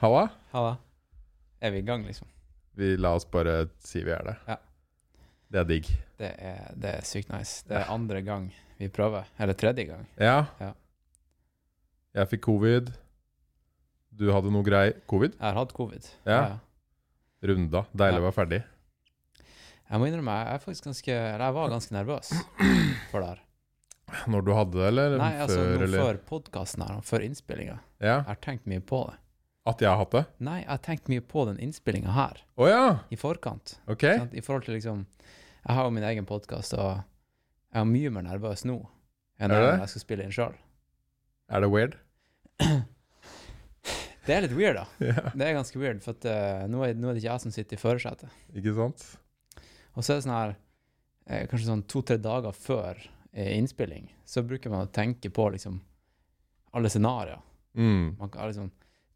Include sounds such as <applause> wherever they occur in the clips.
Halla? Halla. Er vi i gang, liksom? Vi la oss bare si vi er det. Ja. Det er digg. Det er, det er sykt nice. Det er andre gang vi prøver. Eller tredje gang. Ja. Ja. Jeg fikk covid. Du hadde noe grei covid? Jeg har hatt covid. Ja. Runda. Deilig Ja. å være ferdig. Jeg må innrømme, jeg er ganske jeg var ganske nervøs for det her. Når du hadde det, eller Nei, altså før, Nei, eller? før podkasten her, før innspillinga. Ja. Jeg har tenkt mye på det. At jeg har hatt det? Nei, jeg har tenkt mye på den innspillinga her, Oh, ja! i forkant. Ok. Sant? I forhold til liksom Jeg har jo min egen podkast, og jeg er mye mer nervøs nå enn når jeg skal spille inn sjøl. Er det weird? <clears throat> Det er litt weird, da. <laughs> Yeah. Det er ganske weird, for at, uh, nå, er, nå er det ikke jeg som sitter i førersetet. Ikke sant? Og så er det sånn her eh, Kanskje sånn to-tre dager før eh, innspilling, så bruker man å tenke på liksom alle scenarioer. Mm. Man kan liksom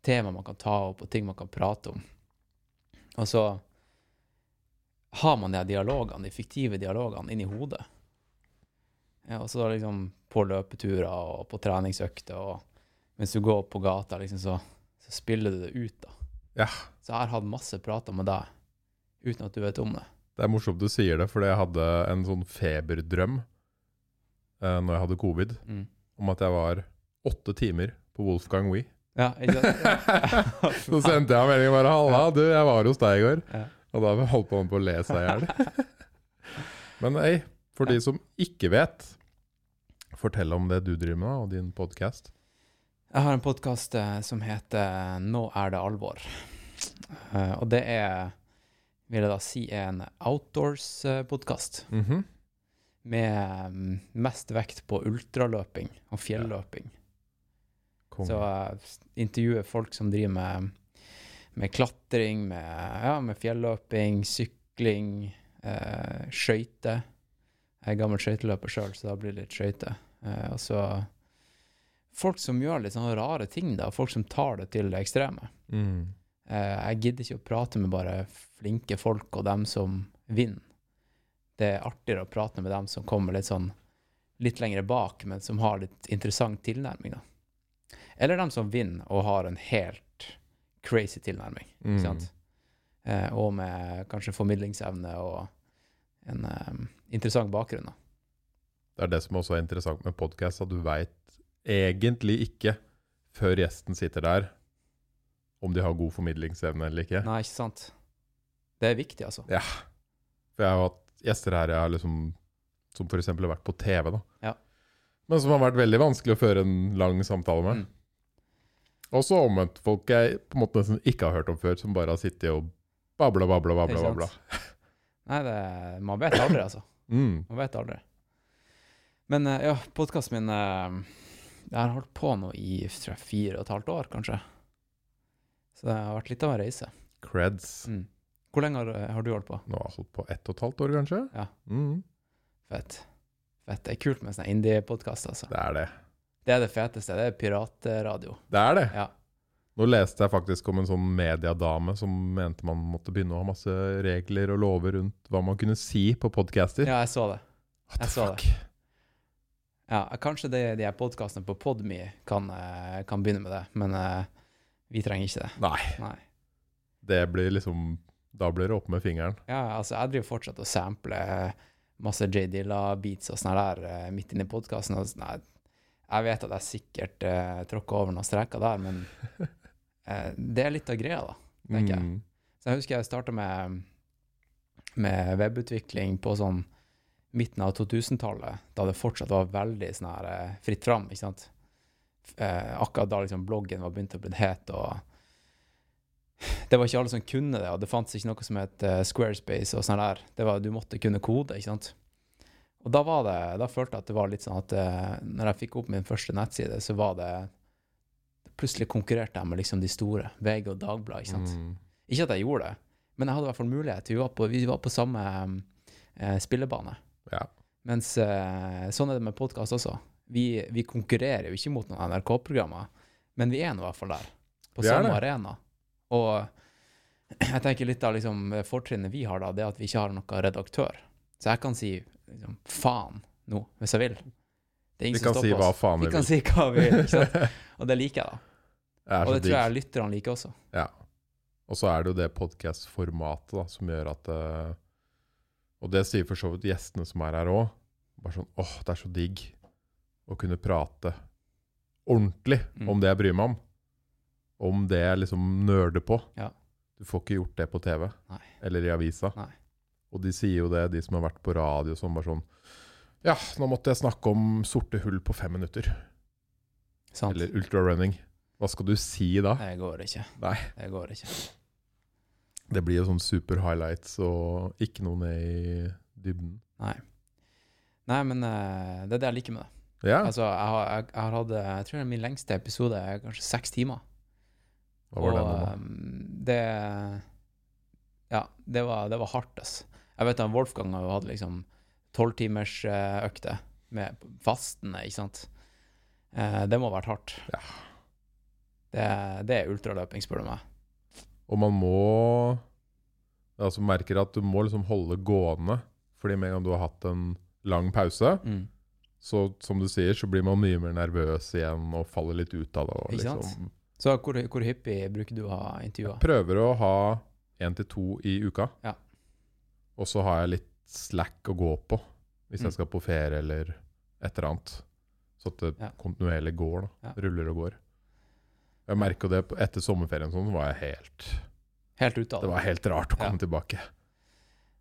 tema man kan ta opp, og ting man kan prate om. Og så har man de dialogene, de fiktive dialogene, inni hodet. Ja, og så liksom på løpeturer og på treningsøkter, og mens du går på gata, liksom, så, så spiller du det ut, da. Ja. Så jeg har hatt masse prater med deg uten at du vet om det. Det er morsomt du sier det, fordi jeg hadde en sånn feberdrøm uh, når jeg hadde covid, Mm. om at jeg var åtte timer på Wolfgang Wee. Ja, ikke sant? <laughs> Så sendte jeg melding bare 'Halla, du, jeg var hos deg i går'. Ja. Og da holdt han på å le seg i hjel. <laughs> Men ei, for de som ikke vet, fortell om det du driver med, og din podkast. Jeg har en podkast som heter Nå er det alvor. Eh, og det er, vil jeg da si, en outdoors-podkast med mm, mest vekt på ultraløping og fjelløping. Så jeg intervjuer folk som driver med, med klatring, med, ja, med fjelløping, sykling, eh, skøyter. Jeg er gammel skøyteløper sjøl, så da blir det litt skøyter. Eh, og så folk som gjør litt sånne rare ting, da. Folk som tar det til det ekstreme. mm. Eh, jeg gidder ikke å prate med bare flinke folk og dem som vinner. Det er artigere å prate med dem som kommer litt sånn litt lenger bak, men som har litt interessant tilnærming, da. Eller de som vinner og har en helt crazy tilnærming, Mm. ikke sant? Eh, og med kanskje formidlingsevne og en eh, interessant bakgrunn, da. Det er det som også er interessant med podkast, at du veit egentlig ikke, før gjesten sitter der, om de har god formidlingsevne eller ikke. Nei, ikke sant? Det er viktig, altså. Ja. For jeg har hatt gjester her jeg har liksom, som f.eks. har vært på TV, da. Ja. Men som har vært veldig vanskelig å føre en lang samtale med. Mm. Og så omvendt folk jeg på en måte nesten ikke har hørt om før, som bare har sittet og babla, babla, babla. Babla. Nei, det, man vet aldri, altså. <laughs> Mm. Man vet aldri. Men eh, ja, podkasten min eh, Jeg har holdt på nå i tror jeg, fire og et halvt år, kanskje. Så det har vært litt av en reise. Creds. Mm. Hvor lenge har, har du holdt på? Nå har jeg holdt på ett og et halvt år, kanskje? Ja. Mm. Fett. Fett. Det er kult med sånne indie-podkast, altså. Det er det. Det er det feteste. Det er piratradio. Det er det. Ja. Nå leste jeg faktisk om en sånn mediadame som mente man måtte begynne å ha masse regler og lover rundt hva man kunne si på podcaster. ja, jeg så det. What the jeg så fuck? Ja, Kanskje de, de podkastene på Podme kan, eh, kan begynne med det, men uh, vi trenger ikke det. Nei, Nei. det blir liksom Da blir det opp med fingeren. Ja, altså, jeg driver fortsatt og sampler masse J. Dilla-beats og sånn der eh, midt inni podkasten. Nei, jeg vet at jeg sikkert uh, tråkka over noen streker der, men <laughs> eh, det er litt av greia, da. tenker jeg. Mm. Så jeg husker jeg starta med, med webutvikling på sånn midten av 2000-tallet, da det fortsatt var veldig sånn her eh, fritt fram, ikke sant. Eh, akkurat da liksom bloggen var begynt å bli het, og det var ikke alle som kunne det, og det fantes ikke noe som het eh, Squarespace og sånn der. Det var, du måtte kunne kode, ikke sant. Og da var det, da følte jeg at det var litt sånn at eh, når jeg fikk opp min første nettside, så var det Plutselig konkurrerte jeg med liksom de store, VG og Dagbladet, ikke sant. Mm. Ikke at jeg gjorde det, men jeg hadde i hvert fall mulighet. Vi var på, vi var på samme eh, spillebane. Ja. Mens eh, sånn er det med podkast også. Vi, vi konkurrerer jo ikke mot noen NRK-programmer, men vi er nå i hvert fall der. På samme det. arena. Og <clears throat> jeg tenker litt av liksom, fortrinnet vi har da, det er at vi ikke har noen redaktør. Så jeg kan si liksom, faen nå, hvis jeg vil. Det er Vi ingen som kan si stopper hva faen Vi vi kan vil. si hva vi vil, ikke sant? <laughs> Og det liker jeg, da. Det er Og det tror jeg lytterne liker også. Ja. Og så er det jo det podkast-formatet som gjør at uh, Og det sier for så vidt gjestene som er her òg. Bare sånn åh, det er så digg å kunne prate ordentlig Mm. om det jeg bryr meg om. Om det jeg liksom nerder på. Ja. Du får ikke gjort det på TV Nei. eller i avisa. Nei. Og de sier jo det, de som har vært på radio sånn bare sånn Ja, nå måtte jeg snakke om sorte hull på fem minutter. Sant? Eller ultrarunning. Hva skal du si da? Det går ikke. Nei. Det går ikke. Det blir jo sånn super highlights og ikke noe ned i dybden. Nei. Nei, men uh, det er det jeg liker med det. Ja, Altså, jeg har, jeg, jeg har hatt eh, Jeg tror min lengste episode er kanskje seks timer. hva var det nå, Og um, det Ja, det var, det var hardt, ass. Jeg vet han Wolfgang har jo hatt liksom tolvtimersøkter med fastende, ikke sant. Eh, det må ha vært hardt. Ja. Det, det er ultraløping, spør du meg. Og man må Altså merker at du må liksom holde gående. Fordi med en gang du har hatt en lang pause, Mm. så som du sier, så blir man mye mer nervøs igjen og faller litt ut av det. Og Ikke sant? liksom Så hvor, hvor hyppig bruker du å ha intervjuer? prøver å ha én til to i uka. Ja. Og så har jeg litt slack å gå på hvis Mm. jeg skal på ferie eller et eller annet. Så at det Ja. kontinuerlig går. da. Ja. Ruller og går. Jeg merker det etter sommerferien sånn, så var jeg helt Helt ute av Det var helt rart å komme tilbake.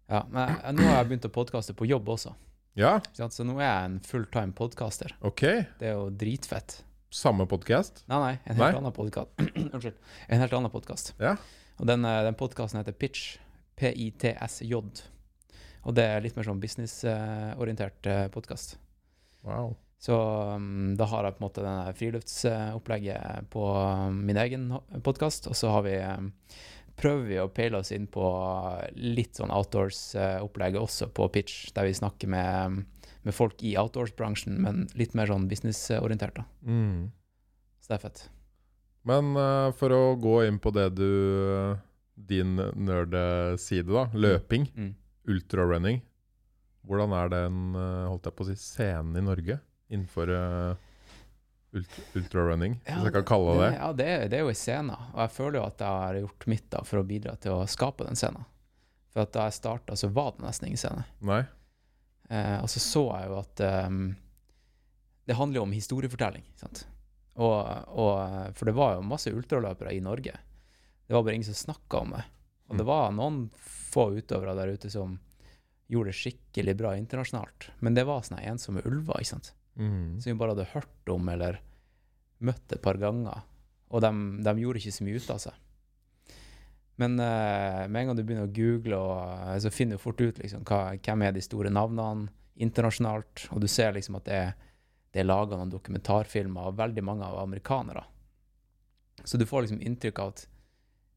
Ja, men jeg, nå har jeg begynt å podkaste på jobb også. Ja? Så nå er jeg en fulltime podcaster. OK. Det er jo dritfett. Samme podkast. Nei, nei, en Nei? helt annen podkast. <clears throat> Unnskyld. En helt annen podkast. Ja. Og den, eh, den podkasten heter Pitch. P-I-T-S-J. Og det er litt mer sånn businessorientert podkast. Wow. Så um, da har jeg på en måte denne friluftsopplegget på um, min egen podkast, og så har vi um, prøver vi å peile oss inn på litt sånn outdoors-opplegget også på pitch, der vi snakker med, med folk i outdoors-bransjen, men litt mer sånn businessorientert. da. Mm. Så det er fett. Men uh, for å gå inn på det du Din nerdeside, da. Løping. Mm. Ultrarunning. Hvordan er den eh, holdt jeg på å si, scenen i Norge innenfor uh, ultrarunning, ultra hvis jeg kan kalle det det? Ja, det det er jo en scene, og jeg føler jo at jeg har gjort mitt da for å bidra til å skape den scenen. For at da jeg starta, så var det nesten ingen scene. Nei? Eh, og så så jeg jo at um, det handler jo om historiefortelling. Sant? Og, og, for det var jo masse ultraløpere i Norge. Det var bare ingen som snakka om det. Og det Mm. var noen få utøvere der ute som gjorde det skikkelig bra internasjonalt. Men det var sånne ensomme ulver ikke sant? Mm. som vi bare hadde hørt om eller møtt et par ganger. Og de, de gjorde ikke så mye ut av seg. Men uh, med en gang du begynner å google, og, eh, så finner du fort ut liksom, hva, hvem er de store navnene internasjonalt. Og du ser liksom at det er, det er laga noen dokumentarfilmer av veldig mange av amerikanere. Så du får liksom inntrykk av at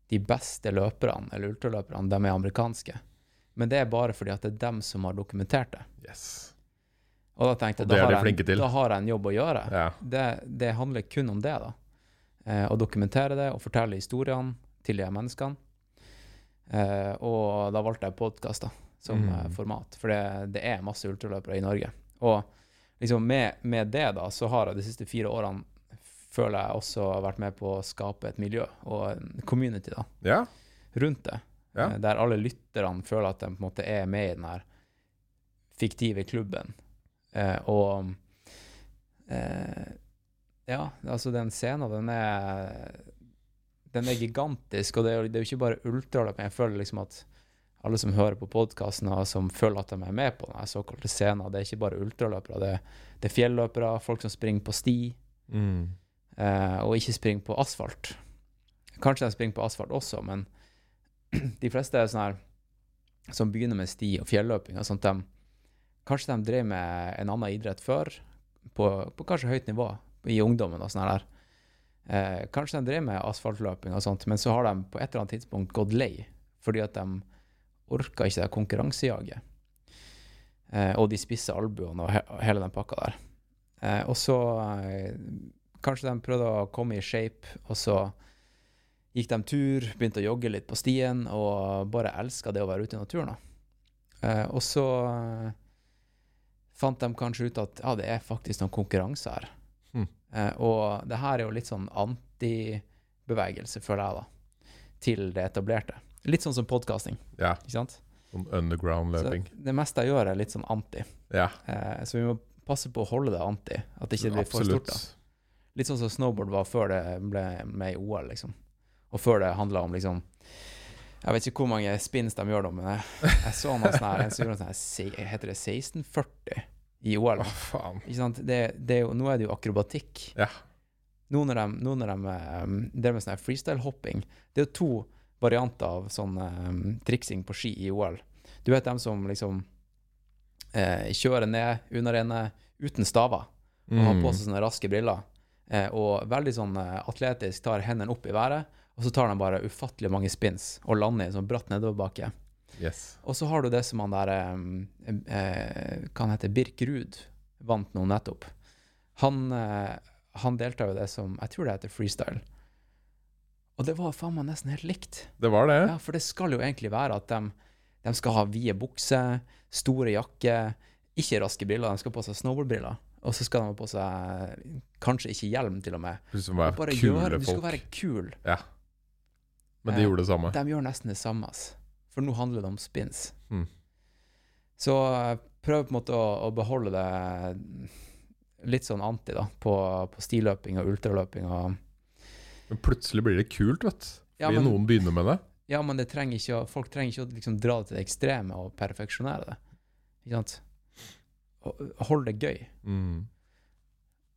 de beste løperne, eller ultraløperne, de er amerikanske. Men det er bare fordi at det er dem som har dokumentert det. Yes. Og da tenkte jeg, da har, jeg, en- da har jeg en jobb å gjøre. Ja. Det, det handler kun om det, da. Eh, å dokumentere det og fortelle historiene til de menneskene. Eh, og da valgte jeg podkast som Mm. eh, format, for det, det er masse ultraløpere i Norge. Og liksom med, med det, da, så har jeg de siste fire årene føler jeg også har vært med på å skape et miljø og en community da, ja. rundt det. Ja. Eh, der alle lytterne føler at de på en måte er med i den her fiktive klubben. Eh, og eh, Ja, altså den scenen, den er Den er gigantisk, og det er det er jo ikke bare ultraløp. Jeg føler liksom at alle som hører på podkasten, og som føler at de er med på den såkalte scenen, det er ikke bare ultraløpere. Det, det er fjelløpere, folk som springer på sti, Mm. Eh, og ikke springer på asfalt. Kanskje de springer på asfalt også, men <clears throat> de fleste sånne her som begynner med sti og fjelløping og sånt, de, kanskje de drev med en annen idrett før, på, på kanskje høyt nivå i ungdommen og sånn her. Eh, kanskje de drev med asfaltløping og sånt, men så har de på et eller annet tidspunkt gått lei, fordi at de orka ikke det konkurransejaget. Eh, og de spisse albuene og he hele den pakka der. Eh, og så eh, kanskje de prøvde å komme i shape, og så gikk de tur, begynte å jogge litt på stien, og bare elska det å være ute i naturen. Eh, og så eh, fant de kanskje ut at ja, det er faktisk noen konkurranse her. Mm. Eh, og det her er jo litt sånn antibevegelse, føler jeg, da, til det etablerte. Litt sånn som podkasting, Ja. ikke sant? Sånn underground Så løping. det meste jeg gjør, er litt sånn anti. Ja, Eh, så vi må passe på å holde det anti, at det ikke blir for stort. da. Litt sånn som snowboard var før det ble med i OL, liksom. Og før det handla om liksom Jeg vet ikke hvor mange spins de gjør da, men jeg, jeg så noe sånn her En som gjorde sånn her Heter det 1640 i OL? Å, faen. Ikke sant? Det, det er jo, nå er det jo akrobatikk. Ja. Nå når de, nå når de um, driver med sånn freestyle-hopping Det er jo to varianter av sånn um, triksing på ski i OL. Du vet dem som liksom eh, kjører ned under ene uten staver og har på Mm. seg sånne raske briller. Eh, og veldig sånn eh, atletisk tar hendene opp i været, og så tar de bare ufattelig mange spins og lander i sånn bratt nedoverbakke. Yes. Og så har du det som han der eh, eh, Hva han heter Birk Ruud vant nå nettopp. Han, eh, han deltar jo det som Jeg tror det heter freestyle. Og det var faen meg nesten helt likt. Det var det. Ja, For det skal jo egentlig være at de, de skal ha vide bukser, store jakker, ikke raske briller. De skal på seg snowboardbriller. Og så skal de ha på seg kanskje ikke hjelm, til og med. Du skal være bare kule gjøre, du skal være kul. Ja. Men de Eh, gjorde det samme. De gjør nesten det samme. For nå handler det om spins. Mm. Så eh, prøv på en måte å, å beholde det litt sånn anti da, på, på stiløping og ultraløping. Og, Men plutselig blir det kult, vet du. Ja, Fordi men- noen begynner med det. ja, men det trenger ikke, folk trenger ikke å liksom dra det til det ekstreme og perfeksjonere det. Ikke sant? Hold det gøy. Mm.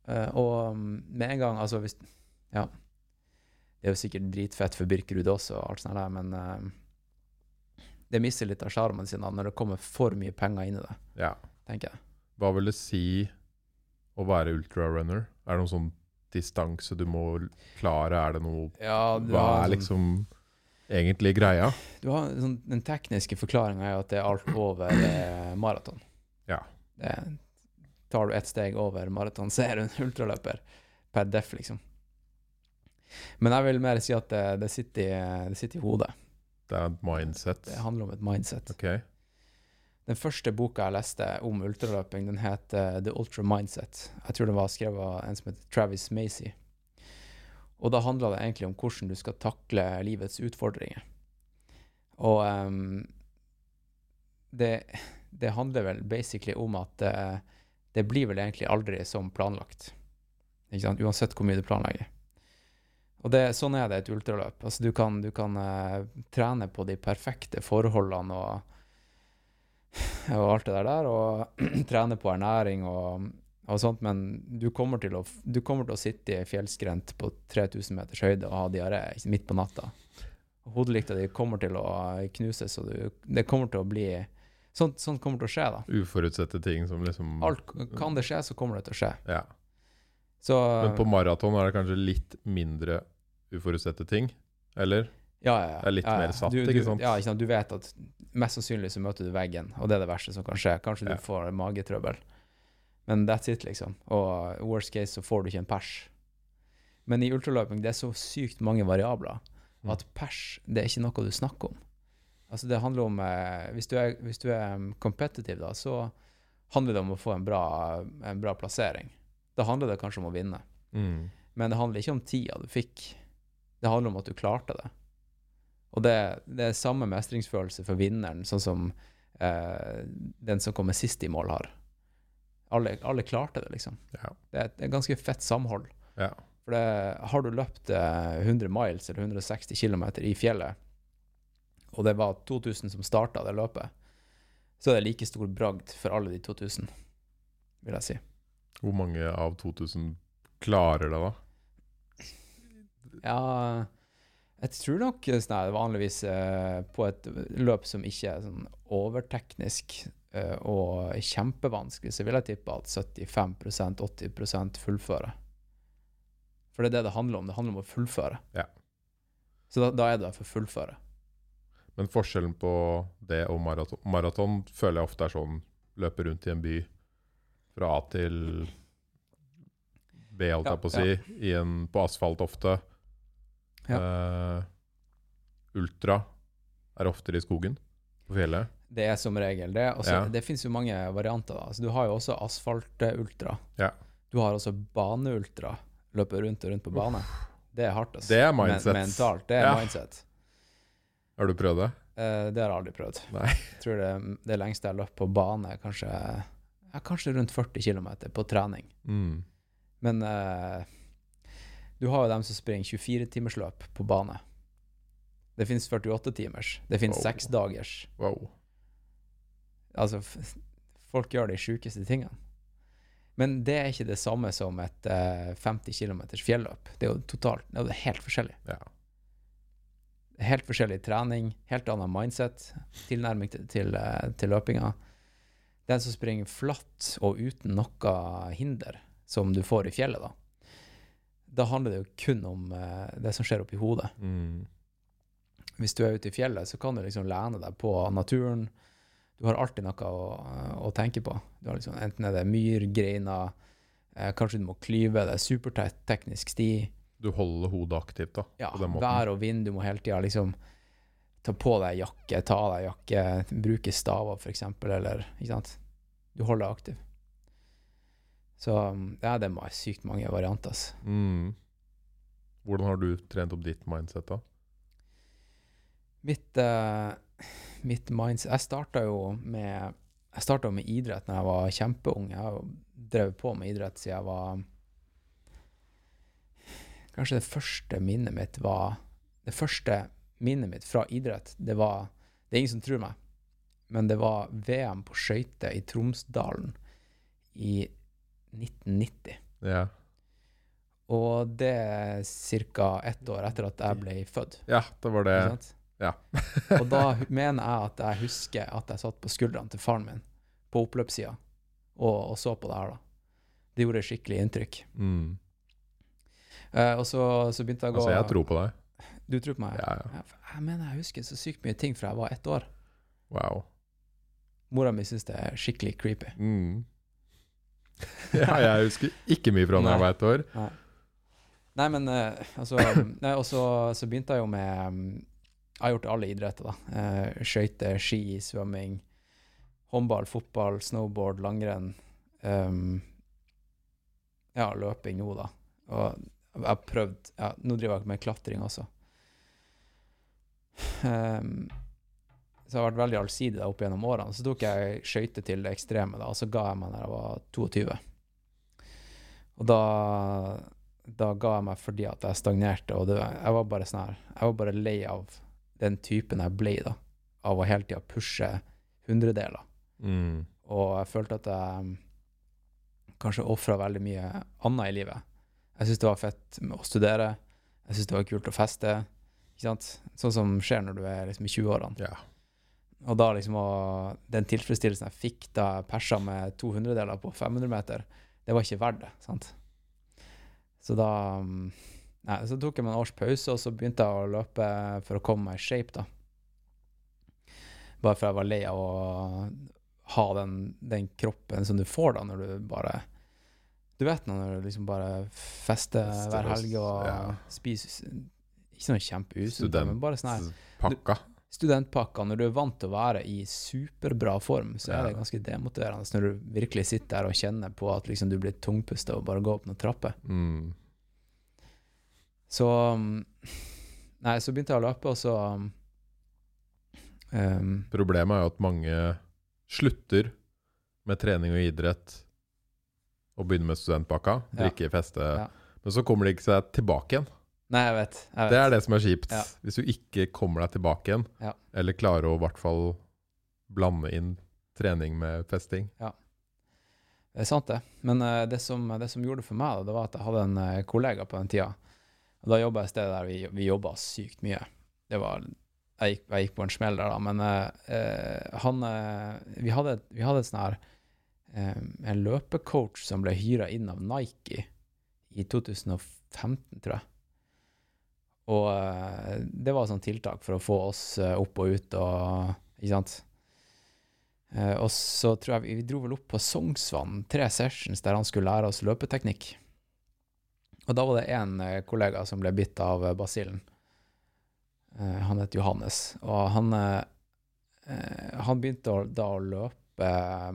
Uh, og mm, med en gang, altså hvis Ja. Det er jo sikkert dritfett for Birkerud også, og alt sånt der, men uh, det mister litt av sjarmen sin når det kommer for mye penger inn i det, Ja. tenker jeg. Hva vil det si å være ultrarunner? Er det noen sånn distanse du må klare? Er det noe Ja, du Hva er sånn- liksom egentlig greia? Du har sånn, Den tekniske forklaringa er jo at det er alt over eh, maraton. Det, tar du ett steg over maraton, <laughs> så er du en ultraløper per def, liksom. Men jeg vil mer si at det, det, sitter, i, det sitter i hodet. Det er et mindset. Det handler om et mindset. Okay. Den første boka jeg leste om ultraløping, den het eh, The Ultra Mindset. Jeg tror den var skrevet av en som heter Travis Macy. Og da handla det egentlig om hvordan du skal takle livets utfordringer. Og um, det, det handler vel basically om at uh, det blir vel egentlig aldri som planlagt. Ikke sant? Uansett hvor mye du planlegger. Og det, sånn er det et ultraløp. Altså, du kan, du kan uh, trene på de perfekte forholdene og, og alt det der, og <clears throat> trene på ernæring og, og sånt, men du kommer, å, du kommer til å sitte i fjellskrent på 3000 meters høyde og ha diaré midt på natta. Hodelykta di kommer til å knuses, og du, det kommer til å bli Sånt, sånt kommer til å skje, da. Uforutsette ting som liksom Alt, kan det skje, så kommer det til å skje. Ja. Så Men på maraton er det kanskje litt mindre uforutsette ting? Eller? ja, ja, ja. det er litt ja, ja. mer satt, du, ikke sant? Ja, ikke sant. Du vet at mest sannsynlig så møter du veggen, og det er det verste som kan skje. Kanskje du får magetrøbbel. Men that's it, liksom. Og worst case så får du ikke en pers. Men i ultraløping det er så sykt mange variabler Mm. at pers det er ikke noe du snakker om. Altså det handler om eh, Hvis du er, hvis du er um, competitive, da, så handler det om å få en bra, en bra plassering. Da handler det kanskje om å vinne. Mm. Men det handler ikke om tida du fikk. Det handler om at du klarte det. Og det, det er samme mestringsfølelse for vinneren, sånn som eh, den som kommer sist i mål, har. Alle, alle klarte det, liksom. Ja. Det er et, et ganske fett samhold. ja. For det, har du løpt eh, 100 miles eller 160 km i fjellet, og det var 2000 som starta det løpet, så er det like stor bragd for alle de 2000, vil jeg si. Hvor mange av 2000 klarer det, da? Ja, jeg tror nok nei, her, vanligvis eh, på et løp som ikke er sånn overteknisk eh, og kjempevanskelig, så vil jeg tippe at 75-80% fullfører. For det er det det handler om. Det handler om å fullføre. Ja. Så da, da er du der for å fullføre. Men forskjellen på det og maraton Maraton føler jeg ofte er sånn løpe rundt i en by fra A til B, holdt Ja, jeg på å si, i en, på asfalt ofte. Eh, ultra er oftere i skogen, på fjellet. Det er som regel det. Også, Ja. Det finnes jo mange varianter. da. Altså, du har jo også asfaltultra. Ja. Du har også baneultra. Løpe rundt og rundt på bane. det er hardt. Altså. Det er mindset. Men, mentalt, det er Ja. mindset. Har du prøvd det? Uh, det har jeg aldri prøvd. Nei. Jeg tror det, det lengste jeg har løpt på bane, kanskje, er kanskje rundt 40 km på trening. Mm. Men uh, du har jo dem som springer 24-timersløp på bane. Det finnes 48-timers. Det finnes Wow. seksdagers. Wow. Altså, folk gjør de sjukeste tingene. Men det er ikke det samme som et uh, 50 km fjelløp. Det er jo totalt det er helt forskjellig. Ja. Helt forskjellig trening, helt annen mindset, tilnærming til, til, eh, til løpinga. Den som springer flatt og uten noe hinder, som du får i fjellet, da, da handler det jo kun om uh, det som skjer oppi hodet. Mm. Hvis du er ute i fjellet, så kan du liksom lene deg på naturen. Du har alltid noe å, å tenke på. Du har liksom, enten er det myr, greiner, uh, kanskje du må klyve, det er superteknisk sti. Du holder hodet aktivt, da. Ja, vær og vind, du må hele tida liksom ta på deg jakke, ta av deg jakke, bruke staver eksempel, eller ikke sant. Du holder deg aktiv. Så ja, det er sykt mange varianter. altså. Mm. Hvordan har du trent opp ditt mindset, da? Mitt, uh, mitt mindset Jeg starta jo med Jeg starta med idrett da jeg var kjempeung. Jeg har drevet på med idrett siden jeg var Kanskje det første minnet mitt var Det første minnet mitt fra idrett, det var Det er ingen som tror meg, men det var VM på skøyter i Tromsdalen i 1990. Ja. Og det er ca. ett år etter at jeg ble født. ja, det var det. Ja. <laughs> og da mener jeg at jeg husker at jeg satt på skuldrene til faren min på oppløpssida og, og så på det her, da. Det gjorde skikkelig inntrykk. Mm. Eh, og så, så begynte jeg å gå Altså, jeg tror på deg. Du tror på meg? Ja, ja. Jeg, jeg mener jeg husker så sykt mye ting fra jeg var ett år. Wow. Mora mi syns det er skikkelig creepy. Mm. <laughs> ja, jeg husker ikke mye fra da jeg var ett år. Nei, men uh, altså <laughs> nei, Og så, så begynte jeg jo med um, Jeg har gjort alle idretter, da. Uh, Skøyter, ski, svømming, håndball, fotball, snowboard, langrenn. Um, ja, løping nå, da. Og jeg har prøvd ja, Nå driver jeg med klatring også. Um, så jeg har vært veldig allsidig da opp gjennom årene. Så tok jeg skøyter til det ekstreme, da, og så ga jeg meg da jeg var 22. Og da, da ga jeg meg fordi at jeg stagnerte, og det, jeg var bare sånn her Jeg var bare lei av den typen jeg ble, da. Av å hele tida pushe hundredeler. Mm. Og jeg følte at jeg kanskje ofra veldig mye annet i livet. Jeg syns det var fett å studere. Jeg syns det var kult å feste. Ikke sant? Sånn som skjer når du er liksom i 20-årene. Ja. Og da liksom å, den tilfredsstillelsen jeg fikk da jeg persa med 200-deler på 500 meter, det var ikke verdt det. sant? Så da mm, Nei, så tok jeg meg en års pause, og så begynte jeg å løpe for å komme meg i shape, da. Bare for jeg var lei av å ha den, den kroppen som du får da når du bare Du vet nå når du liksom bare fester Fester hver helg og ja. spiser Ikke sånn kjempeusunt, da, men bare sånn her Pakka. når du er vant til å være i superbra form, så er det Ja. ganske demotiverende når du virkelig sitter der og kjenner på at liksom du blir tungpusta og bare går opp noen trapper. Mm. Så um, Nei, så begynte jeg å løpe, og så um, um, Problemet er jo at mange slutter med trening og idrett og begynner med studentpakka, Ja. drikke, feste, Ja. men så kommer de ikke seg tilbake igjen. Nei, jeg vet. Jeg vet. Det er det som er kjipt. Hvis du ikke kommer deg tilbake igjen, eller klarer å i hvert fall blande inn trening med festing. Ja. Det er sant, det. Men uh, det, som, det som gjorde det for meg, da, det var at jeg hadde en uh, kollega på den tida. Og da jobba jeg et sted der vi, vi jobba sykt mye. Det var Jeg gikk, jeg gikk på en smell der, da, men uh, han Vi hadde, vi hadde et sånn her En løpecoach som ble hyra inn av Nike i 2015, tror jeg. Og eh, det var et sånt tiltak for å få oss eh, opp og ut og Ikke sant? Eh, og så tror jeg vi, vi dro vel opp på Sognsvann, tre sessions der han skulle lære oss løpeteknikk. Og da var det én kollega som ble bitt av basillen. Han het Johannes. Og han, han begynte da å løpe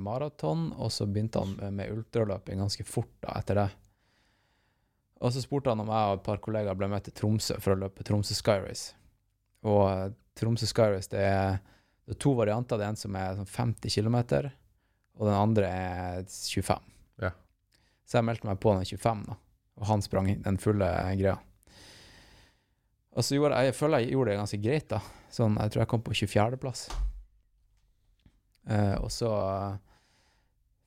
maraton, og så begynte han med, ultraløping ganske fort da, etter det. Og så spurte han om jeg og et par kollegaer ble med til Tromsø for å løpe Tromsø Skyrace. Og eh, Tromsø Skyrace det er, det er to varianter. Det er en som er sånn 50 km, og den andre er 25. Ja. Så jeg meldte meg på den 25, da. Og han sprang den fulle greia. Og så gjorde jeg, jeg føler jeg gjorde det ganske greit, da. Sånn, jeg tror jeg kom på 24.-plass. Eh, og så eh,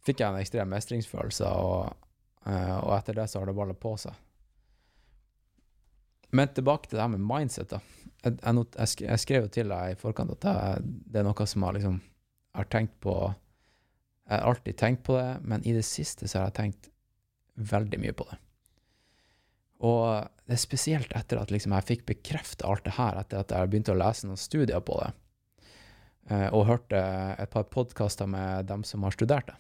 fikk jeg en ekstrem mestringsfølelse, og, eh, og etter det så har det balla på seg. Men tilbake til det her med mindset, da. Jeg, jeg, jeg, jeg skrev jo til deg i forkant at det, det er noe som jeg liksom har tenkt på Jeg har alltid tenkt på det, men i det siste så har jeg tenkt veldig mye på det. Og det er spesielt etter at liksom jeg fikk bekrefta alt det her, etter at jeg begynte å lese noen studier på det, og hørte et par podkaster med dem som har studert det.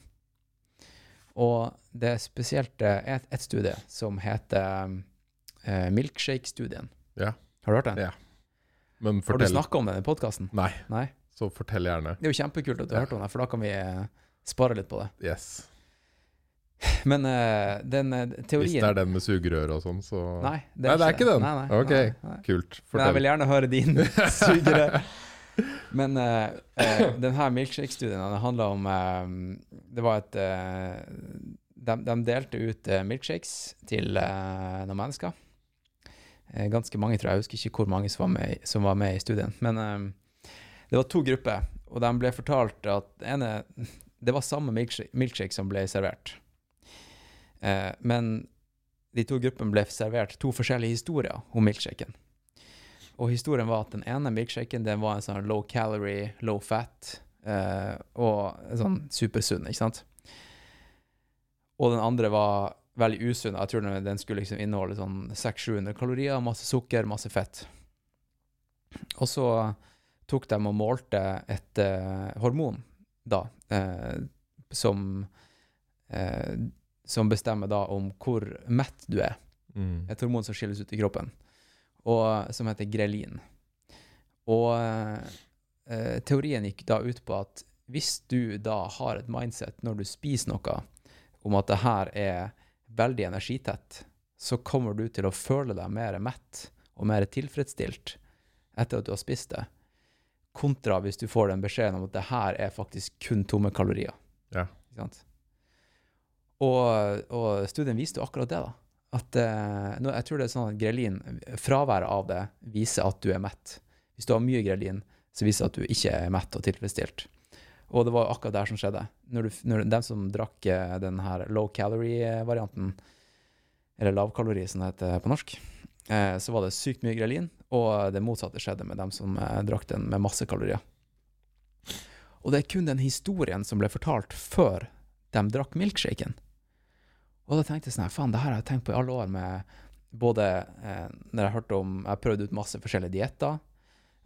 Og det er spesielt eh, et, et studie som heter eh, Milkshake-studien. Ja. Har du hørt den? Ja. Men Har du fortell snakka om den i podkasten? Nei, Nei? så fortell gjerne. Det er jo kjempekult at du har Ja. hørt om den, for da kan vi eh, spare litt på det. Yes. Men uh, den teorien Hvis det er den med sugerør og sånn, så Nei, Nei, det er ikke den. Nei, nei, Ok. Kult. Men jeg vil gjerne høre din <laughs> sugere. Men uh, denne milkshake-studien handla om uh, Det var et eh, de, de delte ut eh, milkshakes til eh, noen mennesker. Eh, ganske mange, tror jeg. Jeg husker ikke hvor mange som var med, som var med i studien. Men eh, det var to grupper, og de ble fortalt at ene Det var samme milkshake, milkshake som ble servert. Eh, men de to gruppene ble servert to forskjellige historier om milkshaken. Og historien var at den ene milkshaken den var en sånn low calorie, low fat eh, og sånn supersunn, ikke sant? Og den andre var veldig usunn. Jeg tror den, den skulle liksom inneholde sånn 600-700 kalorier, masse sukker, masse fett. Og så tok de og målte et eh, hormon, da, eh, som eh, som bestemmer da om hvor mett du er. Mm. Et hormon som skilles ut i kroppen, og som heter grelin. Og eh, teorien gikk da ut på at hvis du da har et mindset når du spiser noe, om at det her er veldig energitett, så kommer du til å føle deg mer mett og mer tilfredsstilt etter at du har spist det, kontra hvis du får den beskjeden om at det her er faktisk kun tomme kalorier. Ja. Og, og studien viste jo akkurat det, da. At eh, nå, jeg tror det er sånn at grelin, fraværet av det, viser at du er mett. Hvis du har mye grelin, så viser det at du ikke er mett og tilfredsstilt. Og det var akkurat det som skjedde. Når, du, når den som drakk eh, den her low calorie-varianten, eller lavkalori som det heter på norsk, eh, så var det sykt mye grelin, og det motsatte skjedde med dem som eh, drakk den med masse kalorier. Og det er kun den historien som ble fortalt før de drakk milkshaken. Og da tenkte jeg sånn faen, det her har jeg tenkt på i alle år med både eh, når jeg hørte om Jeg har prøvd ut masse forskjellige dietter.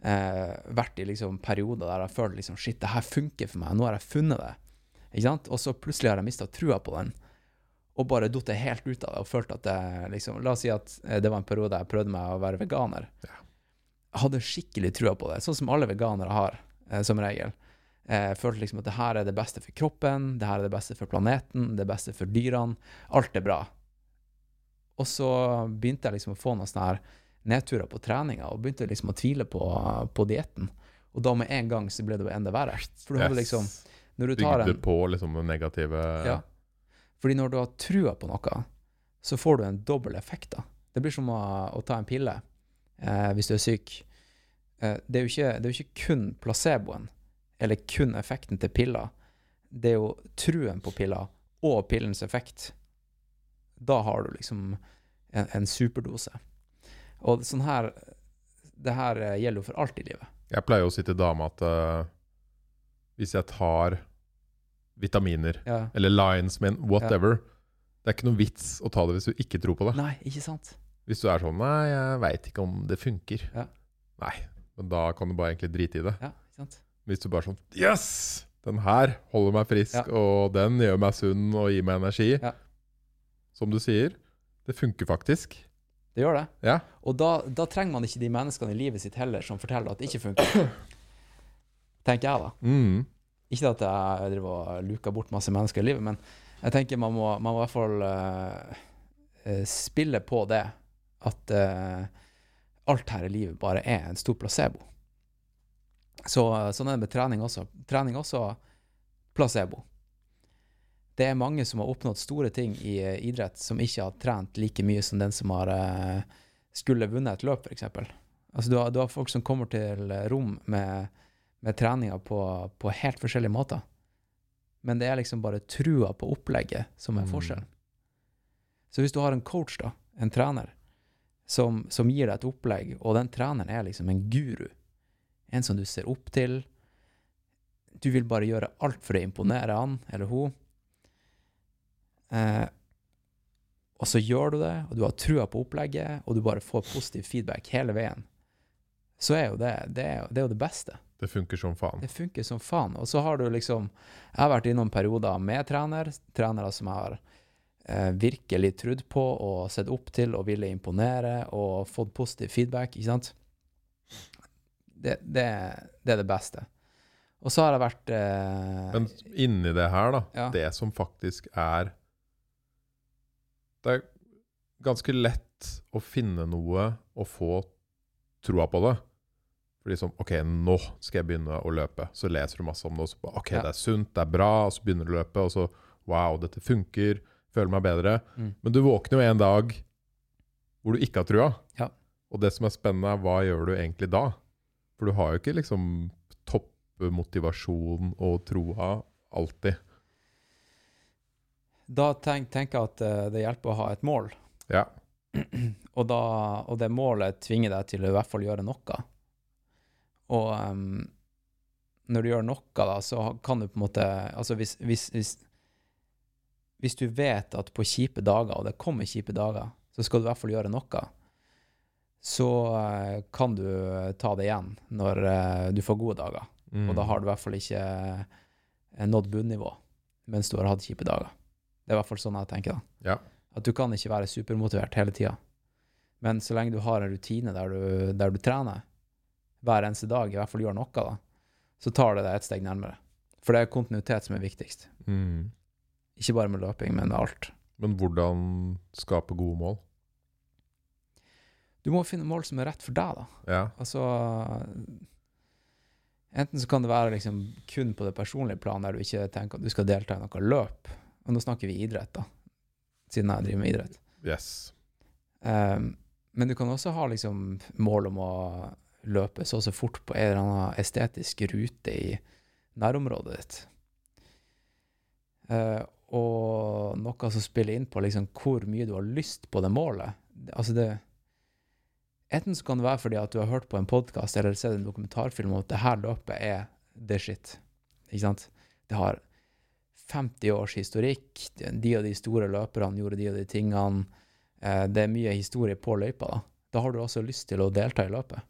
Eh, vært i liksom perioder der jeg følte liksom shit, det her funker for meg. Nå har jeg funnet det. Ikke sant? Og så plutselig har jeg mista trua på den. Og bare datt helt ut av det og følt at det liksom La oss si at eh, det var en periode jeg prøvde meg å være veganer. Jeg hadde skikkelig trua på det, sånn som alle veganere har, eh, som regel. Jeg følte liksom at det her er det beste for kroppen, det her er det beste for planeten, det beste for dyrene. Alt er bra. Og så begynte jeg liksom å få noen sånne her nedturer på treninga, og begynte liksom å tvile på, på dietten. Og da med en gang så ble det jo enda verre. For du hadde liksom Når du tar Bygde en på liksom den negative Ja. Fordi når du har trua på noe, så får du en dobbel effekt, da. Det blir som å, å ta en pille eh, hvis du er syk. Eh, det, er ikke, det er jo ikke kun placeboen, eller kun effekten til pilla. Det er jo truen på pilla og pillens effekt. Da har du liksom en, en superdose. Og sånn her Det her eh, gjelder jo for alt i livet. Jeg pleier å si til dama at uh, hvis jeg tar vitaminer, Ja. eller Lions min, whatever Det er ikke noe vits å ta det hvis du ikke tror på det. Nei, ikke sant? Hvis du er sånn Nei, jeg veit ikke om det funker. Ja. Nei, men da kan du bare egentlig drite i det. Ja, ikke sant? Hvis du bare sånn Yes! Den her holder meg frisk, Ja. og den gjør meg sunn og gir meg energi. Ja. Som du sier, det funker faktisk. Det gjør det. Ja. Og da, da trenger man ikke de menneskene i livet sitt heller som forteller at det ikke funker. <clears throat> Tenker jeg, da. Mm. Ikke at jeg driver og luker bort masse mennesker i livet, men jeg tenker man må, man må i hvert fall uh, spille på det at uh, alt her i livet bare er en stor placebo. Så sånn er det med trening også. Trening også placebo. Det er mange som har oppnådd store ting i eh, idrett, som ikke har trent like mye som den som har eh, skulle vunnet et løp, f.eks. Altså, du, har, du har folk som kommer til rom med, med treninga på, på helt forskjellige måter. Men det er liksom bare trua på opplegget som er Mm. forskjellen. Så hvis du har en coach, da, en trener, som, som gir deg et opplegg, og den treneren er liksom en guru, en som du ser opp til Du vil bare gjøre alt for å imponere han eller hun. Eh, og så gjør du det, og du har trua på opplegget, og du bare får positiv feedback hele veien. Så er jo det, det, er, det er jo det beste. Det funker som faen. Det funker som faen. Og så har du liksom Jeg har vært innom perioder med trener, trenere som jeg har eh, virkelig trodd på og sett opp til og ville imponere og fått positiv feedback, ikke sant? Det, det, det er det beste. Og så har jeg vært eh, Men inni det her, da, Ja. det som faktisk er Det er ganske lett å finne noe og få troa på det. For sånn OK, nå skal jeg begynne å løpe. Så leser du masse om det, og så bare OK, Ja. det er sunt, det er bra, og så begynner du å løpe, og så Wow, dette funker. Føler meg bedre. Mm. Men du våkner jo en dag hvor du ikke har trua. Ja. Og det som er spennende, er hva gjør du egentlig da? For du har jo ikke liksom toppmotivasjon og troa alltid. Da tenk, tenker jeg at eh, det hjelper å ha et mål. Ja. <clears throat> Og, da, og det målet tvinger deg til å i hvert fall gjøre noe. Og um, når du gjør noe, da, så kan du på en måte Altså hvis, hvis, hvis, hvis du vet at på kjipe dager, og det kommer kjipe dager, så skal du i hvert fall gjøre noe, så eh, kan du ta det igjen når eh, du får gode dager. Mm. Og da har du i hvert fall ikke eh, nådd bunnivå mens du har hatt kjipe dager. Det er i hvert fall sånn jeg tenker. da. Ja. At du kan ikke være supermotivert hele tida. Men så lenge du har en rutine der du, der du trener hver eneste dag, i hvert fall gjør noe, da, så tar det deg et steg nærmere. For det er kontinuitet som er viktigst. Mm. Ikke bare med løping, men med alt. Men hvordan skape gode mål? Du må finne mål som er rett for deg, da. Ja. Altså Enten så kan det være liksom kun på det personlige plan, der du ikke tenker at du skal delta i noe løp. Og nå snakker vi idrett, da. Siden jeg driver med idrett. Yes. Um, men du kan også ha liksom mål om å løpe så og så fort på en eller annen estetisk rute i nærområdet ditt. Uh, og noe som spiller inn på liksom hvor mye du har lyst på det målet. Altså det Enten så kan det være fordi at du har hørt på en podkast eller sett en dokumentarfilm om at det her løpet er the shit. Ikke sant? Det har 50 års historikk. De og de store løperne gjorde de og de tingene. Eh, det er mye historie på løypa. Da Da har du også lyst til å delta i løpet.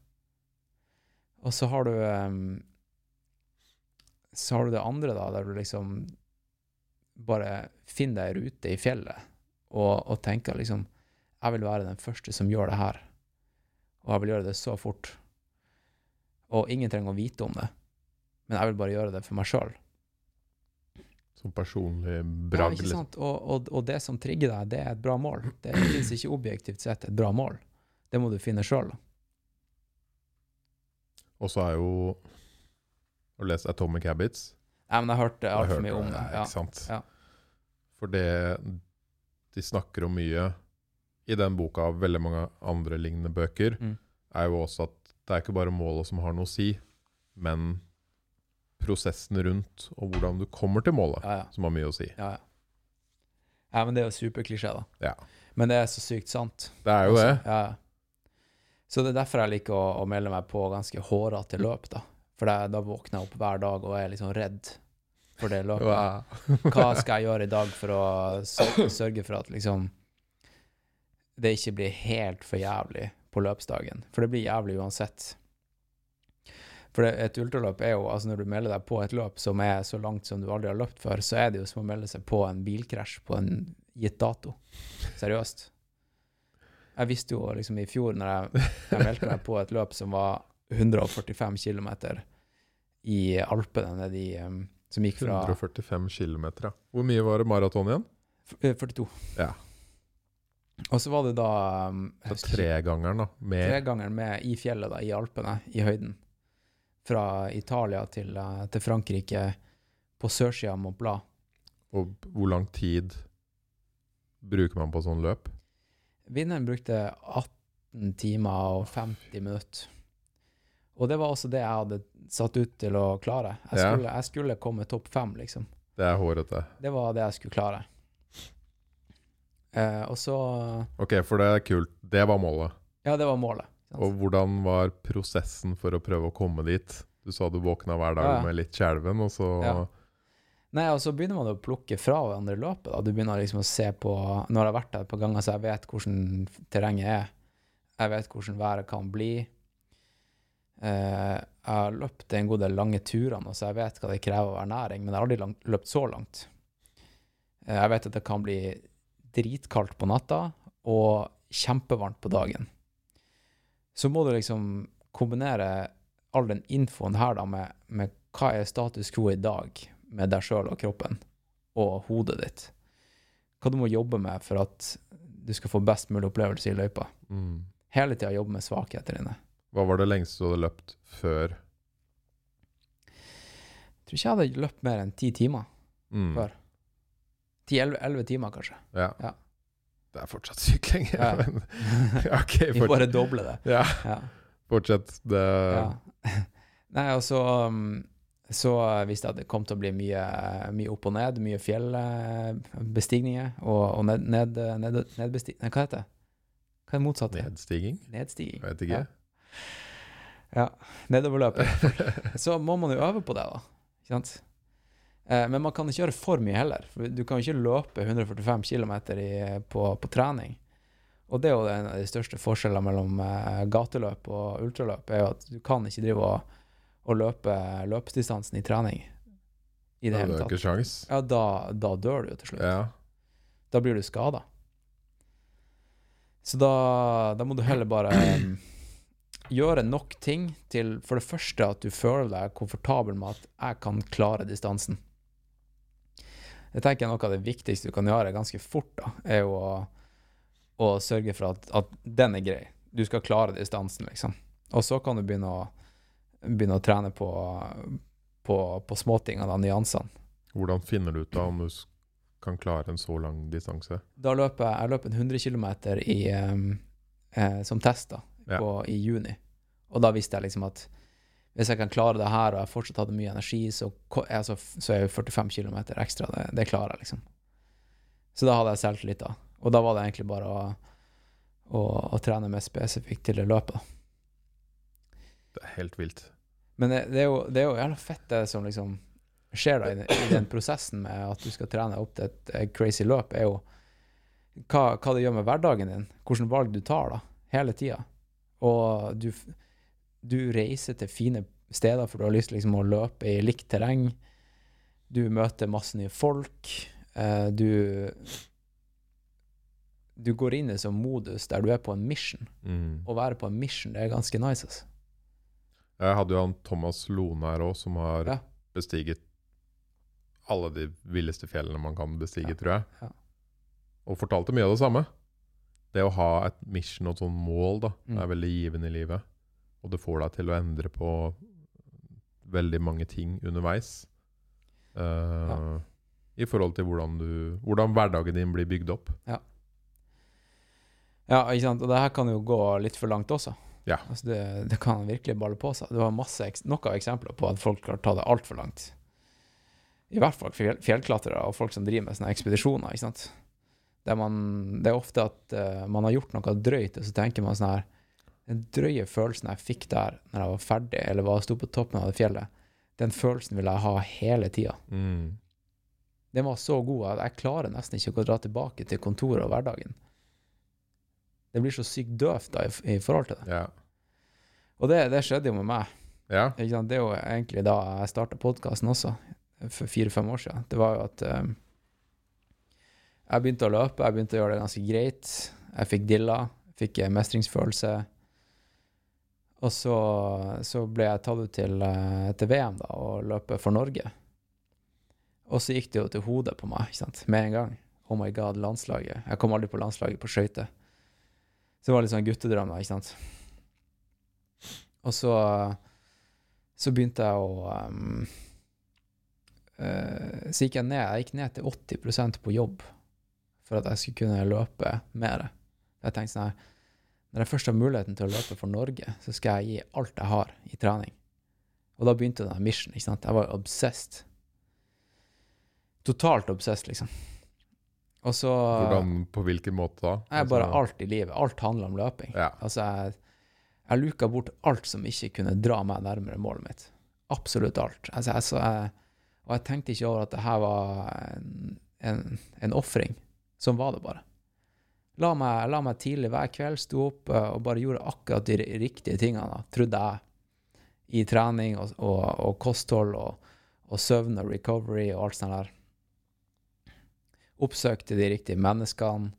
Og så har du Så har du det andre, da, der du liksom bare finner deg ei rute i fjellet og, og tenker liksom Jeg vil være den første som gjør det her. Og jeg vil gjøre det så fort. Og ingen trenger å vite om det. Men jeg vil bare gjøre det for meg sjøl. Som personlig Ja, ikke liksom. sant? Og, og, og det som trigger deg, det er et bra mål. Det fins ikke objektivt sett et bra mål. Det må du finne sjøl. Og så er jo Har du lest Atomic Habits? Nei, men jeg har hørt altfor mye om det. Ja. ikke sant? Ja. For det de snakker om mye i den boka og veldig mange andre lignende bøker, Mm. er jo også at det er ikke bare målet som har noe å si, men prosessen rundt og hvordan du kommer til målet, Ja, ja. som har mye å si. ja, ja. ja men det er jo superklisjé, da. Ja. Men det er så sykt sant. Det er jo også. det. Ja, ja. Så det er derfor jeg liker å, å melde meg på ganske hårete løp, da. For det, da våkner jeg opp hver dag og er liksom redd for det løpet. Hva skal jeg gjøre i dag for å sørge for at liksom det ikke blir helt for jævlig på løpsdagen? For det blir jævlig uansett. For det, et ultraløp er jo Altså, når du melder deg på et løp som er så langt som du aldri har løpt før, så er det jo som å melde seg på en bilkrasj på en gitt dato. Seriøst. Jeg visste jo liksom i fjor, når jeg, jeg meldte meg på et løp som var 145 km i Alpene, nede i um, Som gikk fra 145 km, ja. Hvor mye var det maraton igjen? Eh, 42. Ja. Og så var det da um, Så tregangeren, da. Med tregangeren med i fjellet, da, i Alpene, i høyden. Fra Italia til, eh, til Frankrike, på sørsida av Mont Blanc. Og hvor lang tid bruker man på sånn løp? Vinneren brukte 18 timer og 50 minutter. Og det var også det jeg hadde satt ut til å klare. Jeg Ja. skulle, jeg skulle komme topp fem, liksom. Det er hårete. Det var det jeg skulle klare. Eh, og så Ok, for det er kult. Det var målet. Ja, det var målet. Og hvordan var prosessen for å prøve å komme dit? Du sa du våkna hver dag Ja, ja. med litt skjelven, og så Ja. Nei, og så begynner man å plukke fra hverandre løpet. Da. Du begynner liksom å se på Nå har jeg vært der et par ganger, så jeg vet hvordan terrenget er. Jeg vet hvordan været kan bli. Eh, jeg har løpt en god del lange turer så jeg vet hva det krever av ernæring, men jeg har aldri langt, løpt så langt. Eh, jeg vet at det kan bli dritkaldt på natta og kjempevarmt på dagen. Så må du liksom kombinere all den infoen her da med, med hva er status quo i dag med deg sjøl og kroppen og hodet ditt. Hva du må jobbe med for at du skal få best mulig opplevelse i løypa. mm. Hele tida jobbe med svakheter dine. Hva var det lengste du hadde løpt før? Jeg tror ikke jeg hadde løpt mer enn ti timer. Mm. Før. Ti-elleve timer, kanskje. Ja. Ja. Det er fortsatt sykt lenge. Ja. Men, <laughs> okay, ok, Vi bare dobler det. ja, Ja. fortsett. Det, Ja. <laughs> Nei, og så, um, så visste jeg at det kom til å bli mye, mye opp og ned, mye fjellbestigninger og, og ned, ned, ned, nedbestig... Nei, hva heter det? Hva er det motsatte? Nedstiging? Nedstiging. Jeg vet ikke. Ja. Nedoverløp. <laughs> så må man jo øve på det, da. Ikke sant? Eh, men man kan ikke gjøre for mye heller. Du kan jo ikke løpe 145 km i, på, på trening. Og det er jo en av de største forskjellene mellom eh, gateløp og ultraløp, er jo at du kan ikke drive og, og løpe løpsdistansen i trening i det da hele tatt. Ja, da, da dør du jo til slutt. Ja. Da blir du skada. Så da, da må du heller bare um, gjøre nok ting til for det første at du føler deg komfortabel med at jeg kan klare distansen. Jeg tenker Noe av det viktigste du kan gjøre ganske fort, da, er jo å, å sørge for at, at den er grei. Du skal klare distansen, liksom. Og så kan du begynne å, begynne å trene på, på, på småtingene, nyansene. Hvordan finner du ut da om du kan klare en så lang distanse? Da løper jeg, jeg løper 100 km i, um, eh, som test da, Ja. på, i juni. Og da visste jeg liksom at hvis jeg kan klare det her, og jeg fortsatt hadde mye energi, så, altså, så er jo 45 km ekstra, det, det klarer jeg, liksom. Så da hadde jeg selvtillit, da. Og da var det egentlig bare å, å, å trene mer spesifikt til det løpet. Det er helt vilt. Men det, det, er jo, det er jo jævla fett, det som liksom skjer da i, den- i den prosessen med at du skal trene opp til et, crazy løp, er jo hva, hva det gjør med hverdagen din, hvilke valg du tar da, hele tida. Og du, du reiser til fine steder for du har lyst til liksom, å løpe i likt terreng. Du møter masse nye folk. Eh, du Du går inn i sånn modus der du er på en mission. Mm. Å være på en mission, det er ganske nice, altså. Jeg hadde jo han Thomas Lone her òg, som har Ja. bestiget alle de villeste fjellene man kan bestige, Ja, tror jeg. ja. Og fortalte mye av det samme. Det å ha et mission og et sånt mål da, Mm. er veldig givende i livet. Og det får deg til å endre på veldig mange ting underveis. Eh, I forhold til hvordan, du, hvordan hverdagen din blir bygd opp. Ja, ikke sant. Og det her kan jo gå litt for langt også. Ja. Altså det, det kan virkelig balle på seg. Det var masse, noen eksempler på at folk har tatt det altfor langt. I hvert fall fjell, fjellklatrere og folk som driver med sånne ekspedisjoner. ikke man, det er ofte at uh, man har gjort noe drøyt, og så tenker man sånn her Den drøye følelsen jeg fikk der når jeg var ferdig, eller var sto på toppen av det fjellet, den følelsen vil jeg ha hele tida. Mm. Den var så god at jeg klarer nesten ikke å dra tilbake til kontoret og hverdagen. Det blir så sykt døvt da i, i forhold til det. Ja. Og det, det skjedde jo med meg. ja. Det er jo egentlig da jeg starta podkasten også, for fire-fem år siden. Det var jo at eh, jeg begynte å løpe, jeg begynte å gjøre det ganske greit. Jeg fikk dilla, fikk mestringsfølelse. Og så, så ble jeg tatt ut til, eh, til VM da, og løpe for Norge. Og så gikk det jo til hodet på meg ikke sant? med en gang. Oh my god, landslaget. Jeg kom aldri på landslaget på skøyter. Så det var litt sånn guttedrømmer, ikke sant. Og så, så begynte jeg å um, uh, Så gikk jeg ned. Jeg gikk ned til 80% på jobb for at jeg skulle kunne løpe mer. Jeg tenkte sånn her Når jeg først har muligheten til å løpe for Norge, så skal jeg gi alt jeg har i trening. Og da begynte den mission. ikke sant? Jeg var obsessed. Totalt obsessed, liksom. Og så Hvordan, på hvilken måte da? Jeg bare Altså, alt i livet. Alt handler om løping. Ja. Altså, jeg, jeg luka bort alt som ikke kunne dra meg nærmere målet mitt. Absolutt alt. Altså, jeg, så jeg, og jeg tenkte ikke over at det her var en, en, en ofring. Sånn var det bare. La meg, la meg tidlig hver kveld, sto opp eh, og bare gjorde akkurat de riktige tingene, trodde jeg. I trening og, og, og kosthold og, og søvn og recovery og alt sånt der. Oppsøkte de riktige menneskene.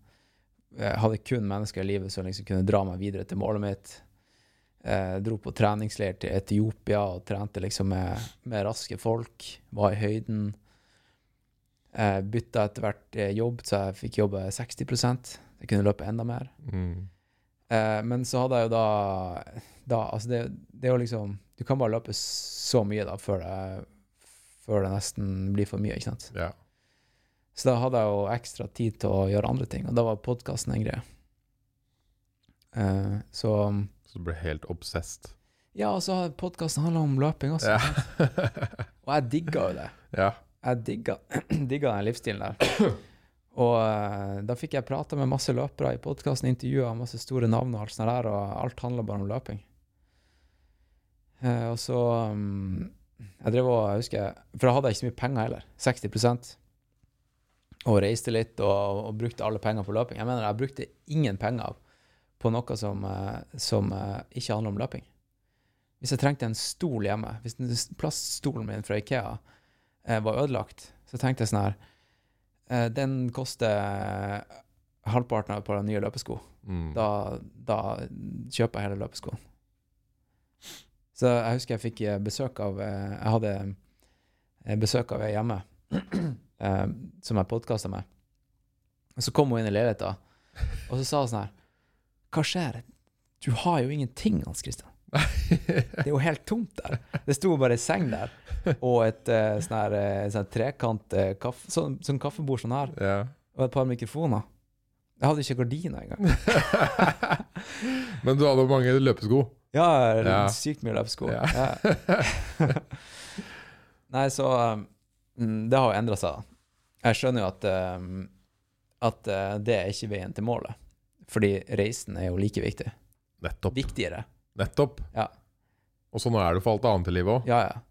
Jeg hadde kun mennesker i livet som liksom kunne dra meg videre til målet mitt. Eh, dro på treningsleir til Etiopia og trente liksom med, med raske folk. Var i høyden. Eh, bytta etter hvert eh, jobb, så jeg fikk jobbe 60 Jeg kunne løpe enda mer. Mm. Eh, men så hadde jeg jo da, da Altså, det, det er jo liksom Du kan bare løpe så mye da før det, før det nesten blir for mye, ikke sant? Ja. Så da hadde jeg jo ekstra tid til å gjøre andre ting, og da var podkasten en greie. Eh, så Så du ble helt obsessed. Ja, altså, podkasten handler om løping også. Ja. Og jeg digga jo det. <laughs> ja. Jeg digga, <clears throat> digga den livsstilen der. <clears throat> Og uh, da fikk jeg prata med masse løpere i podkasten, intervjua masse store navn og alt sånt der, og alt handla bare om løping. Uh, og så um, Jeg drev og jeg husker For da hadde jeg ikke så mye penger heller. 60% Og reiste litt og, og brukte alle penger på løping. Jeg mener, jeg brukte ingen penger på noe som, uh, som ikke handler om løping. Hvis jeg trengte en stol hjemme, hvis plaststolen min fra Ikea var ødelagt, så tenkte jeg sånn her Den koster halvparten av et par nye løpesko. Mm. Da, da kjøper jeg hele løpeskoen. Så jeg husker jeg fikk eh, besøk av eh, Jeg hadde eh, besøk av ei hjemme <clears throat> eh, som jeg podkasta med. Så kom hun inn i leiligheta, og så sa hun sånn her Hva skjer? Du har jo ingenting, Hans Christian. Det er jo helt tomt der. Det sto bare ei seng der, og et uh, sånn her uh, sånn trekant uh, kaffe, sånn, sånn kaffebord sånn her, Ja. og et par mikrofoner. Jeg hadde ikke gardiner engang. <laughs> Men du hadde mange løpesko. Ja, Ja. sykt mye løpesko. Ja. <laughs> Nei, så um, Det har jo endra seg, da. Jeg skjønner jo at, um, at uh, det er ikke veien til målet. Fordi reisen er jo like viktig. Nettopp. Viktigere. Nettopp. Ja. Og sånn er det for alt annet i livet òg. Ja, ja.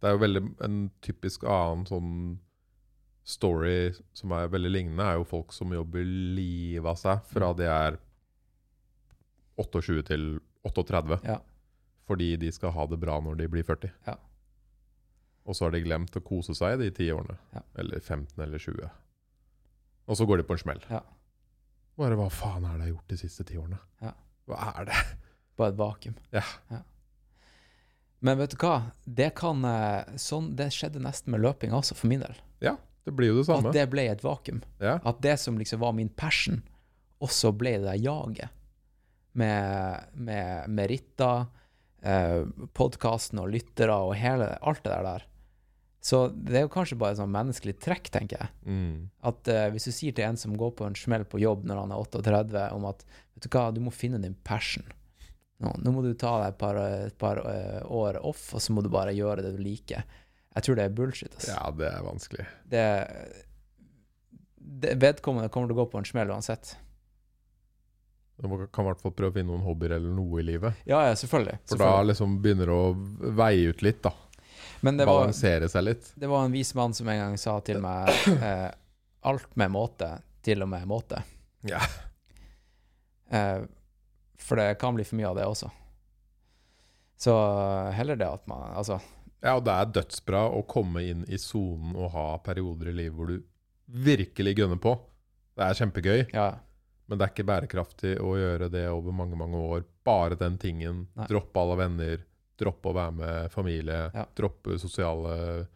Det er jo veldig en typisk annen sånn story som er veldig lignende, er jo folk som jobber livet av seg fra de er 28 til 38. Ja. Fordi de skal ha det bra når de blir 40. Ja. Og så har de glemt å kose seg de ti årene. Ja. Eller 15 eller 20. Og så går de på en smell. Ja. Bare hva faen er det jeg har gjort de siste ti årene? Ja. Hva er det? Bare et vakuum. Ja. Men vet du hva? Det kan eh, sånn, Det skjedde nesten med løping også, for min del. Det blir jo det samme. At det ble et vakuum. Ja. At det som liksom var min passion, også ble det der jaget. Med, med, med ritter, eh, podkasten og lyttere og hele, alt det der der. Så det er jo kanskje bare et sånn menneskelig trekk, tenker jeg. Mm. At eh, hvis du sier til en som går på en smell på jobb når han er 38, om at vet du hva, du må finne din passion. Nå, nå må du ta deg et par, et par uh, år off, og så må du bare gjøre det du liker. Jeg tror det er bullshit. Altså. ja, det er vanskelig. Det, det, vedkommende kommer til å gå på en smell uansett. Du kan i hvert fall prøve å finne noen hobbyer eller noe i livet. Ja, ja, selvfølgelig. For da liksom begynner det å veie ut litt, da. Men det var, Balansere seg litt. det var en vis mann som en gang sa til meg eh, alt med måte, til og med måte. Ja. Eh, for det kan bli for mye av det også. Så heller det at man Altså, Ja, og det er dødsbra å komme inn i sonen og ha perioder i livet hvor du virkelig gønner på. Det er kjempegøy, ja. men det er ikke bærekraftig å gjøre det over mange, mange år. Bare den tingen. Nei. Droppe alle venner, droppe å være med familie, Ja. droppe sosiale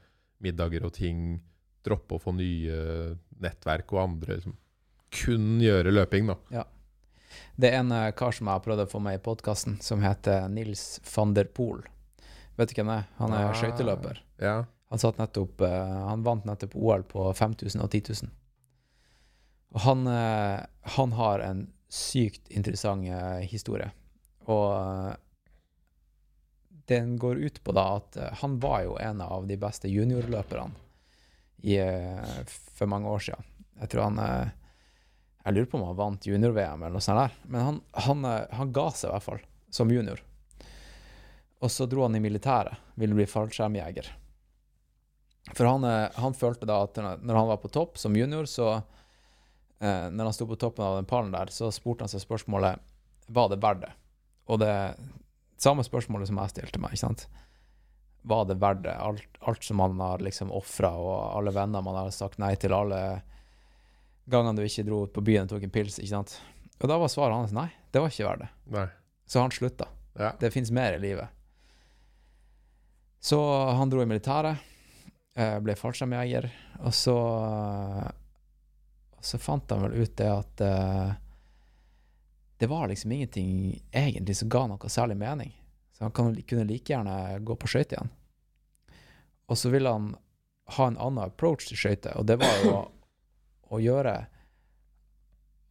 middager og ting. Droppe å få nye nettverk og andre kun gjøre løping, da. Det er en eh, kar som jeg har prøvd å få med i podkasten, som heter Nils van der Poel. Vet du hvem det er? Han er Ah. skøyteløper. Ja. Han, satt nettopp, eh, han vant nettopp OL på 5000 og 10 000. Og han, eh, han har en sykt interessant historie. Og den går ut på da at han var jo en av de beste juniorløperne for mange år siden. Jeg tror han eh, Jeg lurer på om han vant junior-VM eller noe sånt der. Men han, han, eh, han ga seg i hvert fall, som junior. Og så dro han i militæret, ville bli fallskjermjeger. For han, eh, han følte da at når han var på topp som junior, så eh, Når han sto på toppen av den pallen der, så spurte han seg spørsmålet Var det verdt det? Og det samme spørsmålet som jeg stilte meg, ikke sant. Var det verdt det? Alt, alt som man har liksom ofra, og alle venner man har sagt nei til, alle gangene du ikke dro ut på byen og tok en pils, ikke sant. Og da var svaret hans nei, det var ikke verdt det. Nei. Så han slutta. Ja. Det fins mer i livet. Så han dro i militæret, eh, ble fallskjermjeger, og så så fant han vel ut det at eh, det var liksom ingenting egentlig som ga noe særlig mening. Så han kunne like gjerne gå på skøyter igjen. Og så ville han ha en annen approach til skøyter, og det var jo <coughs> å, gjøre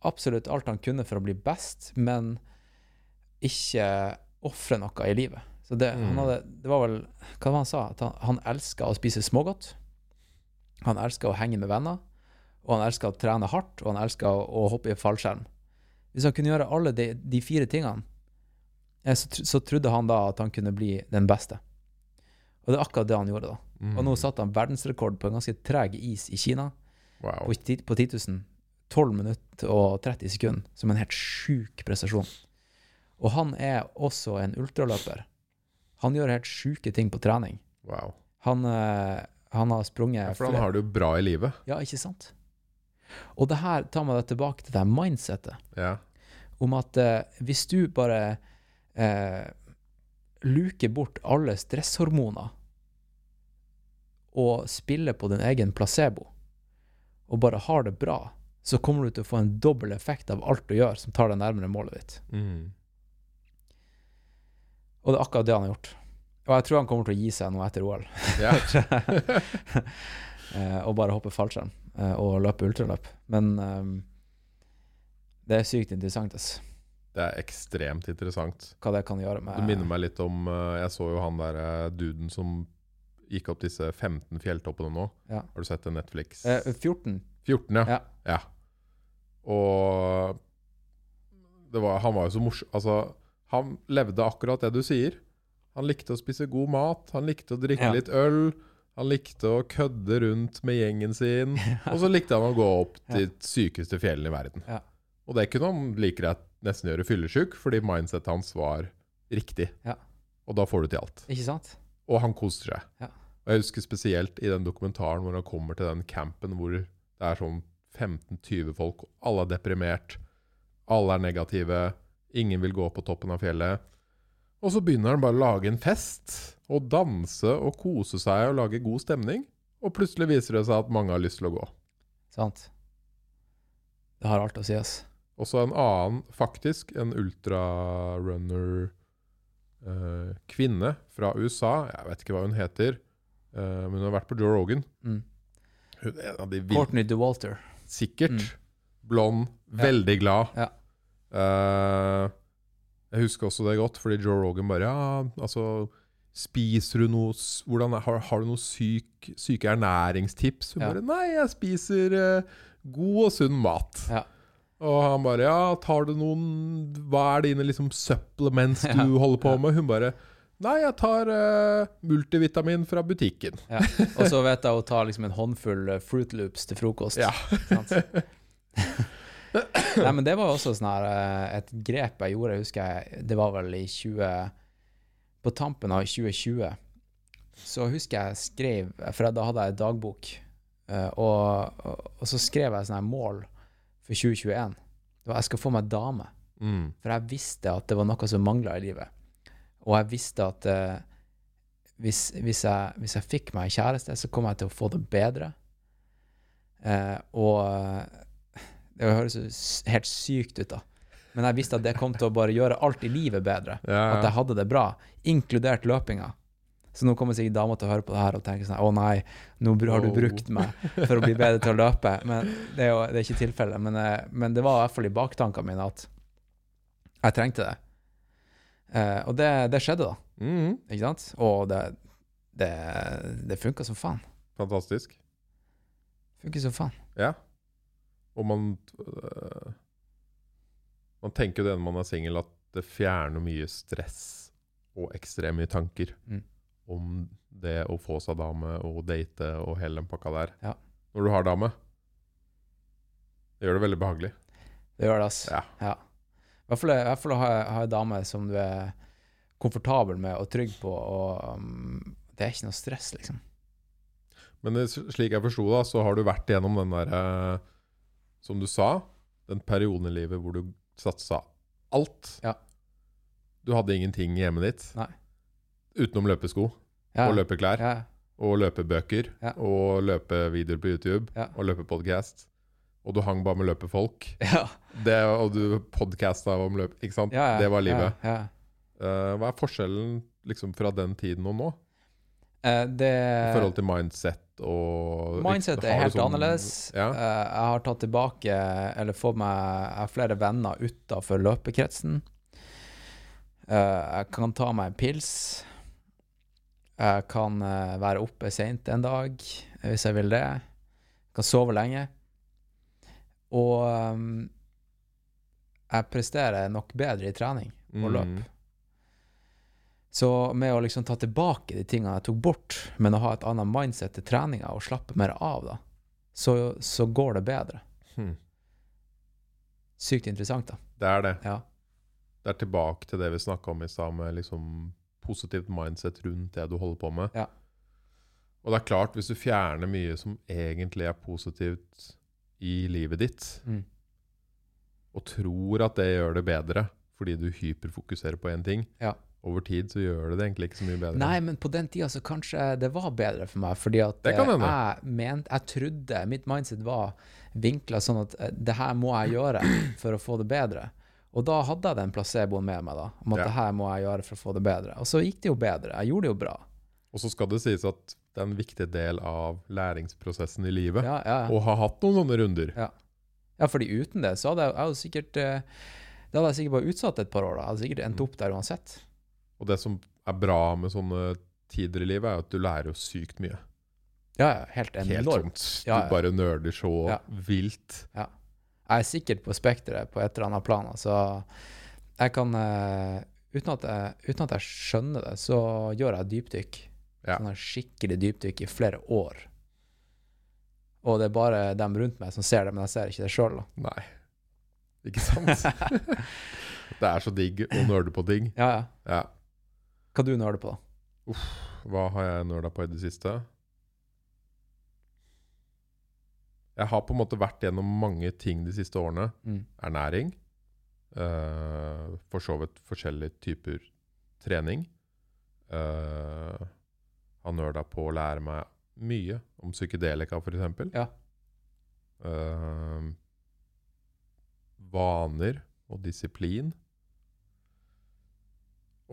absolutt alt han kunne for å bli best, men ikke ofre noe i livet. Så det, han Mm. hadde, det var vel Hva var det han sa? At han, han elska å spise smågodt. Han elska å henge med venner. Og han elska å trene hardt, og han elska å, å hoppe i fallskjerm. Hvis han kunne gjøre alle de, de fire tingene, eh, så, så trodde han da at han kunne bli den beste. Og det er akkurat det han gjorde, da. Mm. Og nå satte han verdensrekord på en ganske treg is i Kina, Wow. på, ti- på 10 000. 12 minutter og 30 sekunder, som en helt sjuk prestasjon. Og han er også en ultraløper. Han gjør helt sjuke ting på trening. wow. Han, eh, han har sprunget Ja, for han har det jo bra i livet. Ja, ikke sant? Og det her tar meg tilbake til det mindsettet Ja. om at eh, hvis du bare eh, luker bort alle stresshormoner og spiller på din egen placebo, og bare har det bra, så kommer du til å få en dobbel effekt av alt du gjør, som tar deg nærmere målet ditt. Mm. Og det er akkurat det han har gjort. Og jeg tror han kommer til å gi seg nå etter OL. ja. <laughs> eh, og bare hoppe fallskjerm eh, og løpe ultraløp. Men um, det er sykt interessant ass, Det er ekstremt interessant. hva det kan gjøre med Det minner meg litt om eh, Jeg så jo han der duden som gikk opp disse 15 fjelltoppene nå. Ja. Har du sett det Netflix? eh, 14. 14, ja. Ja. Og det var, han var jo så morsom Altså, han levde akkurat det du sier. Han likte å spise god mat, han likte å drikke litt øl. Han likte å kødde rundt med gjengen sin. <laughs> Og så likte han å gå opp til de sykeste fjellene i verden. Ja. Og det kunne han like greit nesten gjøre fyllesyk, fordi mindsetet hans var riktig. Ja. Og da får du til alt. Ikke sant? Og han koser seg. Ja. Og jeg husker spesielt i den dokumentaren hvor han kommer til den campen hvor det er sånn 15-20 folk, og alle er deprimert, alle er negative, ingen vil gå på toppen av fjellet. Og så begynner han bare å lage en fest, og danse og kose seg og lage god stemning. Og plutselig viser det seg at mange har lyst til å gå. Sant? Det har alt å si, ass. Og så en annen, faktisk, en ultrarunner eh, fra USA. Jeg vet ikke hva hun heter, eh, men hun har vært på Joe Rogan. Mm. Hun er en av de vil- Courtney DeWalter. Sikkert. Mm. Blond, Ja. veldig glad. Ja. Eh, jeg husker også det godt, fordi Joe Rogan bare Ja, altså Spiser du noe s- hvordan, er- har, har du noen syk, syke ernæringstips? Hun Ja. bare Nei, jeg spiser eh, god og sunn mat. Ja. Og han bare Ja, tar du noen Hva er dine liksom supplements <laughs> du Ja, holder på med? Hun bare Nei, jeg tar uh, multivitamin fra butikken. Ja. Og så vet jeg å ta liksom en håndfull eh, Fruit Loops til frokost. Ja. <laughs> Nei, men det var jo også sånn her eh, et grep jeg gjorde, husker jeg, det var vel i 20 På tampen av 2020 så husker jeg skrev For da hadde jeg dagbok, eh, og, og, så skrev jeg sånne mål for 2021. Det var jeg skal få meg dame. Mm. For jeg visste at det var noe som mangla i livet. Og jeg visste at uh, hvis, hvis, jeg, hvis jeg fikk meg en kjæreste, så kom jeg til å få det bedre. Uh, og eh, det høres jo helt sykt ut, da. Men jeg visste at det kom til å bare gjøre alt i livet bedre. Ja, At jeg hadde det bra, inkludert løpinga. Så nå kommer sikkert dama til å høre på det her og tenke sånn Å nei, nå har du brukt meg for å bli bedre til å løpe. Men det er jo det er ikke tilfellet. Men, men det var i hvert fall i baktankene mine at jeg trengte det. Eh, og det, det skjedde, da. Mhm. Ikke sant? Og det, det, det funka som faen. Fantastisk. Funker som faen. Ja. Og man øh, Man tenker jo det når man er singel, at det fjerner mye stress og ekstremt mye tanker Mm. om det å få seg dame og date og hele den pakka der. Ja. Når du har dame. Det gjør det veldig behagelig. Det gjør det, ass. Ja. Ja. Hvert fall, i hvert fall ha, ha en dame som du er komfortabel med og trygg på, og um, det er ikke noe stress, liksom. Men det, slik jeg forsto det, så har du vært gjennom den der eh, Som du sa, den perioden i livet hvor du satsa alt. Ja. Du hadde ingenting i hjemmet ditt Nei. utenom løpesko Ja. og løpeklær. Ja. Og løpebøker. Og løpevideoer på YouTube. Og løpepodcast. Og du hang bare med løpefolk. <laughs> Ja. Det, og du podkasta om løp, ikke sant? Ja, ja, Det var livet. Eh, hva er forskjellen liksom fra den tiden og nå? Uh, det I forhold til mindset og Mindset er helt sånn- annerledes. Ja. Eh, jeg har tatt tilbake, eller fått meg Jeg har flere venner utafor løpekretsen. Jeg kan ta meg en pils. Jeg kan være oppe seint en dag hvis jeg vil det. Jeg kan sove lenge. Og um, jeg presterer nok bedre i trening og løp. Mm. Så med å liksom ta tilbake de tingene jeg tok bort, men å ha et annet mindset til treninga og slappe mer av, da, så, så går det bedre. Hmm. Sykt interessant, da. Det er det. Ja. Det er tilbake til det vi snakka om i stad, med liksom positivt mindset rundt det du holder på med. Ja. Og det er klart, hvis du fjerner mye som egentlig er positivt i livet ditt, Mm. og tror at det gjør det bedre fordi du hyperfokuserer på én ting, Ja. over tid så gjør det det egentlig ikke så mye bedre. Nei, men på den tida så kanskje det var bedre for meg, fordi at eh, jeg mente Jeg trodde Mitt mindset var vinkla sånn at eh, det her må jeg gjøre for å få det bedre. Og da hadde jeg den placeboen med meg, da, om at Ja. det her må jeg gjøre for å få det bedre. Og så gikk det jo bedre. Jeg gjorde det jo bra. Og så skal det sies at det er en viktig del av læringsprosessen i livet Ja, ja. å ha hatt noen sånne runder. Ja, fordi uten det så hadde jeg, jeg hadde sikkert eh, Det hadde jeg sikkert bare utsatt et par år. da. Jeg hadde sikkert endt Mm. opp der uansett. Og det som er bra med sånne tider i livet, er at du lærer jo sykt mye. Ja, ja, helt Helt enormt. sånt. Ja, Du ja. bare nerder så Ja. vilt. Jeg er sikkert på spekteret på et eller annet plan. Så jeg kan eh, uten, at jeg, uten at jeg skjønner det, så gjør jeg dypdykk. Ja. Sånn skikkelig dypdykk i flere år. Og det er bare dem rundt meg som ser det, men jeg ser ikke det sjøl. Nei. Ikke sant? <laughs> det er så digg å nøle på ting. Ja, ja. Ja. Hva du nøler på, da? Hva har jeg nøla på i det siste? Jeg har på en måte vært gjennom mange ting de siste årene. Mm. Ernæring. Uh, for så vidt forskjellige typer trening. Uh, har nøla på å lære meg mye om psykedelika, f.eks. Ja. Uh, vaner og disiplin.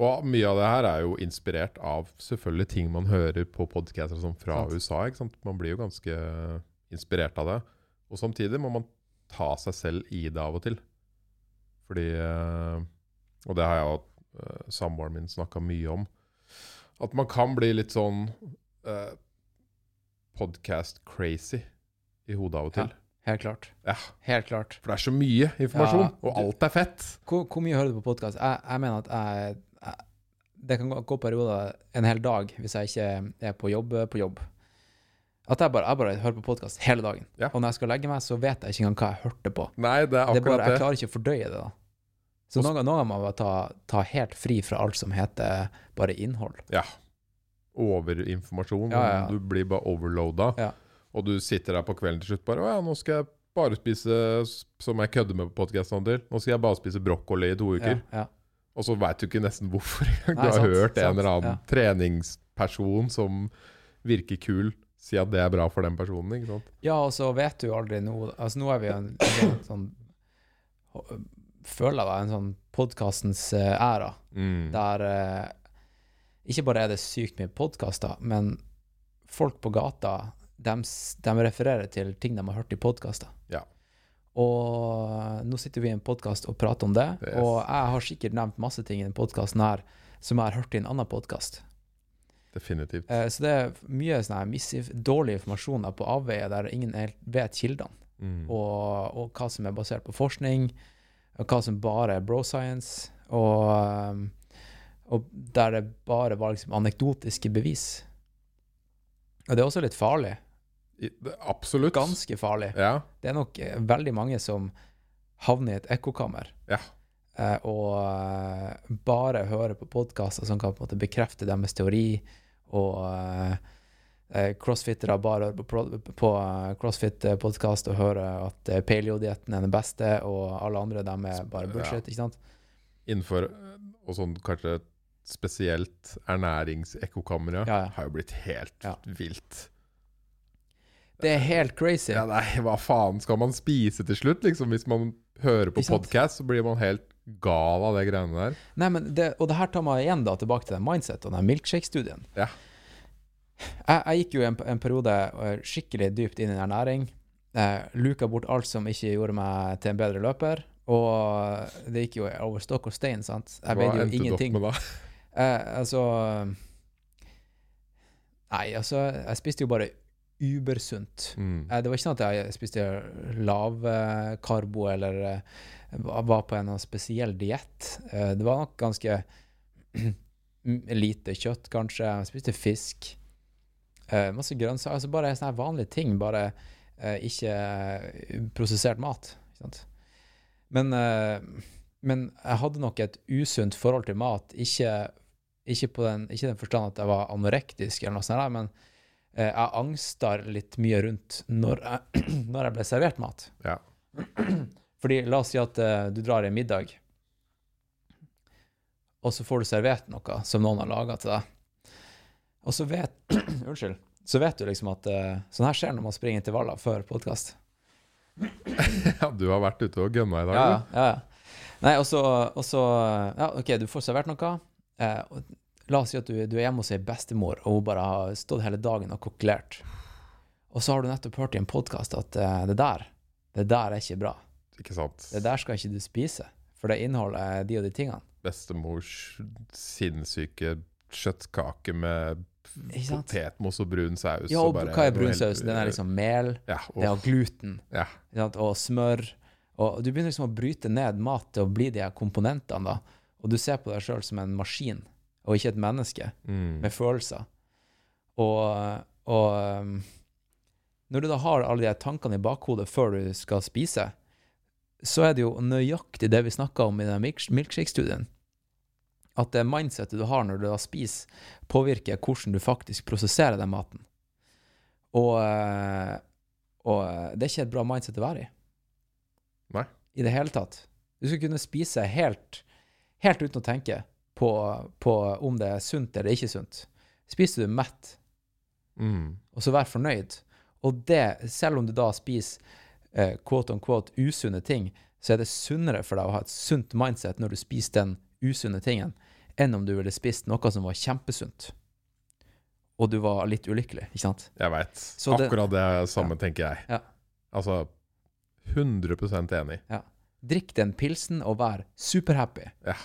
Og mye av det her er jo inspirert av selvfølgelig ting man hører på podcaster som fra Sant. USA. ikke sant? Man blir jo ganske inspirert av det. Og samtidig må man ta seg selv i det av og til. Fordi eh, Og det har jeg og eh, samboeren min snakka mye om. At man kan bli litt sånn eh, podcast-crazy i hodet av og til. Ja. Helt klart. Ja. Helt klart. For det er så mye informasjon, Ja, og alt er fett. Hvor, hvor mye hører du på podkast? Jeg, jeg mener at jeg, jeg Det kan gå, gå perioder en hel dag hvis jeg ikke er på jobb på jobb. At jeg bare, bare hører på podkast hele dagen. Ja. Og når jeg skal legge meg, så vet jeg ikke engang hva jeg hørte på. Nei, det er Det er bare, akkurat jeg klarer ikke å fordøye det. da. Så noen ganger noen må man ta, ta helt fri fra alt som heter bare innhold. Ja. Overinformasjon. Ja, ja, ja. Du blir bare overloada. Ja. Og du sitter der på kvelden til slutt bare Å ja, nå skal jeg bare spise som jeg kødder med på podkasten til. Nå skal jeg bare spise brokkoli i to uker. ja. Og så veit du ikke nesten hvorfor. <laughs> Du Nei, har sant, hørt en eller annen ja. treningsperson som virker kul, si at det er bra for den personen. ikke sant? Ja, og så vet du aldri nå Altså, nå er vi jo en, en sånn Føler jeg en sånn podkastens æra, Mm. der eh, ikke bare er det sykt mye podkaster, men folk på gata de, refererer til ting de har hørt i podkaster. Ja. Og nå sitter vi i en podkast og prater om det, Yes. og jeg har sikkert nevnt masse ting i den podkasten her som jeg har hørt i en annen podkast. Definitivt. Eh, så det er mye sånn dårlig informasjon på avveie der ingen helt vet kildene, Mm. og, og hva som er basert på forskning, og hva som bare er bro science, og, um, og der det bare var liksom anekdotiske bevis. Og det er også litt farlig. Absolutt. Ganske farlig. Ja. Det er nok eh, veldig mange som havner i et ekkokammer. Ja. Eh, og eh, bare hører på podkaster som kan på en måte bekrefte deres teori, og crossfittere bare hører på, på eh, crossfit-podkast og hører at eh, paleo-dietten er den beste, og alle andre dem er bare Ja. bullshit, ikke sant? Innenfor eh, og sånn kanskje spesielt ernæringsekkokammeret Ja, ja. har jo blitt helt Ja. vilt. Det er helt crazy. Ja, nei, hva faen skal man spise til slutt, liksom? Hvis man hører på podkast, så blir man helt gal av de greiene der. Nei, men det, og det her tar meg igjen da tilbake til den mindset og den milkshake-studien. Ja. Jeg, jeg gikk jo en, en periode eh, skikkelig dypt inn i ernæring. Eh, luka bort alt som ikke gjorde meg til en bedre løper. Og det gikk jo over stokk og stein, sant. Jeg Hva veide jo endte du opp med da? <laughs> Eh, altså Nei, altså, jeg spiste jo bare ubersunt. Mm. Eh, Det var ikke sånn at jeg spiste lavkarbo eller eh, var var på en spesiell diett. Eh, Det var nok ganske <clears throat> lite kjøtt, kanskje. Jeg spiste fisk. Eh, Masse grønnsaker. Altså bare sånne vanlige ting. Bare uh, ikke eh, prosessert mat. Men, uh, men jeg hadde nok et usunt forhold til mat. Ikke, ikke på den, ikke den forstand at jeg var anorektisk, eller noe sånt, men jeg angsta litt mye rundt når jeg, <clears throat> når jeg ble servert mat. Ja. <clears throat> Fordi la oss si at du drar i middag, og så får du servert noe som noen har laga til deg. Og så vet <clears throat> Unnskyld. Så vet du liksom at uh, sånn her skjer når man springer intervaller før podkast. <laughs> ja, du har vært ute og gønna i dag, Ja, du. ja, ja. Nei, og så, og så Ja, OK, du får servert noe. Uh, la oss si at du, du er hjemme hos ei bestemor, og hun bare har stått hele dagen og kokkelert. Og så har du nettopp hørt i en podkast at uh, det der, det der er ikke bra. Ikke sant? Det der skal ikke du spise, for det inneholder de og de tingene. Bestemors sinnssyke kjøttkake med? Potetmos og brun saus. Ja, og bare hva er brun saus? Den er liksom mel, Ja, det er gluten ja. og smør. Og du begynner liksom å bryte ned mat til å bli de her komponentene, da. Og du ser på deg sjøl som en maskin, og ikke et menneske Mm. med følelser. Og, og um, når du da har alle de tankene i bakhodet før du skal spise, så er det jo nøyaktig det vi snakka om i den milk- milkshake-studien. At det mindsetet du har når du da spiser, påvirker hvordan du faktisk prosesserer den maten. Og, eh, og eh, det er ikke et bra mindset å være i. Nei. I det hele tatt. Du skal kunne spise helt, helt uten å tenke på, på om det er sunt eller ikke sunt. Spiser du mett, Mm. og så vær fornøyd. Og det, selv om du da spiser eh, quote on quote usunne ting, så er det sunnere for deg å ha et sunt mindset når du spiser den usunne tingen, enn om du ville spist noe som var kjempesunt, og du var litt ulykkelig, ikke sant? Jeg veit. Akkurat det samme tenker jeg. Ja. Altså 100% enig. Drikk den pilsen og vær superhappy. Ja.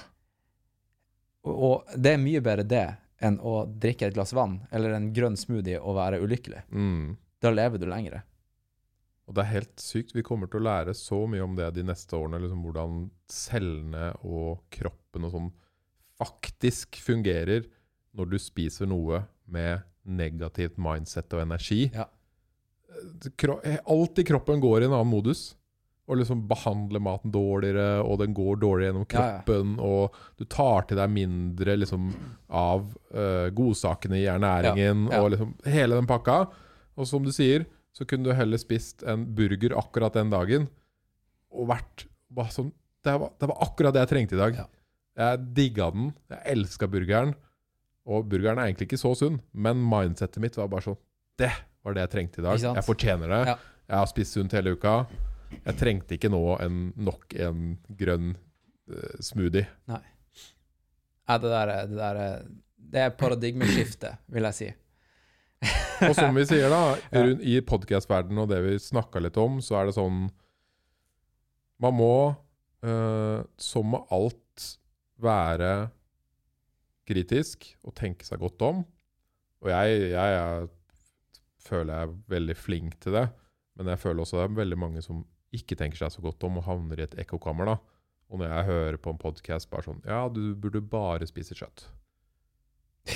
Og, og det er mye bedre det enn å drikke et glass vann eller en grønn smoothie og være ulykkelig. Mm. Da lever du lengre. Og det er helt sykt. Vi kommer til å lære så mye om det de neste årene. Liksom hvordan cellene og kroppen og sånn faktisk fungerer når du spiser noe med negativt mindset og energi. Ja. Alt i kroppen går i en annen modus. Og liksom behandler maten dårligere, og den går dårligere gjennom Ja, ja. kroppen. Og du tar til deg mindre liksom, av uh, godsakene i ernæringen, Ja, ja. og liksom hele den pakka. Og som du sier, så kunne du heller spist en burger akkurat den dagen, og vært sånn det var, det var akkurat det jeg trengte i dag. Ja. Jeg digga den. Jeg elska burgeren. Og burgeren er egentlig ikke så sunn, men mindsetet mitt var bare sånn Det var det jeg trengte i dag. Jeg fortjener det. Ja. Jeg har spist sunt hele uka. Jeg trengte ikke nå en, nok en grønn uh, smoothie. Nei, det der, er- det der er- Det er paradigmeskiftet, vil jeg si. Og som vi sier, da, <laughs> i podkast-verdenen og det vi snakka litt om, så er det sånn Man må, uh, som med alt, være kritisk og tenke seg godt om. Og jeg, jeg jeg, føler jeg er veldig flink til det, men jeg føler også det er veldig mange som ikke tenker seg så godt om og havner i et ekkokammer. da. Og når jeg hører på en podkast bare sånn Ja, du burde bare spise kjøtt.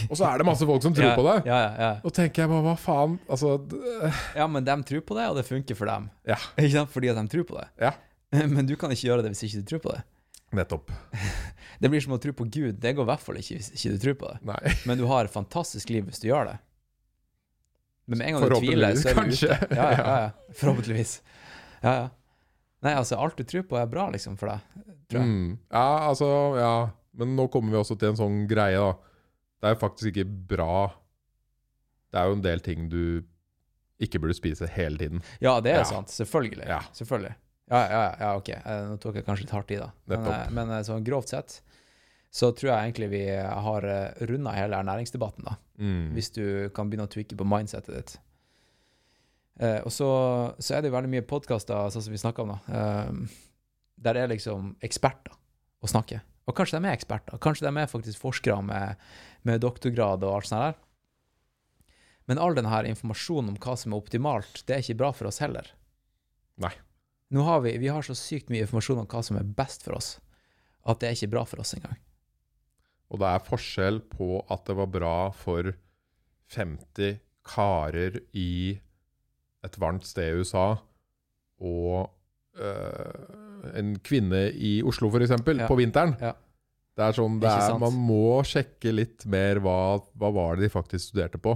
Og så er det masse folk som tror ja, på det. Ja, ja, ja. Og tenker jeg bare, hva faen? Altså, ja, men de tror på det, og det funker for dem. Ja. Ikke sant? Fordi at de tror på det. Ja. <laughs> Men du kan ikke gjøre det hvis ikke du tror på det. nettopp. <laughs> Det blir som å tro på Gud. Det går i hvert fall ikke hvis ikke du tror på det. Nei. Men du har et fantastisk liv hvis du gjør det. Men med en gang du tviler, så er du kanskje. ute. Ja, <laughs> ja, ja, ja. Forhåpentligvis. Ja, ja. Nei, altså, alt du tror på, er bra, liksom, for deg. Tror jeg. Mm. Ja, altså, ja. Men nå kommer vi også til en sånn greie, da. Det er jo faktisk ikke bra Det er jo en del ting du ikke burde spise hele tiden. Ja, det er Ja. sant. Selvfølgelig. Ja. Selvfølgelig. Ja, ja, ja, ok. Eh, Nå tok jeg kanskje litt hardt i, da. Men, eh, men eh, sånn grovt sett så tror jeg egentlig vi har runda hele ernæringsdebatten, da. Mm. Hvis du kan begynne å tweake på mindsetet ditt. Eh, og så, så er det jo veldig mye podkaster, sånn som vi snakka om, da. eh, der er liksom eksperter å snakke. Og kanskje de er eksperter. Kanskje de er faktisk forskere med, med doktorgrad og alt sånt der. Men all denne informasjonen om hva som er optimalt, det er ikke bra for oss heller. Nei. Nå har vi, vi har så sykt mye informasjon om hva som er best for oss, at det er ikke bra for oss engang. Og det er forskjell på at det var bra for 50 karer i et varmt sted i USA, og øh, en kvinne i Oslo, f.eks., eksempel Ja. på vinteren. Ja. Det er sånn, det er. Man må sjekke litt mer hva, hva var det de faktisk studerte på.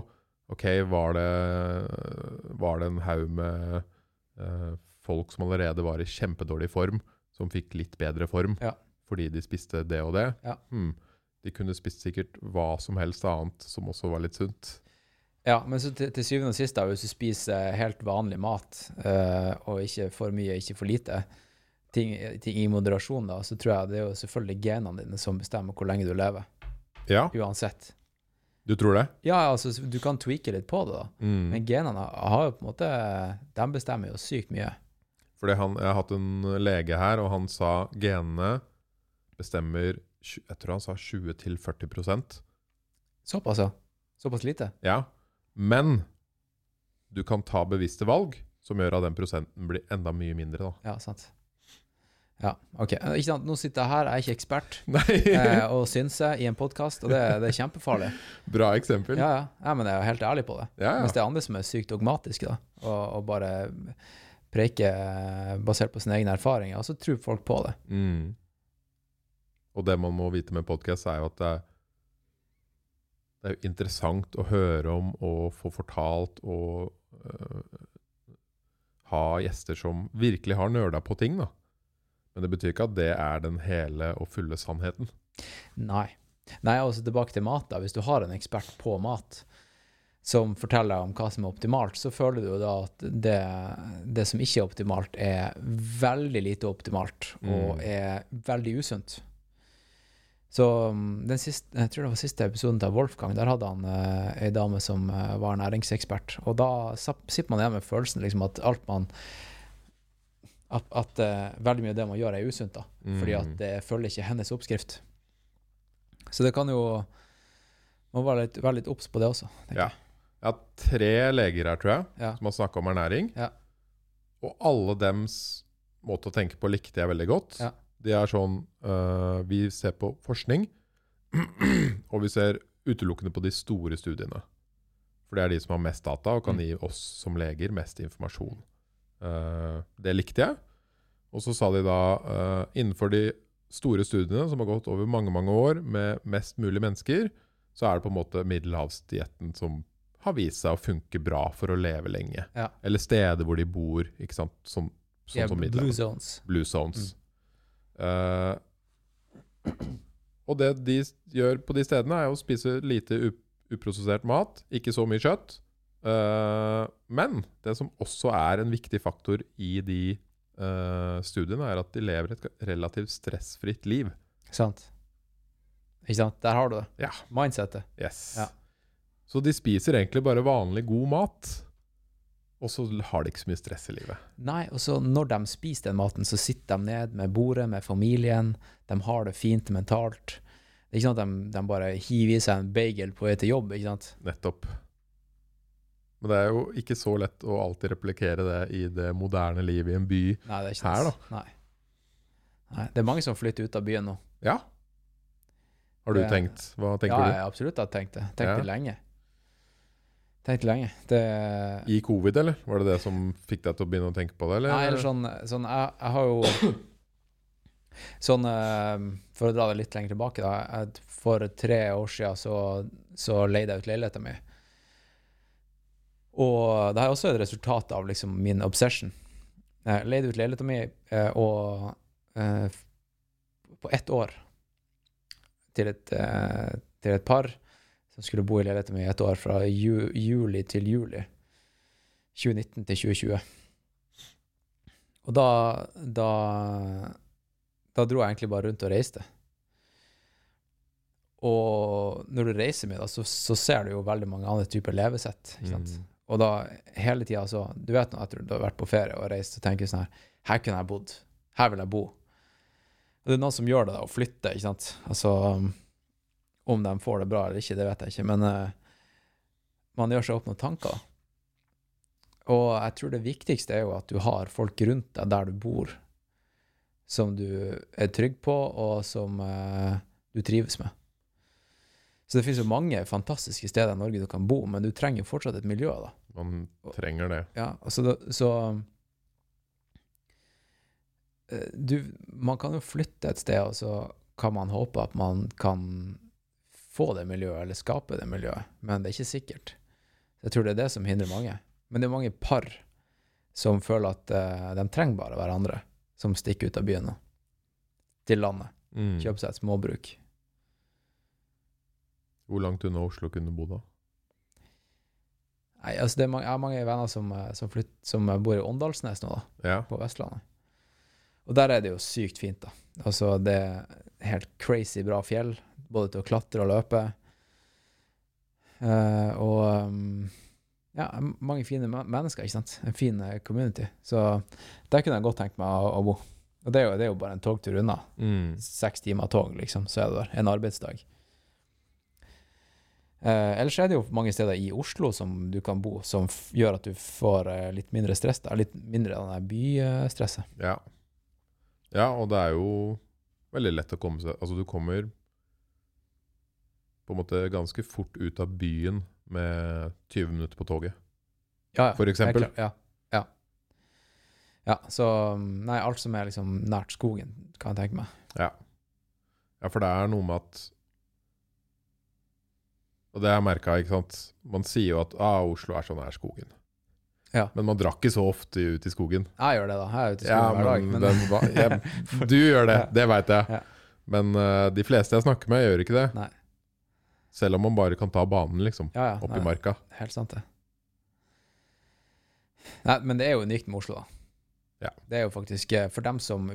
Ok, var det, var det en haug med øh, folk som allerede var i kjempedårlig form, som fikk litt bedre form Ja. fordi de spiste det og det? Ja. Hmm. De kunne spist sikkert hva som helst annet som også var litt sunt. Ja, men så til, til syvende og sist, da, hvis du spiser helt vanlig mat, uh, og ikke for mye, ikke for lite, ting, ting i moderasjon, da, så tror jeg det er jo selvfølgelig genene dine som bestemmer hvor lenge du lever, Ja, uansett. du tror det? Ja, altså, du kan tweake litt på det, da, Mm. men genene har jo på en måte De bestemmer jo sykt mye. Fordi han, jeg har hatt en lege her, og han sa genene bestemmer Jeg tror han sa 20-40% Såpass, ja. Såpass lite. Ja. Men du kan ta bevisste valg som gjør at den prosenten blir enda mye mindre, da. Ja, sant. Ja, OK. Eh, Ikke sant? Nå sitter jeg her, jeg er ikke ekspert, <laughs> eh, og synser i en podkast, og det, det er kjempefarlig. <laughs> Bra eksempel. Ja, ja. ja, men jeg er helt ærlig på det. Ja, Mens det er andre som er sykt dogmatiske, da, og, og bare preker eh, basert på sine egne erfaringer, og så tror folk på det. Mm. Og det man må vite med podkast, er jo at det er, det er jo interessant å høre om og få fortalt og uh, ha gjester som virkelig har nøla på ting, da. Men det betyr ikke at det er den hele og fulle sannheten. Nei. Nei, altså tilbake til mat, da. Hvis du har en ekspert på mat som forteller om hva som er optimalt, så føler du jo da at det, det som ikke er optimalt, er veldig lite optimalt, og Mm. er veldig usunt. Så um, den siste, jeg tror det var siste episoden til Wolfgang, der hadde han eh, ei dame som eh, var næringsekspert. Og da sitter man igjen med følelsen liksom, at alt man At, at eh, veldig mye av det man gjør, er usunt, da. Fordi at Mm. det følger ikke hennes oppskrift. Så det kan jo Man må være litt, være litt obs på det også. Ja. Jeg har tre leger her, tror jeg. Ja. som har snakka om ernæring. Ja. Og alle dems måte å tenke på likte jeg veldig godt. Ja. De er sånn uh, Vi ser på forskning, <clears throat> og vi ser utelukkende på de store studiene. For det er de som har mest data og kan Mm. gi oss som leger mest informasjon. Uh, det likte jeg. Og så sa de da uh, innenfor de store studiene som har gått over mange mange år med mest mulig mennesker, så er det på en måte middelhavsdietten som har vist seg å funke bra for å leve lenge. Ja. Eller steder hvor de bor, ikke sant? Som, sånn Ja, som blue zones. Blue zones. Eh, og det de gjør på de stedene, er å spise lite up uprosessert mat, ikke så mye kjøtt. Uh, men det som også er en viktig faktor i de uh, studiene, er at de lever et relativt stressfritt liv. Sant. Ikke sant? Der har du det. Ja. Mindsettet. Yes. Ja. Så de spiser egentlig bare vanlig god mat, og så har de ikke så mye stress i livet. Nei, og så når de spiser den maten, så sitter de ned med bordet med familien. De har det fint mentalt. Det er ikke sånn at de, de bare hiver i seg en bagel på vei til jobb, ikke sant? Nettopp. Men det er jo ikke så lett å alltid replikere det i det moderne livet i en by. Nei, det er ikke Her, da. Nei. Nei. Det er mange som flytter ut av byen nå. Ja. Har du Det- tenkt? Hva tenker ja, du? jeg absolutt har tenkt det. Tenkt Ja. det lenge. Tenkt det lenge. Det I covid, eller? Var det det som fikk deg til å begynne å tenke på det? Eller? Nei, eller sånn, sånn jeg, jeg har jo Sånn eh, For å dra det litt lenger tilbake, da. For tre år siden så, så leide jeg ut leiligheten min. Og det er også et resultat av liksom min obsession. Jeg leide ut leiligheten min, eh, og eh, på ett år til et, eh, til et par som skulle bo i leiligheten min i et år, fra ju, juli til juli. 2019 til 2020. Og da, da Da dro jeg egentlig bare rundt og reiste. Og når du reiser mye, da, så, så ser du jo veldig mange andre typer levesett. ikke sant? Mm. Og da hele tida så Du vet etter du har vært på ferie og reist og tenker sånn her Her kunne jeg bodd. Her vil jeg bo. Og det er noen som gjør det, da, å flytte, ikke sant. Altså Om de får det bra eller ikke, det vet jeg ikke, men uh, man gjør seg opp noen tanker. Og jeg tror det viktigste er jo at du har folk rundt deg der du bor, som du er trygg på, og som uh, du trives med. Så det finnes jo mange fantastiske steder i Norge du kan bo, men du trenger jo fortsatt et miljø, da. Man trenger det. Ja, altså da, så eh, du, Man kan jo flytte et sted, og så kan man håpe at man kan få det miljøet, eller skape det miljøet, men det er ikke sikkert. Jeg tror det er det som hindrer mange. Men det er mange par som føler at uh, de trenger bare hverandre, som stikker ut av byen nå. Til landet. Mm. Kjøper seg et småbruk. Hvor langt unna Oslo kunne du bo da? Nei, altså det er mange, jeg har mange venner som, eh, som, flytt, som bor i Åndalsnes nå, da. Ja. på Vestlandet. Og der er det jo sykt fint, da. Altså, det er helt crazy bra fjell, både til å klatre og løpe. Uh, og um, ja, mange fine mennesker, ikke sant. En fin eh, community. Så der kunne jeg godt tenkt meg å, å bo. Og det er, jo, det er jo bare en togtur unna. Mm. Seks timer tog, liksom, så er du der. En arbeidsdag. Uh, ellers er det jo mange steder i Oslo som du kan bo, som gjør at du får uh, litt mindre stress. Da. Litt mindre av det bystresset. Ja. ja, og det er jo veldig lett å komme seg Altså, du kommer på en måte ganske fort ut av byen med 20 minutter på toget. Ja, ja. For eksempel. Ja. ja. Ja, så Nei, alt som er liksom nært skogen, kan jeg tenke meg. Ja. ja, for det er noe med at Og det har jeg merka, ikke sant. Man sier jo at ah, Oslo er så nær skogen. Ja. Men man drar ikke så ofte ut i skogen. Jeg gjør det, da. Jeg er ute i skogen hver dag. men den jeg, <laughs> Du gjør det, det veit jeg. Ja. Men uh, de fleste jeg snakker med, gjør ikke det. Nei. Selv om man bare kan ta banen, liksom. ja, ja, Opp nei, i marka. Helt sant, det. Nei, men det er jo unikt med Oslo, da. Ja. Det er jo faktisk eh, For dem som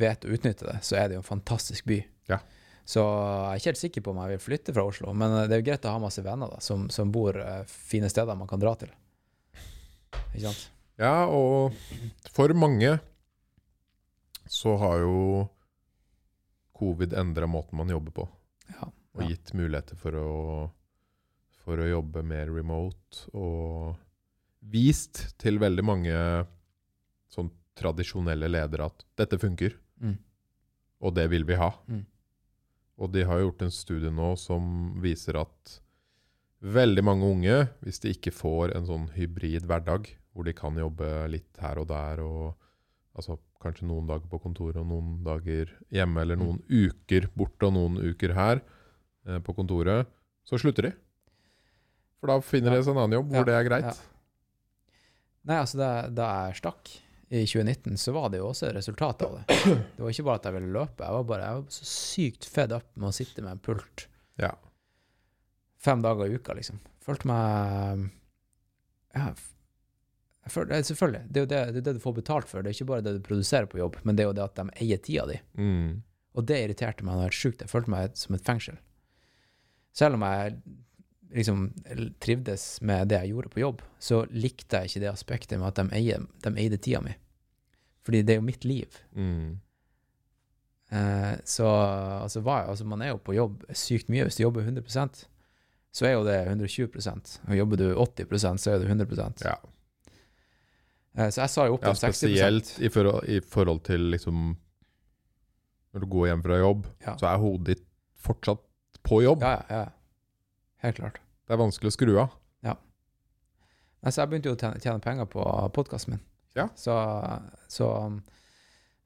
vet å utnytte det, så er det jo en fantastisk by. Ja. Så jeg er ikke helt sikker på om jeg vil flytte fra Oslo, men eh, det er jo greit å ha masse venner da, som, som bor eh, fine steder man kan dra til. Ikke sant? Ja, og for mange så har jo covid endra måten man jobber på. Ja. Og Ja. gitt muligheter for å, for å jobbe mer remote. Og vist til veldig mange sånn tradisjonelle ledere at dette funker, Mm. og det vil vi ha. Mm. Og de har gjort en studie nå som viser at veldig mange unge, hvis de ikke får en sånn hybrid hverdag, hvor de kan jobbe litt her og der, og altså kanskje noen dager på kontoret og noen dager hjemme, eller noen uker borte og noen uker her på kontoret, så slutter de. For da finner de Ja. seg en annen jobb hvor Ja, det er greit. ja. Nei, altså da, da jeg stakk i 2019, så var det jo også resultatet av det. Det var ikke bare at jeg ville løpe, jeg var bare jeg var så sykt fed up med å sitte med en pult Ja. fem dager i uka, liksom. Følte meg ja, f- jeg føler, er Selvfølgelig. Det er jo det, det er det du får betalt for. Det er ikke bare det du produserer på jobb, men det er jo det at de eier tida di. Mm. Og det irriterte meg helt sjukt. Jeg følte meg som et fengsel. Selv om jeg liksom trivdes med det jeg gjorde på jobb, så likte jeg ikke det aspektet med at de, eier, de eide tida mi. Fordi det er jo mitt liv. Mm. Eh, så altså, hva, altså, man er jo på jobb sykt mye. Hvis du jobber 100% så er jo det 120 Og jobber du 80% så er det 100 Ja. Eh, Så jeg sa jo opp ja, den 60 spesielt i forhold, i forhold til liksom Når du går hjem fra jobb, Ja. så er hodet ditt fortsatt på jobb. Ja, ja, ja. Helt klart. Det er vanskelig å skru av. Nei, så jeg begynte jo å tjene, tjene penger på podkasten min. Ja. Så, så um,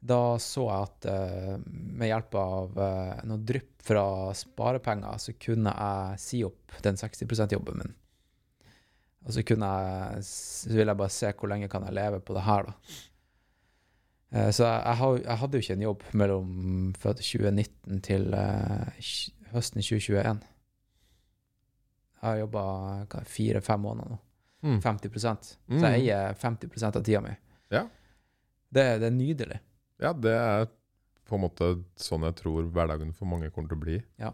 da så jeg at uh, med hjelp av uh, noe drypp fra sparepenger, så kunne jeg si opp den 60 %-jobben min. Og så kunne jeg Så ville jeg bare se hvor lenge kan jeg leve på det her, da. Uh, så jeg, jeg, hadde jo ikke en jobb mellom 2019 til høsten 2021. Jeg har jobba fire-fem måneder nå. Mm. 50% Så Mm. jeg eier 50% av tida mi. Ja. Det, det er nydelig. Ja, det er på en måte sånn jeg tror hverdagen for mange kommer til å bli Ja.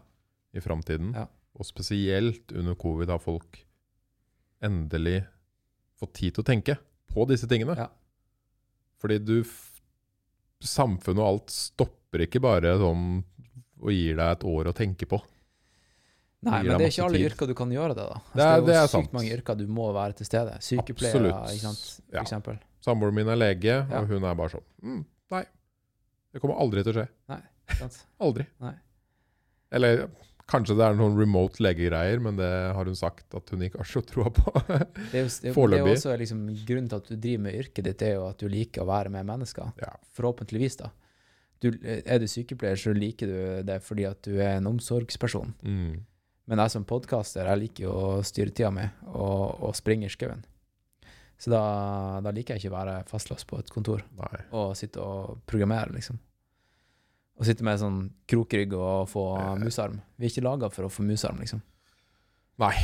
i framtiden. Ja. Og spesielt under covid har folk endelig fått tid til å tenke på disse tingene. Ja. Fordi du Samfunnet og alt stopper ikke bare sånn og gir deg et år å tenke på. Nei, men det er ikke alle tid. yrker du kan gjøre det, da. Altså, Det er- det er sykt sant. mange yrker du må være til stede. Sykepleiere, ikke sant, for Ja. eksempel. Samboeren min er lege, Ja. og hun er bare sånn mm, Nei, det kommer aldri til å skje. Nei, Sant? <laughs> Aldri. Nei. Eller kanskje det er noen remote legegreier, men det har hun sagt at hun ikke har så troa på. <laughs> Det er jo, det, er det er Foreløpig. liksom, grunnen til at du driver med yrket ditt, er jo at du liker å være med mennesker. Ja. Forhåpentligvis, da. Du, er du sykepleier, så liker du det fordi at du er en omsorgsperson. mm. Men jeg som podkaster, jeg liker jo å styre tida mi og, og springe i skauen. Så da, da liker jeg ikke å være fastlåst på et kontor Nei. og sitte og programmere, liksom. Og sitte med sånn krokrygg og få Eh. musarm. Vi er ikke laga for å få musarm, liksom. Nei.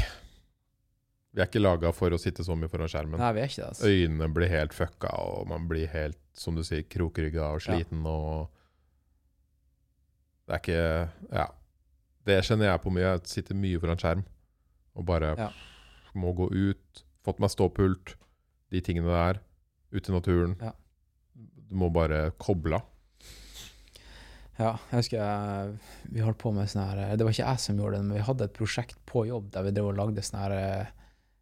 Vi er ikke laga for å sitte så mye foran skjermen. Nei, vi er ikke det. altså. Øynene blir helt fucka, og man blir helt, som du sier, krokrygga og sliten og Det er ikke Ja. Det kjenner jeg på mye. Jeg sitter mye foran skjerm og bare Ja. må gå ut. Fått meg ståpult, de tingene der. Ute i naturen. Ja. Du må bare koble av. Ja, jeg husker jeg, vi holdt på med sånn her Det var ikke jeg som gjorde det, men vi hadde et prosjekt på jobb der vi drev og lagde sånn her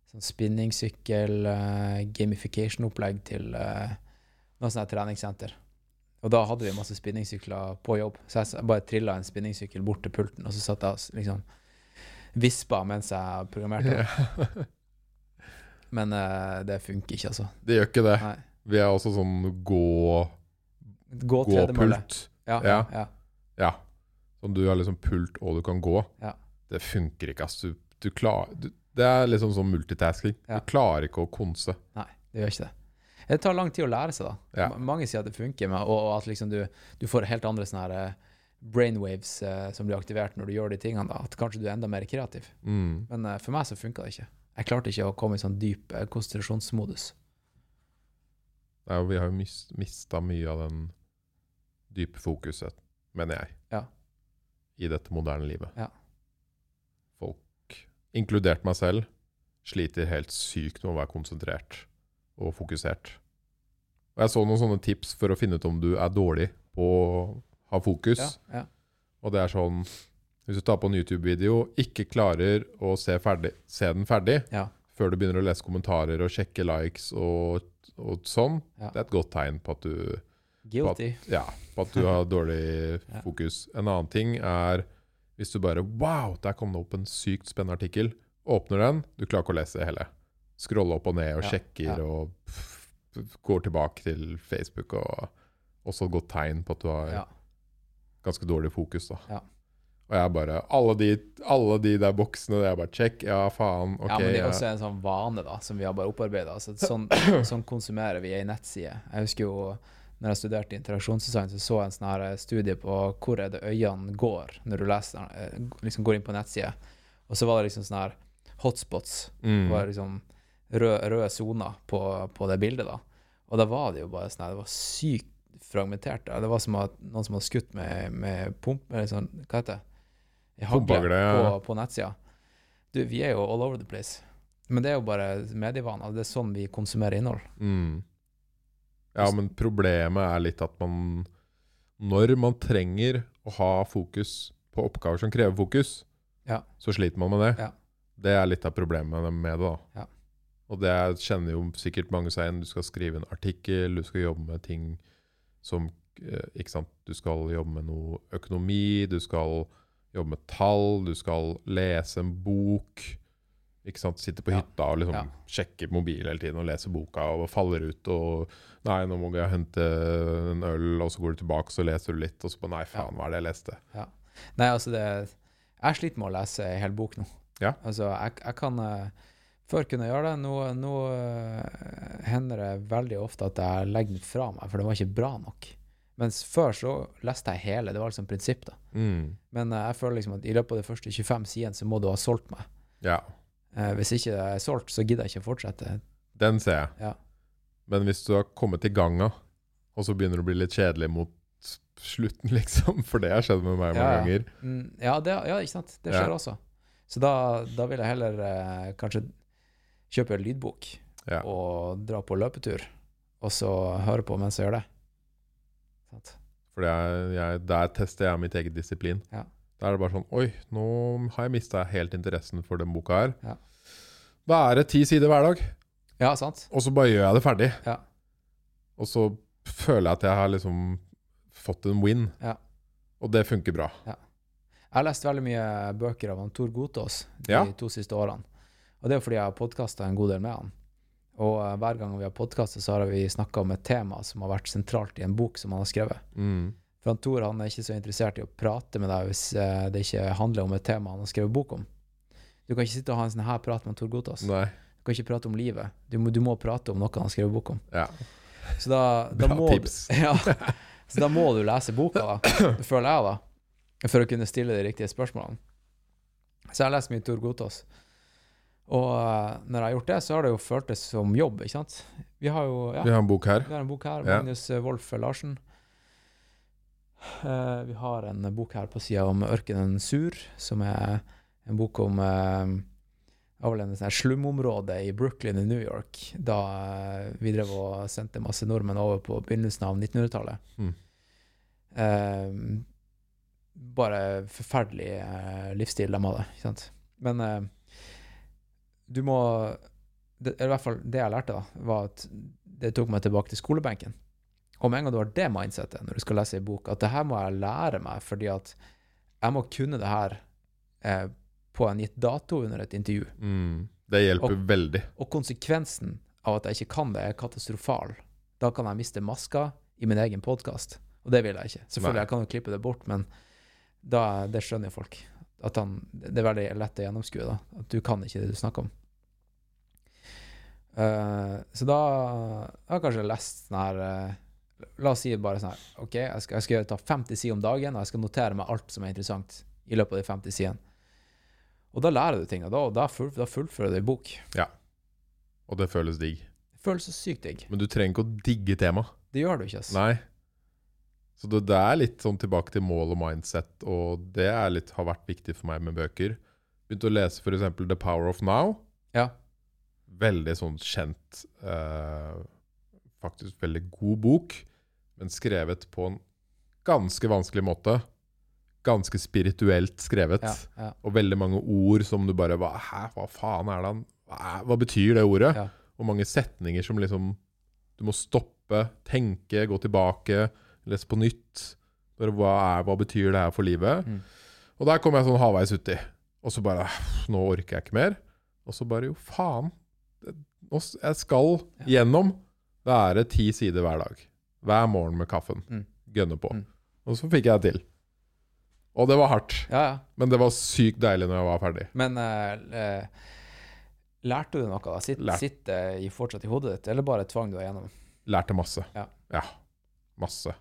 sånn spinningsykkel, uh, gamification-opplegg til uh, noe sånt treningssenter. Og da hadde vi masse spinningsykler på jobb, så jeg bare trilla en spinningsykkel bort til pulten, og så satt jeg og liksom vispa mens jeg programmerte. <laughs> Men uh, det funker ikke, altså. Det gjør ikke det. Nei. Vi er også sånn gå Gå-pult. Ja, Ja. ja. Ja. Sånn du har liksom pult og du kan gå. Ja. Det funker ikke, ass. Du, du klar, du, det er liksom sånn multitasking. Ja. Du klarer ikke å konse. Nei, det gjør ikke det. Det tar lang tid å lære seg, da. Ja. Mange sier at det funker, med, og, og at liksom du, du får helt andre sånne her eh, brainwaves eh, som blir aktivert når du gjør de tingene. da. At kanskje du er enda mer kreativ. Mm. Men eh, for meg så funka det ikke. Jeg klarte ikke å komme i sånn dyp eh, konsentrasjonsmodus. Nei, og vi har jo mis, mista mye av den dype fokuset, mener jeg, Ja. i dette moderne livet. Ja. Folk, inkludert meg selv, sliter helt sykt med å være konsentrert og fokusert. Og jeg så noen sånne tips for å finne ut om du er dårlig på å ha fokus. Ja, ja. Og det er sånn Hvis du tar på en YouTube-video, ikke klarer å se, ferdig, se den ferdig Ja. før du begynner å lese kommentarer og sjekke likes og, og sånn, det er et godt tegn på at du, Guilty. ja, på at du har <laughs> dårlig fokus. En annen ting er hvis du bare Wow, der kom det opp en sykt spennende artikkel. Åpner den, du klarer ikke å lese hele. Scroller opp og ned og Ja, sjekker ja. og pff, går tilbake til Facebook. og Også et godt tegn på at du har Ja. ganske dårlig fokus. da. Ja. Og jeg bare Alle de, alle de der boksene, det er bare check. Ja, faen. ok. ja, men det er også en sånn vane da, som vi har bare opparbeida. Altså, sånn, <clears throat> sånn konsumerer vi ei nettside. Jeg husker jo når jeg studerte interaksjonsdesign, så så jeg en sånn her studie på hvor er det øynene går når du leser, eh, liksom går inn på nettside. Og så var det liksom sånn her hotspots. Mm. Var liksom røde, røde soner på, på det bildet, da. Og da var det jo bare sånn Det var sykt fragmentert. da. Det var som at noen som hadde skutt med, med pump... Eller sånn, hva heter det? Hagle på, på nettsida. Du, vi er jo all over the place. Men det er jo bare medievaner. Det er sånn vi konsumerer innhold. Mm. Ja, men problemet er litt at man Når man trenger å ha fokus på oppgaver som krever fokus, Ja. så sliter man med det. Ja. Det er litt av problemet med det. da. Ja. Og det er- kjenner jo sikkert mange seg igjen. Du skal skrive en artikkel, du skal jobbe med ting som eh, Ikke sant. Du skal jobbe med noe økonomi, du skal jobbe med tall, du skal lese en bok. Ikke sant? Sitte på Ja. hytta og liksom Ja. sjekke mobil hele tiden og lese boka og faller ut og Nei, nå må jeg hente en øl, og så går du tilbake så leser du litt, og så bare Nei, faen, hva er det jeg leste? Nei, altså det Jeg sliter med å lese en hel bok nå. Ja. Altså, jeg, jeg kan eh, Før kunne jeg gjøre det. Nå, nå eh, hender det veldig ofte at jeg legger den fra meg, for det var ikke bra nok. Mens før så leste jeg hele. Det var liksom prinsipp, da. Mm. Men eh, jeg føler liksom at i løpet av de første 25 sidene så må du ha solgt meg. Ja, Eh, hvis ikke det er solgt, så gidder jeg ikke å fortsette. den ser jeg. Ja. Men hvis du har kommet i ganga, og så begynner du å bli litt kjedelig mot slutten, <laughs> liksom, for det har skjedd med meg Ja, mange ganger Mm, ja, det, ja, ikke sant. Det skjer også. Så da, da vil jeg heller eh, kanskje kjøpe lydbok Ja. og dra på løpetur, og så høre på mens jeg gjør det. Sant? For jeg, der tester jeg mitt eget disiplin. Ja. Da er det bare sånn Oi, nå har jeg mista helt interessen for den boka her. Ja. Det ti sider hver dag, Ja, sant? og så bare gjør jeg det ferdig. Ja. Og så føler jeg at jeg har liksom fått en win. Ja. Og det funker bra. Jeg har lest veldig mye bøker av han Tor Gotaas de Ja. to siste årene. Og det er jo fordi jeg har podkasta en god del med han. Og eh, hver gang vi har podkasta, så har vi snakka om et tema som har vært sentralt i en bok som han har skrevet. Mm. For han Tor han er ikke så interessert i å prate med deg hvis eh, det ikke handler om et tema han har skrevet bok om. Du kan ikke sitte og ha en sånn her prat med Tor Gotas. Nei. Du kan ikke prate om livet. Du må, du må prate om noe han har skrevet bok om. Ja. Så da, da Bra må tips. Du, <laughs> ja, så da må du lese boka, da, <coughs> føler jeg, da, for å kunne stille de riktige spørsmålene. Så jeg lest mye Tor Gotaas. Og eh, når jeg har gjort det, så har det jo føltes som jobb, ikke sant? Vi har jo ja, Vi har en bok her. vi har en bok her, Ja. Magnus eh, Wolff Larsen. Uh, vi har en bok her på sida om ørkenen Sur, som er en bok om uh, en sånn her slumområde i Brooklyn i New York, da vi drev og sendte masse nordmenn over på begynnelsen av 1900-tallet. Mm. Uh, bare forferdelig uh, livsstil de hadde, ikke sant. Men du må det, I hvert fall det jeg lærte, da, var at det tok meg tilbake til skolebenken. Og med en gang du har det mindsettet når du skal lese ei bok, at det her må jeg lære meg fordi at jeg må kunne det her eh, på en gitt dato under et intervju. Mm. Det hjelper veldig. Og konsekvensen av at jeg ikke kan det, er katastrofal. Da kan jeg miste maska i min egen podkast, og det vil jeg ikke. Selvfølgelig, Nei. jeg kan jo klippe det bort, men da, det skjønner jo folk. At han, det er veldig lett å gjennomskue, da. At du kan ikke det du snakker om. Eh, så da har jeg kanskje lest sånn her uh, La oss si bare sånn her OK, jeg skal, jeg skal ta 50 sider om dagen, og jeg skal notere meg alt som er interessant i løpet av de 50 sidene. Og da lærer du ting, og da, da, full, da fullfører du en bok. Og det føles digg. Det føles så sykt digg. Men du trenger ikke å digge temaet. Det gjør du ikke, altså. Nei. Så det, det er litt sånn tilbake til mål og mindset, og det litt, har vært viktig for meg med bøker. Begynte å lese f.eks. The Power of Now. Ja. Veldig sånn kjent eh, Faktisk veldig god bok, men skrevet på en ganske vanskelig måte. Ganske spirituelt skrevet. Ja, ja. Og veldig mange ord som du bare hva, Hæ, hva faen er det han hva, hva betyr det ordet? Ja. Og mange setninger som liksom Du må stoppe, tenke, gå tilbake, lese på nytt. Bare, hva, er, hva betyr det her for livet? Mm. Og der kom jeg sånn halvveis uti. Og så bare Nå orker jeg ikke mer. Og så bare Jo, faen. Det- jeg skal gjennom være ti sider hver dag. Hver morgen med kaffen. Mm. Gønne på. Mm. Og så fikk jeg det til. Og det var hardt. ja, ja. Men det var sykt deilig når jeg var ferdig. Men eh, eh, lærte du noe da? Sitt, Sitter det i- fortsatt i hodet ditt, eller bare tvang du deg gjennom? Lærte masse. Ja. masse.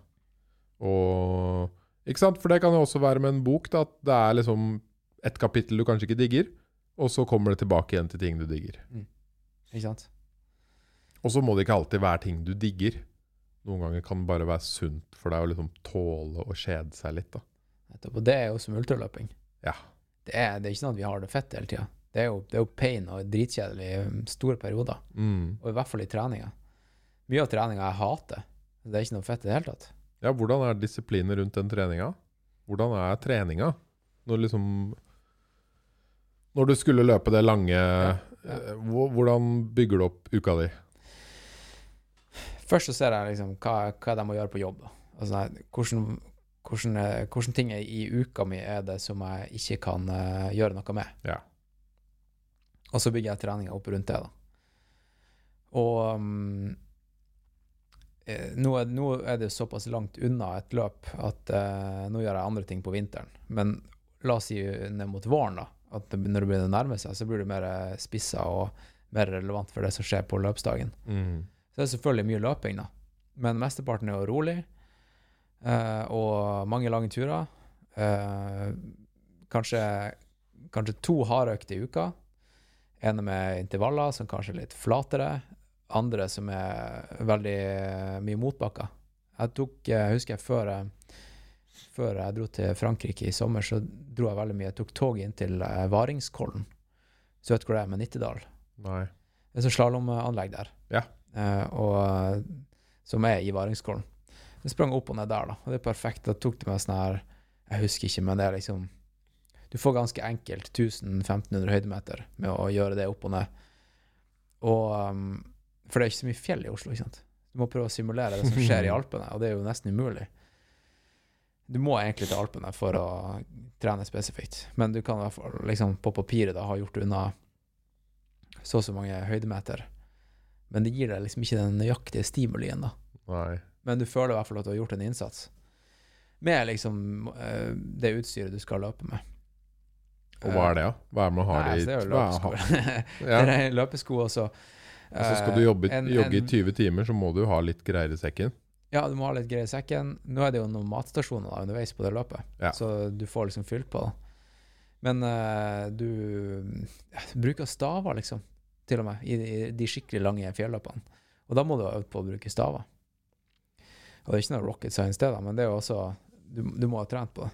Og Ikke sant? For det kan jo også være med en bok, da, at det er liksom et kapittel du kanskje ikke digger, og så kommer det tilbake igjen til ting du digger. Mm. Ikke sant? Og så må det ikke alltid være ting du digger. Noen ganger kan det bare være sunt for deg å liksom tåle å kjede seg litt. da. Og det er jo som ultraløping. Ja. Det er, det er ikke sånn at vi har det fett hele tida. Det, det er jo pain og dritkjedelig i store perioder. Mm. Og i hvert fall i treninga. Mye av treninga jeg hater. Det er ikke noe fett i det hele tatt. ja, hvordan er disiplinen rundt den treninga? Hvordan er treninga? Når liksom Når du skulle løpe det lange ja. Eh, hvor- Hvordan bygger du opp uka di? Først så ser jeg liksom hva, hva de må gjøre på jobb. Altså, hvordan, hvordan, eh, hvordan ting i uka mi er det som jeg ikke kan uh, gjøre noe med. Ja. Og så bygger jeg treninga opp rundt det. da. Og eh, nå, er, nå er det såpass langt unna et løp at uh, nå gjør jeg andre ting på vinteren. Men la oss si ned mot våren, da. At når du begynner å nærme seg, så blir du mer eh, spissa og mer relevant for det som skjer på løpsdagen. Mm. Så det er selvfølgelig mye løping, da. Men mesteparten er jo rolig. eh, og mange lange turer. Eh, kanskje, kanskje to hardøkter i uka. Ene med intervaller, som kanskje er litt flatere. Andre som er veldig eh, mye motbakker. Jeg tok, jeg husker jeg før, før jeg dro til Frankrike i sommer, så dro jeg veldig mye. Jeg tok tog inn til eh, Varingskollen. Så vet du hvor det er, med Nittedal. Nei. Det er så slalåmanlegg der. Ja. Eh, og, som er i Varingskollen. Jeg sprang opp og ned der, da. Og det er perfekt. Da tok det meg sånn her Jeg husker ikke, men det er liksom Du får ganske enkelt 1000-1500 høydemeter med å gjøre det opp og ned. Og um, For det er ikke så mye fjell i Oslo, ikke sant. Du må prøve å simulere det som skjer i <laughs> Alpene, og det er jo nesten umulig. Du må egentlig til Alpene for å trene spesifikt, men du kan i hvert fall liksom på papiret da ha gjort unna så og så mange høydemeter. Men det gir deg liksom ikke den nøyaktige stimulien, da. Nei. Men du føler i hvert fall at du har gjort en innsats. Med liksom eh, det utstyret du skal løpe med. Og hva er det, da? Hva er man har Nei, i så det er jo løpesko. <laughs> Ja. <laughs> Det er løpesko også. Og så skal du jobbe, en- jogge i 20 timer, så må du ha litt greier i sekken. Ja, du må ha litt greier i sekken. Nå er det jo noen matstasjoner da, underveis på det løpet, Ja. så du får liksom fylt på. da. Men uh, du, ja, du bruker staver, liksom, til og med, i, i de skikkelig lange fjelløpene. Og da må du ha øvd på å bruke staver. Og det er ikke noe rocket science, det, da, men det er jo også Du, du må ha trent på det.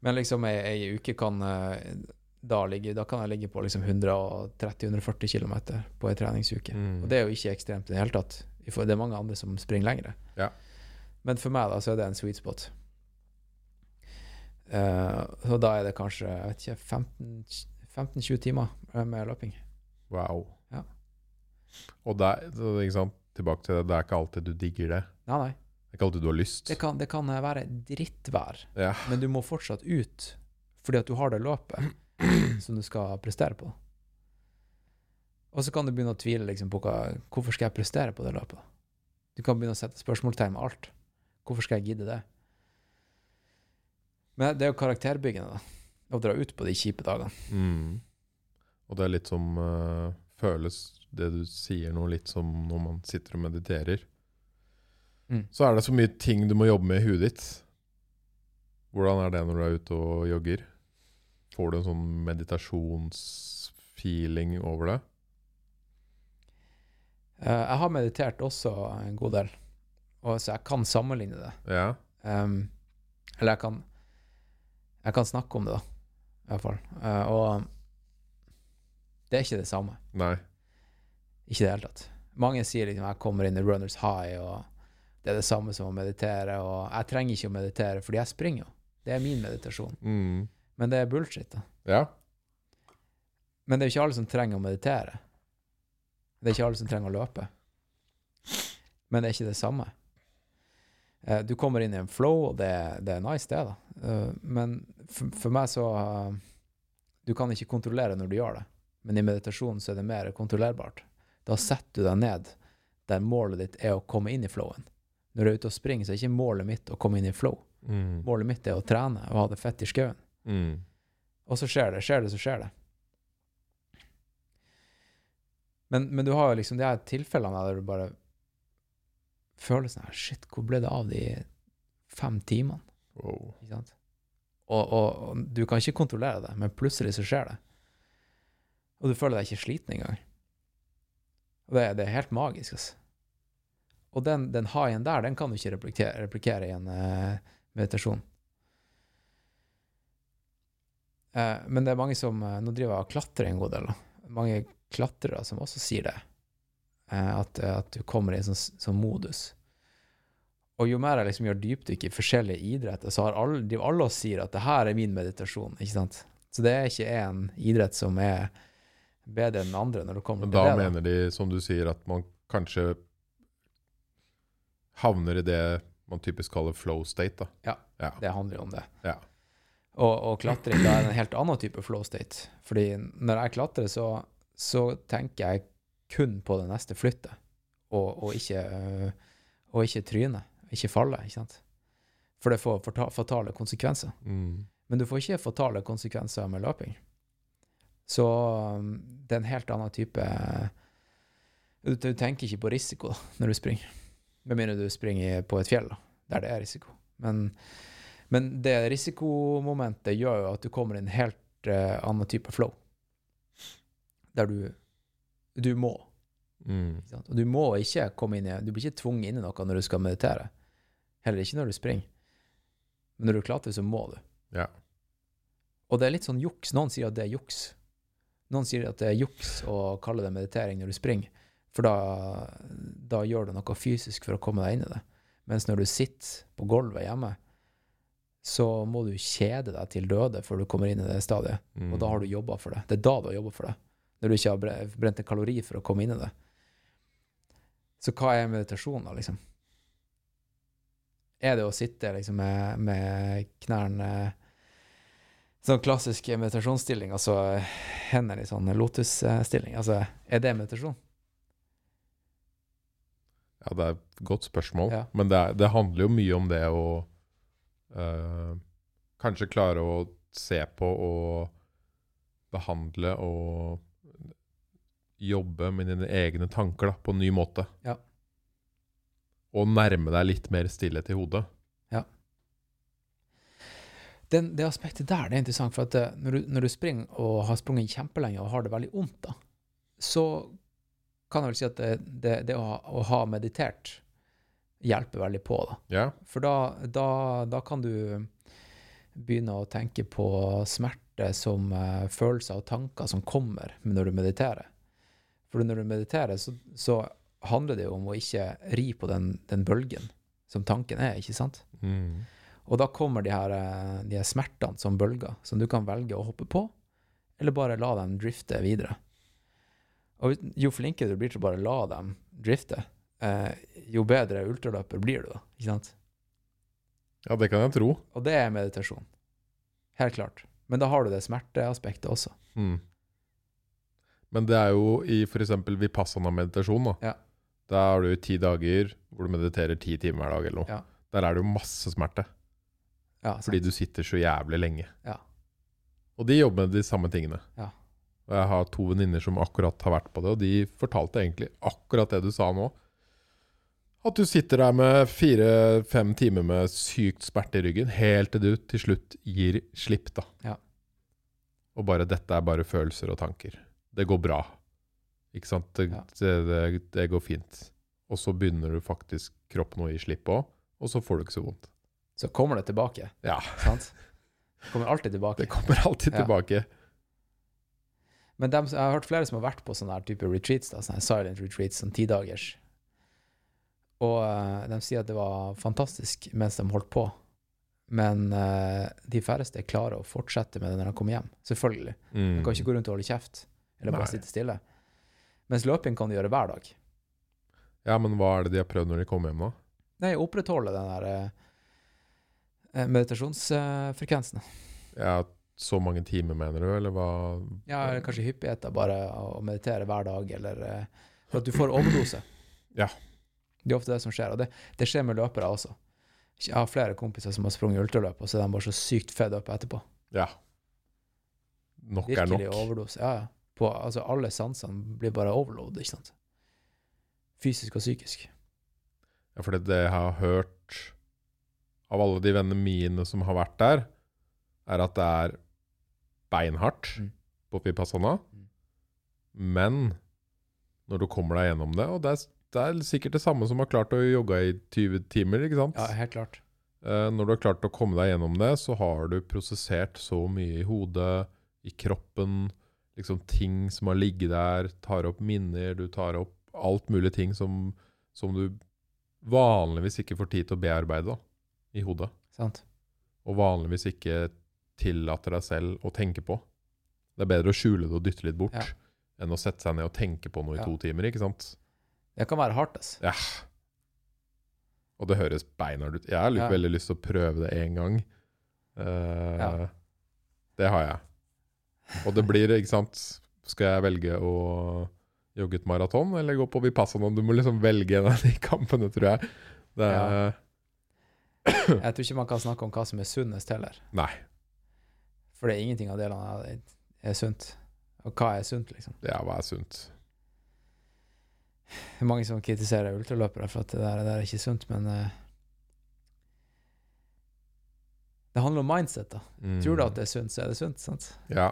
Men liksom ei, ei uke kan eh, da ligge Da kan jeg ligge på liksom 130-140 km på ei treningsuke. Mm. Og det er jo ikke ekstremt i det hele tatt. For- Det er mange andre som springer lengre. Ja. Men for meg da, så er det en sweet spot. Uh, så da er det kanskje jeg vet ikke, 15 15-20 timer med løping. Wow. Ja. Og er, ikke sant? tilbake til det, det er ikke alltid du digger det. Nei, nei. Det er ikke alltid du har lyst. Det kan, det kan være drittvær, Ja. men du må fortsatt ut fordi at du har det løpet <clears throat> som du skal prestere på. Og så kan du begynne å tvile liksom, på hva, hvorfor skal jeg prestere på det løpet. Du kan begynne å sette spørsmålstegn med alt. Hvorfor skal jeg gidde det? Men det er jo karakterbyggende, da. Å dra ut på de kjipe dagene. Mm. Og det er litt som uh, Føles det du sier nå, litt som når man sitter og mediterer. Mm. Så er det så mye ting du må jobbe med i huet ditt. Hvordan er det når du er ute og jogger? Får du en sånn meditasjonsfeeling over det? Eh, jeg har meditert også en god del, og så jeg kan sammenligne det. Ja. Um, eller jeg kan Jeg kan snakke om det, da. I hvert fall. Uh, og det er ikke det samme. Nei. Ikke i det hele tatt. Mange sier liksom jeg kommer inn i runners high, og det er det samme som å meditere. Og jeg trenger ikke å meditere, fordi jeg springer jo. Det er min meditasjon. Mm. Men det er bullshit, da. Ja. Men det er jo ikke alle som trenger å meditere. Det er ikke alle som trenger å løpe. Men det er ikke det samme. Eh, Du kommer inn i en flow, og det, det er nice, det, da. Eh, Men for, for meg så eh, Du kan ikke kontrollere når du gjør det. Men i meditasjonen så er det mer kontrollerbart. Da setter du deg ned der målet ditt er å komme inn i flowen. Når du er ute og springer, så er ikke målet mitt å komme inn i flow. Mm. Målet mitt er å trene og ha det fett i skauen. Mm. Og så skjer det. Skjer det, så skjer det. Men, men du har jo liksom de her tilfellene der du bare føler sånn her Shit, hvor ble det av de fem timene? Wow. Ikke sant? Og, og, og du kan ikke kontrollere det, men plutselig så skjer det. Og du føler deg ikke sliten engang. Og det, det er helt magisk, altså. Og den, den haien der, den kan du ikke replikere, replikere i en uh, meditasjon. Uh, men det er mange som uh, Nå driver jeg og klatrer en god del. da. Mange klatrere som også sier det. Eh, at, at du kommer i en sånn, sånn modus. Og jo mer jeg liksom gjør dypdykk i forskjellige idretter, så har alle, de, alle oss sier at det her er min meditasjon. ikke sant? Så det er ikke en idrett som er bedre enn den andre når det kommer Men til da det. mener de, som du sier, at man kanskje havner i det man typisk kaller flow state. da. Ja. Ja. Det handler jo om det. Ja. Og, og klatring da er en helt annen type flow state. Fordi når jeg klatrer, så, så tenker jeg kun på det neste flyttet, og, og, ikke, øh, og ikke tryne. Ikke falle, ikke sant. For det får fatale konsekvenser. Mm. Men du får ikke fatale konsekvenser med løping. Så um, det er en helt annen type Du, du tenker ikke på risiko da, når du springer. Med mindre du springer på et fjell, da, der det er risiko. Men, men det risikomomentet gjør jo at du kommer i en helt uh, annen type flow. Der du Du må. Mm. Og du må ikke komme inn i Du blir ikke tvunget inn i noe når du skal meditere. Heller ikke når du springer. Men når du klatrer, så må du. Ja. Og det er litt sånn juks. Noen sier at det er juks. Noen sier at det er juks å kalle det meditering når du springer, for da, da gjør du noe fysisk for å komme deg inn i det. Mens når du sitter på gulvet hjemme, så må du kjede deg til døde før du kommer inn i det stadiet. Mm. Og da har du jobba for det. Det er da du har jobba for det. Når du ikke har brent en kalori for å komme inn i det. Så hva er meditasjon, da, liksom? Er det å sitte liksom med, med knærne Sånn klassisk meditasjonsstilling, altså hendene i sånn lotusstilling. Altså, er det meditasjon? Ja, det er et godt spørsmål. Ja. Men det, er, det handler jo mye om det å øh, kanskje klare å se på og behandle og jobbe med dine egne tanker da, på en ny måte. Ja. Og nærme deg litt mer stillhet i hodet. Den, det aspektet der det er interessant, for at eh, når du, når du springer og har sprunget kjempelenge og har det veldig vondt, da, så kan jeg vel si at det, det, det å, ha, å ha meditert hjelper veldig på. da. Ja. For da, da, da kan du begynne å tenke på smerte som uh, følelser og tanker som kommer når du mediterer. For når du mediterer, så, så handler det jo om å ikke ri på den, den bølgen som tanken er, ikke sant? Mm. Og da kommer de her, eh, de her smertene som bølger, som du kan velge å hoppe på, eller bare la dem drifte videre. Og jo flinkere du blir til å bare la dem drifte, eh, jo bedre ultraløper blir du da, ikke sant? ja, det kan jeg tro. Og det er meditasjon. Helt klart. Men da har du det smerteaspektet også. Mm. Men det er jo i f.eks. vipassana-meditasjon. da. Ja. Da har du ti dager hvor du mediterer ti timer hver dag eller noe. Ja. Der er det jo masse smerte, Ja, fordi du sitter så jævlig lenge. Ja. Og de jobber med de samme tingene. Ja. Og jeg har to venninner som akkurat har vært på det, og de fortalte egentlig akkurat det du sa nå. At du sitter der med fire-fem timer med sykt smerte i ryggen, helt til du til slutt gir slipp, da. Ja. Og bare 'dette er bare følelser og tanker'. Det går bra. Ikke sant? Det, Ja. det, det, går fint. Og så begynner du faktisk kroppen å gi slipp òg, og så får du ikke så vondt. Så kommer det tilbake, Ja, sant? Det kommer alltid tilbake. det kommer alltid Ja. tilbake. Men dem, jeg har hørt flere som har vært på sånne type retreats, da, sånne silent retreats, sånn tidagers. Og uh, de sier at det var fantastisk mens de holdt på. Men uh, de færreste klarer å fortsette med det når de kommer hjem. Selvfølgelig. Mm. De kan ikke gå rundt og holde kjeft, eller bare Nei. sitte stille. Mens løping kan du gjøre hver dag. Ja, men hva er det de har prøvd når de kommer hjem, da? Nei, opprettholde den der eh, meditasjonsfrekvensen. Ja, så mange timer, mener du, eller hva? Ja, eller kanskje hyppigheten, bare å meditere hver dag, eller eh, For at du får overdose. <clears throat> Ja. Det er ofte det som skjer, og det, det skjer med løpere også. Jeg har flere kompiser som har sprunget ultraløp, og så er de bare så sykt fed up etterpå. Ja. Nok er Virkelig nok. overdose. Ja, ja. På, altså, alle sansene blir bare overload, ikke sant. Fysisk og psykisk. Ja, for det, jeg har hørt av alle de vennene mine som har vært der, er at det er beinhardt Mm. på Vipassana. Mm. Men når du kommer deg gjennom det. Og det er, det er sikkert det samme som har klart å jogge i 20 timer, ikke sant? Ja, helt klart. Eh, når du har klart å komme deg gjennom det, så har du prosessert så mye i hodet, i kroppen, liksom ting som har ligget der, tar opp minner, du tar opp alt mulig ting som, som du vanligvis ikke får tid til å bearbeide da, i hodet. Sant. Og vanligvis ikke tillater deg selv å tenke på. Det er bedre å skjule det og dytte litt bort, Ja. enn å sette seg ned og tenke på noe i Ja. to timer, ikke sant? Det kan være hardt, altså. Ja. Og det høres beinhardt ut. Jeg har Ja. veldig lyst til å prøve det én gang. Uh, Ja. Det har jeg. Og det blir, ikke sant Skal jeg velge å jogge et maraton eller gå på Vipassana? Du må liksom velge en av de <laughs> kampene, tror jeg. Det er, <clears throat> Jeg tror ikke man kan snakke om hva som er sunnest heller. Nei. For det er ingenting av delene er, sunt. Og hva er sunt, liksom? Ja, hva er sunt? Det er mange som kritiserer ultraløpere for at det der, det der er ikke sunt, men eh, Det handler om mindset, da. Mm. Tror du at det er sunt, så er det sunt, sant? Ja.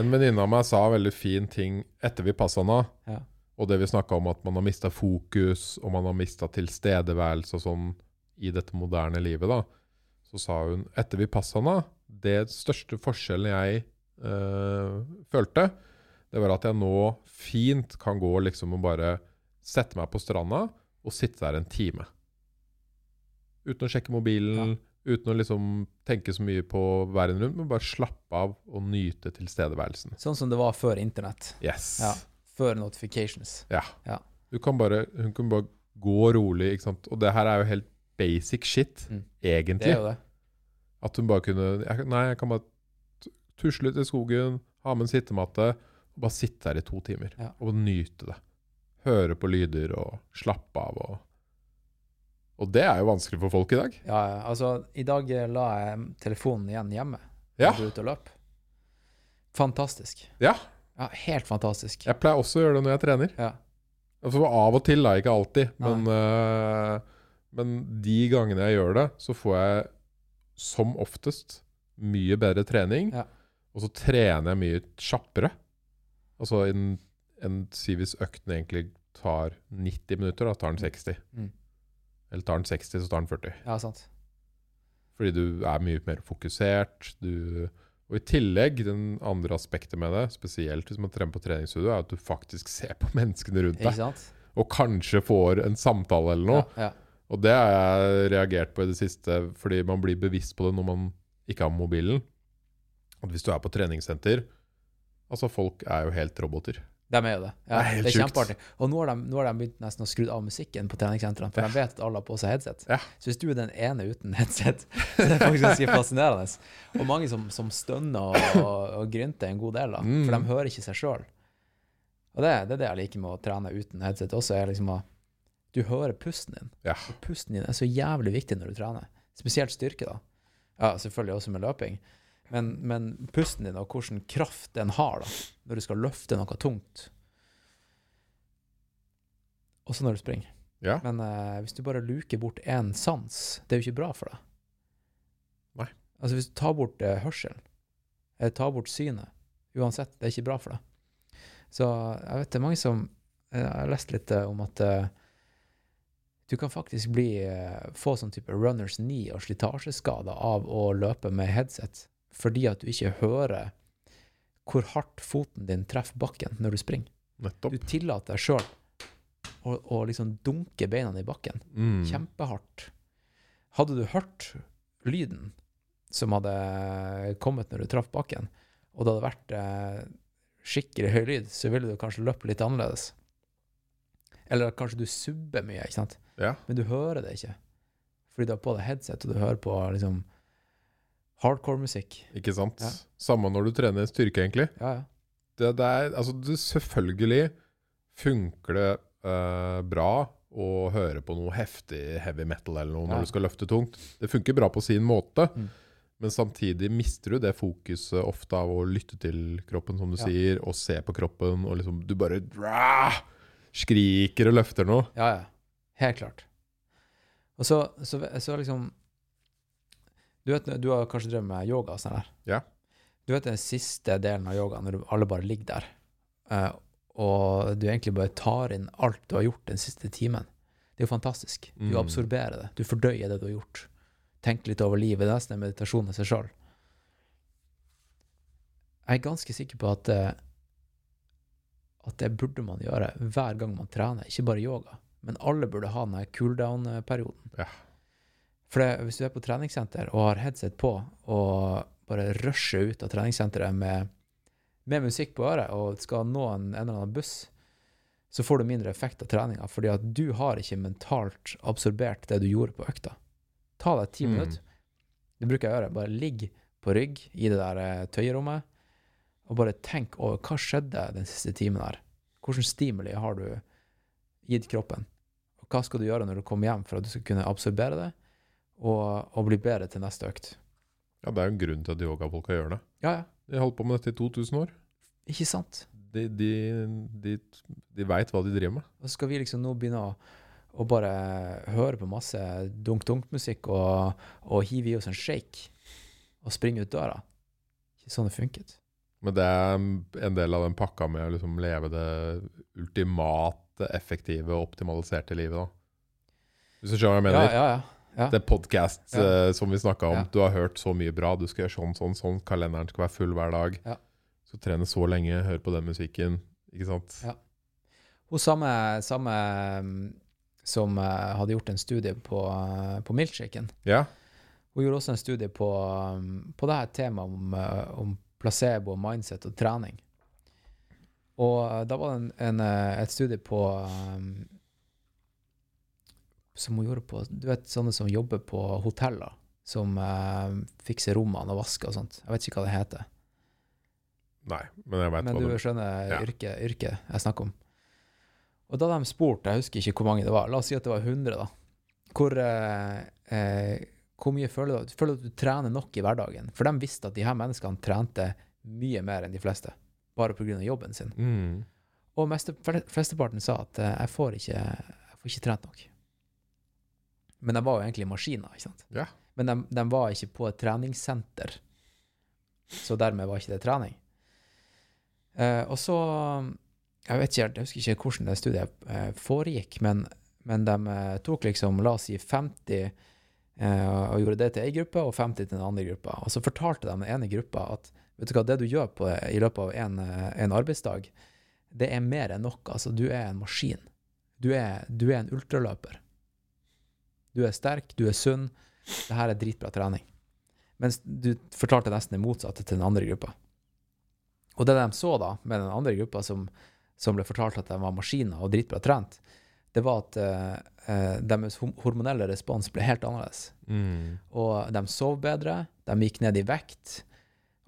En venninne av meg sa en veldig fin ting etter vi passa nå. Ja. Og det vi snakka om at man har mista fokus, og man har mista tilstedeværelse og sånn i dette moderne livet, da. Så sa hun etter vi passa nå, Det største forskjellen jeg øh, følte, det var at jeg nå fint kan gå liksom og bare sette meg på stranda og sitte der en time. Uten å sjekke mobilen, uten å liksom tenke så mye på verden rundt, men bare slappe av og nyte tilstedeværelsen. Sånn som det var før internett. Yes. Ja. Før notifications. Ja. Ja. Du kan bare, hun kan bare gå rolig, ikke sant. Og det her er jo helt basic shit, Mm. egentlig. Det er jo det. At hun bare kunne jeg, Nei, jeg kan bare tusle ut i skogen, ha med en sittematte, og bare sitte her i to timer. Ja. Og nyte det. Høre på lyder og slappe av og Og det er jo vanskelig for folk i dag. Ja, altså, i dag la jeg telefonen igjen hjemme. Ja. Jeg ute og løp. Fantastisk. Ja. Ja, helt fantastisk. Jeg pleier også å gjøre det når jeg trener. Ja. Altså Av og til, da, ikke alltid. Men, uh, men de gangene jeg gjør det, så får jeg som oftest mye bedre trening. Ja. Og så trener jeg mye kjappere. Altså en, en si hvis økten egentlig tar 90 minutter, da tar den 60. Mm. Eller tar den 60, så tar den 40. Ja, sant. Fordi du er mye mer fokusert. Du, og i tillegg, den andre aspektet med det, spesielt hvis man trener på treningsstudio, er at du faktisk ser på <laughs> menneskene rundt Ikke deg. sant? Og kanskje får en samtale eller noe. Ja, ja. Og det har jeg reagert på i det siste, fordi man blir bevisst på det når man ikke har mobilen. At hvis du er på treningssenter Altså, folk er jo helt roboter. De er jo det. Ja, Det er det er kjempeartig. Og nå har, de, nå har de begynt nesten å skru av musikken på treningssentrene, for Ja. de vet at alle har på seg headset. Ja. Så hvis du er den ene uten headset, <laughs> så er det faktisk ganske fascinerende. Og mange som, som stønner og, og, og grynter en god del, da, for de Mm. hører ikke seg sjøl. Og det, det er det jeg liker med å trene uten headset også, er liksom at du hører pusten din. Og pusten din er så jævlig viktig når du trener. Spesielt styrke, da. Ja, selvfølgelig også med løping. Men, men pusten din og hvilken kraft den har da, når du skal løfte noe tungt. Også når du springer. Ja. Men uh, hvis du bare luker bort én sans, det er jo ikke bra for deg. Nei. Altså hvis du tar bort uh, hørselen, eller tar bort synet, uansett, det er ikke bra for deg. Så jeg vet det er mange som eh, Jeg har lest litt uh, om at du kan faktisk bli, få sånn type runners knee og slitasjeskader av å løpe med headset, fordi at du ikke hører hvor hardt foten din treffer bakken når du springer. Nettopp. Du tillater deg sjøl å, å liksom dunke beina i bakken. Mm. Kjempehardt. Hadde du hørt lyden som hadde kommet når du traff bakken, og det hadde vært eh, skikkelig høy lyd, så ville du kanskje løpt litt annerledes. Eller kanskje du subber mye, ikke sant? Ja. men du hører det ikke. Fordi du har på deg headset, og du hører på liksom hardcore-musikk. Ikke sant? Ja. Samme når du trener styrke, egentlig. Ja, ja. Det, det er, altså, det, selvfølgelig funker det uh, bra å høre på noe heftig heavy metal eller noe når du skal løfte tungt. Det funker bra på sin måte, Mm. men samtidig mister du det fokuset ofte av å lytte til kroppen, som du sier, og se på kroppen, og liksom du bare rah, skriker og løfter noe. Ja, ja. Helt klart. Og så, så, så liksom Du vet, du har kanskje drevet med yoga og sånn der? Ja. Du vet den siste delen av yoga, når alle bare ligger der, eh, og du egentlig bare tar inn alt du har gjort den siste timen. Det er jo fantastisk. Du Mm. absorberer det. Du fordøyer det du har gjort. Tenk litt over livet. Nesten en meditasjon i seg sjøl. Jeg er ganske sikker på at eh, at det burde man gjøre hver gang man trener. Ikke bare yoga, men alle burde ha den cooldown-perioden. Ja. For det, hvis du er på treningssenter og har headset på og bare rusher ut av treningssenteret med, med musikk på øret og skal nå en, en eller annen buss, så får du mindre effekt av treninga, fordi at du har ikke mentalt absorbert det du gjorde på økta. Ta deg ti Mm. minutter. Det bruker jeg å gjøre. Bare ligg på rygg i det der eh, tøyerommet, og bare tenk over hva skjedde den siste timen her. Hvilken stimuli har du gitt kroppen? Og hva skal du gjøre når du kommer hjem for at du skal kunne absorbere det, og, og bli bedre til neste økt? Ja, det er jo en grunn til at yogafolka gjør det. Ja, ja. De har holdt på med dette i 2000 år. Ikke sant? De, de, de, de veit hva de driver med. Og skal vi liksom nå begynne å, å bare høre på masse dunk-dunk-musikk og, og hive i oss en shake og springe ut døra. Ikke sånn det funket. Men det er en del av den pakka med å liksom leve det ultimate, effektive og optimaliserte livet. da. Hvis du skjønner hva jeg mener? Ja, ja, ja. Ja. Det er podkast Ja. uh, som vi snakka om. Ja. Du har hørt så mye bra. Du skal gjøre sånn, sånn, sånn. Kalenderen skal være full hver dag. Ja. Så trene så lenge, høre på den musikken. Ikke sant? Ja. Hun samme, samme mm, som eh, hadde gjort en studie på, eh, på milkshaken, Ja. Hun gjorde også en studie på, um, på det her temaet om, om placebo, mindset og trening. Og da var det en, en, et studie på um, Som hun gjorde på Du vet sånne som jobber på hoteller, som eh, fikser rommene og vasker og sånt. Jeg vet ikke hva det heter. Nei, men jeg vet Men hva du du skjønner Ja. yrket, yrket jeg snakker om. Og da de spurte, jeg husker ikke hvor mange det var, la oss si at det var 100, da. Hvor, eh, eh, hvor mye føler du, føler du at du trener nok i hverdagen? For de visste at de her menneskene trente mye mer enn de fleste, bare pga. jobben sin. mm. Og meste, flesteparten sa at eh, jeg, får ikke, jeg får ikke trent nok. Men de var jo egentlig maskiner, ikke sant? Ja. Men de, de var ikke på et treningssenter, så dermed var ikke det trening. Eh, og så Jeg vet ikke helt, jeg husker ikke hvordan det studiet eh, foregikk, men, men de eh, tok liksom, la oss si 50 eh, og gjorde det til ei gruppe, og 50 til den andre gruppa. Og så fortalte de den ene gruppa at vet du hva, det du gjør på, i løpet av en, en arbeidsdag, det er mer enn nok. Altså, du er en maskin. Du er, du er en ultraløper. Du er sterk, du er sunn. Det her er dritbra trening. Mens du fortalte nesten det motsatte til den andre gruppa. Og det de så da, med den andre gruppa som, som ble fortalt at de var maskiner og dritbra trent, det var at eh, deres hormonelle respons ble helt annerledes. Mm. Og de sov bedre, de gikk ned i vekt,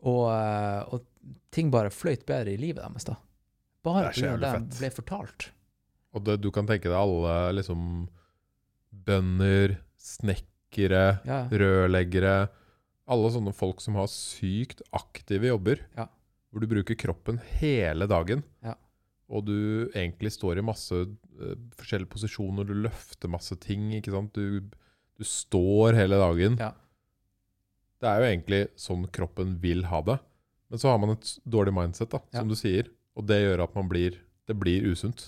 og, eh, og ting bare fløyt bedre i livet deres da. Bare det de fett. ble fortalt. Og det, du kan tenke deg alle liksom bønder, snekkere, Ja, rørleggere Alle sånne folk som har sykt aktive jobber. Ja. Hvor du bruker kroppen hele dagen. Ja. Og du egentlig står i masse uh, forskjellige posisjoner. Du løfter masse ting. ikke sant? Du, du står hele dagen. Ja. Det er jo egentlig sånn kroppen vil ha det. Men så har man et dårlig mindset, da, som du sier. Og det gjør at man blir Det blir usunt.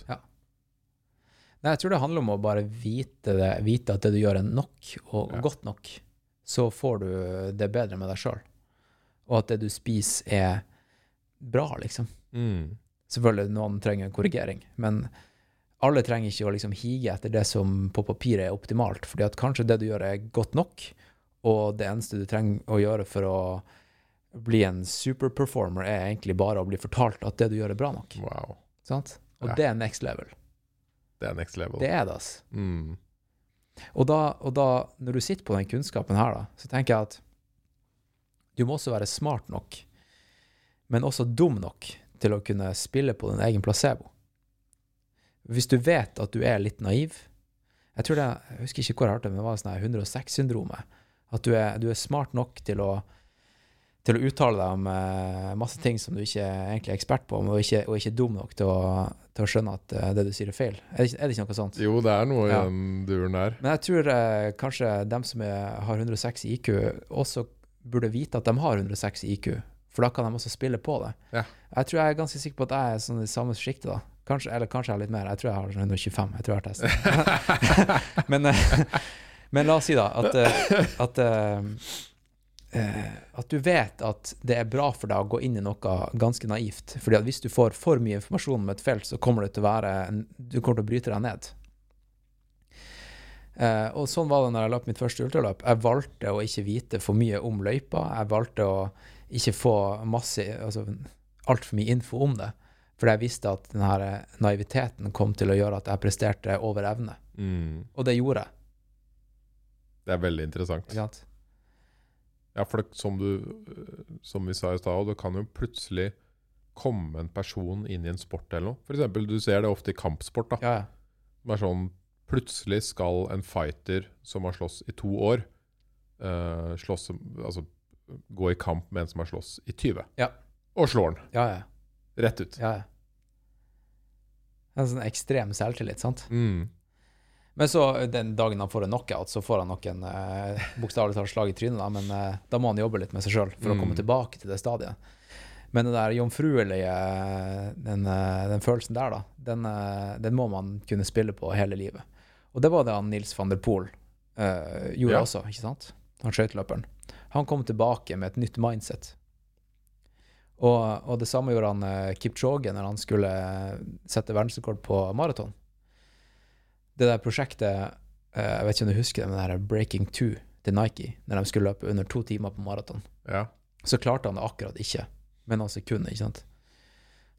Nei, jeg tror det handler om å bare vite, det, vite at det du gjør er nok, og Ja. godt nok. Så får du det bedre med deg sjøl. Og at det du spiser, er bra, liksom. Mm. Selvfølgelig, noen trenger en korrigering, men alle trenger ikke å liksom hige etter det som på papiret er optimalt, fordi at kanskje det du gjør er godt nok, og det eneste du trenger å gjøre for å bli en superperformer, er egentlig bare å bli fortalt at det du gjør er bra nok. Wow. Sant? Og Ja. det er next level. Det er next level. Det er det, altså. Mm. Og da, og da, når du sitter på den kunnskapen her, da, så tenker jeg at du må også være smart nok, men også dum nok til å kunne spille på din egen placebo. Hvis du vet at du er litt naiv Jeg tror det, jeg husker ikke hvor jeg hørte det, men det var sånn 106-syndromet. At du er, du er smart nok til å, til å uttale deg om eh, masse ting som du ikke er egentlig er ekspert på, og ikke, og ikke dum nok til å, til å skjønne at eh, det du sier er feil. Er det, er det ikke noe sånt? Jo, det er noe Ja. i den duren der. Men jeg tror eh, kanskje dem som er, har 106 IQ, også burde vite at de har 106 IQ. For da kan de også spille på det. Ja. Jeg tror jeg er ganske sikker på at jeg er sånn i samme sjiktet, da. Kanskje, eller kanskje jeg har litt mer. Jeg tror jeg har sånn 125. Jeg tror jeg har testet. <laughs> <laughs> men, <laughs> men la oss si da at, at, at du vet at det er bra for deg å gå inn i noe ganske naivt. Fordi at hvis du får for mye informasjon om et felt, så kommer det til å være Du kommer til å bryte deg ned. Eh, og sånn var det når jeg løp mitt første ultraløp. Jeg valgte å ikke vite for mye om løypa. Jeg valgte å ikke få masse altså, altfor mye info om det. Fordi jeg visste at denne naiviteten kom til å gjøre at jeg presterte over evne. Mm. Og det gjorde jeg. Det er veldig interessant. Ikke sant? Ja, for det, som, du, som vi sa i stad, det kan jo plutselig komme en person inn i en sport eller noe. For eksempel, du ser det ofte i kampsport. da. Ja, ja. Det er sånn, Plutselig skal en fighter som har slåss i to år, uh, slåss, altså, gå i kamp med en som har slåss i 20. Ja. Og slår den Ja, ja. rett ut. ja, ja. En sånn ekstrem selvtillit, sant? Mm. Men så den dagen han får en knockout, så får han nok en eh, <laughs> bokstavelig talt slag i trynet, da, men eh, da må han jobbe litt med seg sjøl for å komme Mm. tilbake til det stadiet. Men det der jomfruelige, den, eh, den følelsen der, da, den, eh, den må man kunne spille på hele livet. Og det var det han Nils van der Poel eh, gjorde Ja. også, ikke sant? Han skøyteløperen. Han kom tilbake med et nytt mindset. Og, og det samme gjorde han eh, Kipchoge når han skulle sette verdensrekord på maraton. Det der prosjektet, eh, jeg vet ikke om du husker det, men det her Breaking 2 til Nike, når de skulle løpe under to timer på maraton, Ja. så klarte han det akkurat ikke, med noen sekunder, ikke sant.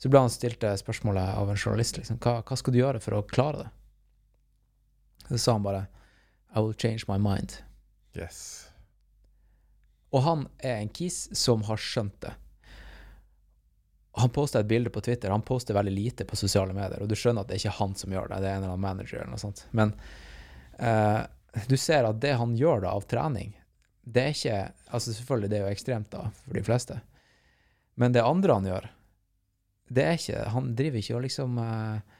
Så ble han stilt spørsmålet av en journalist, liksom, hva, hva skal du gjøre for å klare det? Så sa han bare, I will change my mind. Yes. Og han er en kis som har skjønt det. Han posta et bilde på Twitter. Han poster veldig lite på sosiale medier, og du skjønner at det er ikke han som gjør det, det er en eller annen manager eller noe sånt. Men eh, du ser at det han gjør da av trening, det er ikke Altså selvfølgelig, det er jo ekstremt da, for de fleste. Men det andre han gjør, det er ikke Han driver ikke og liksom eh,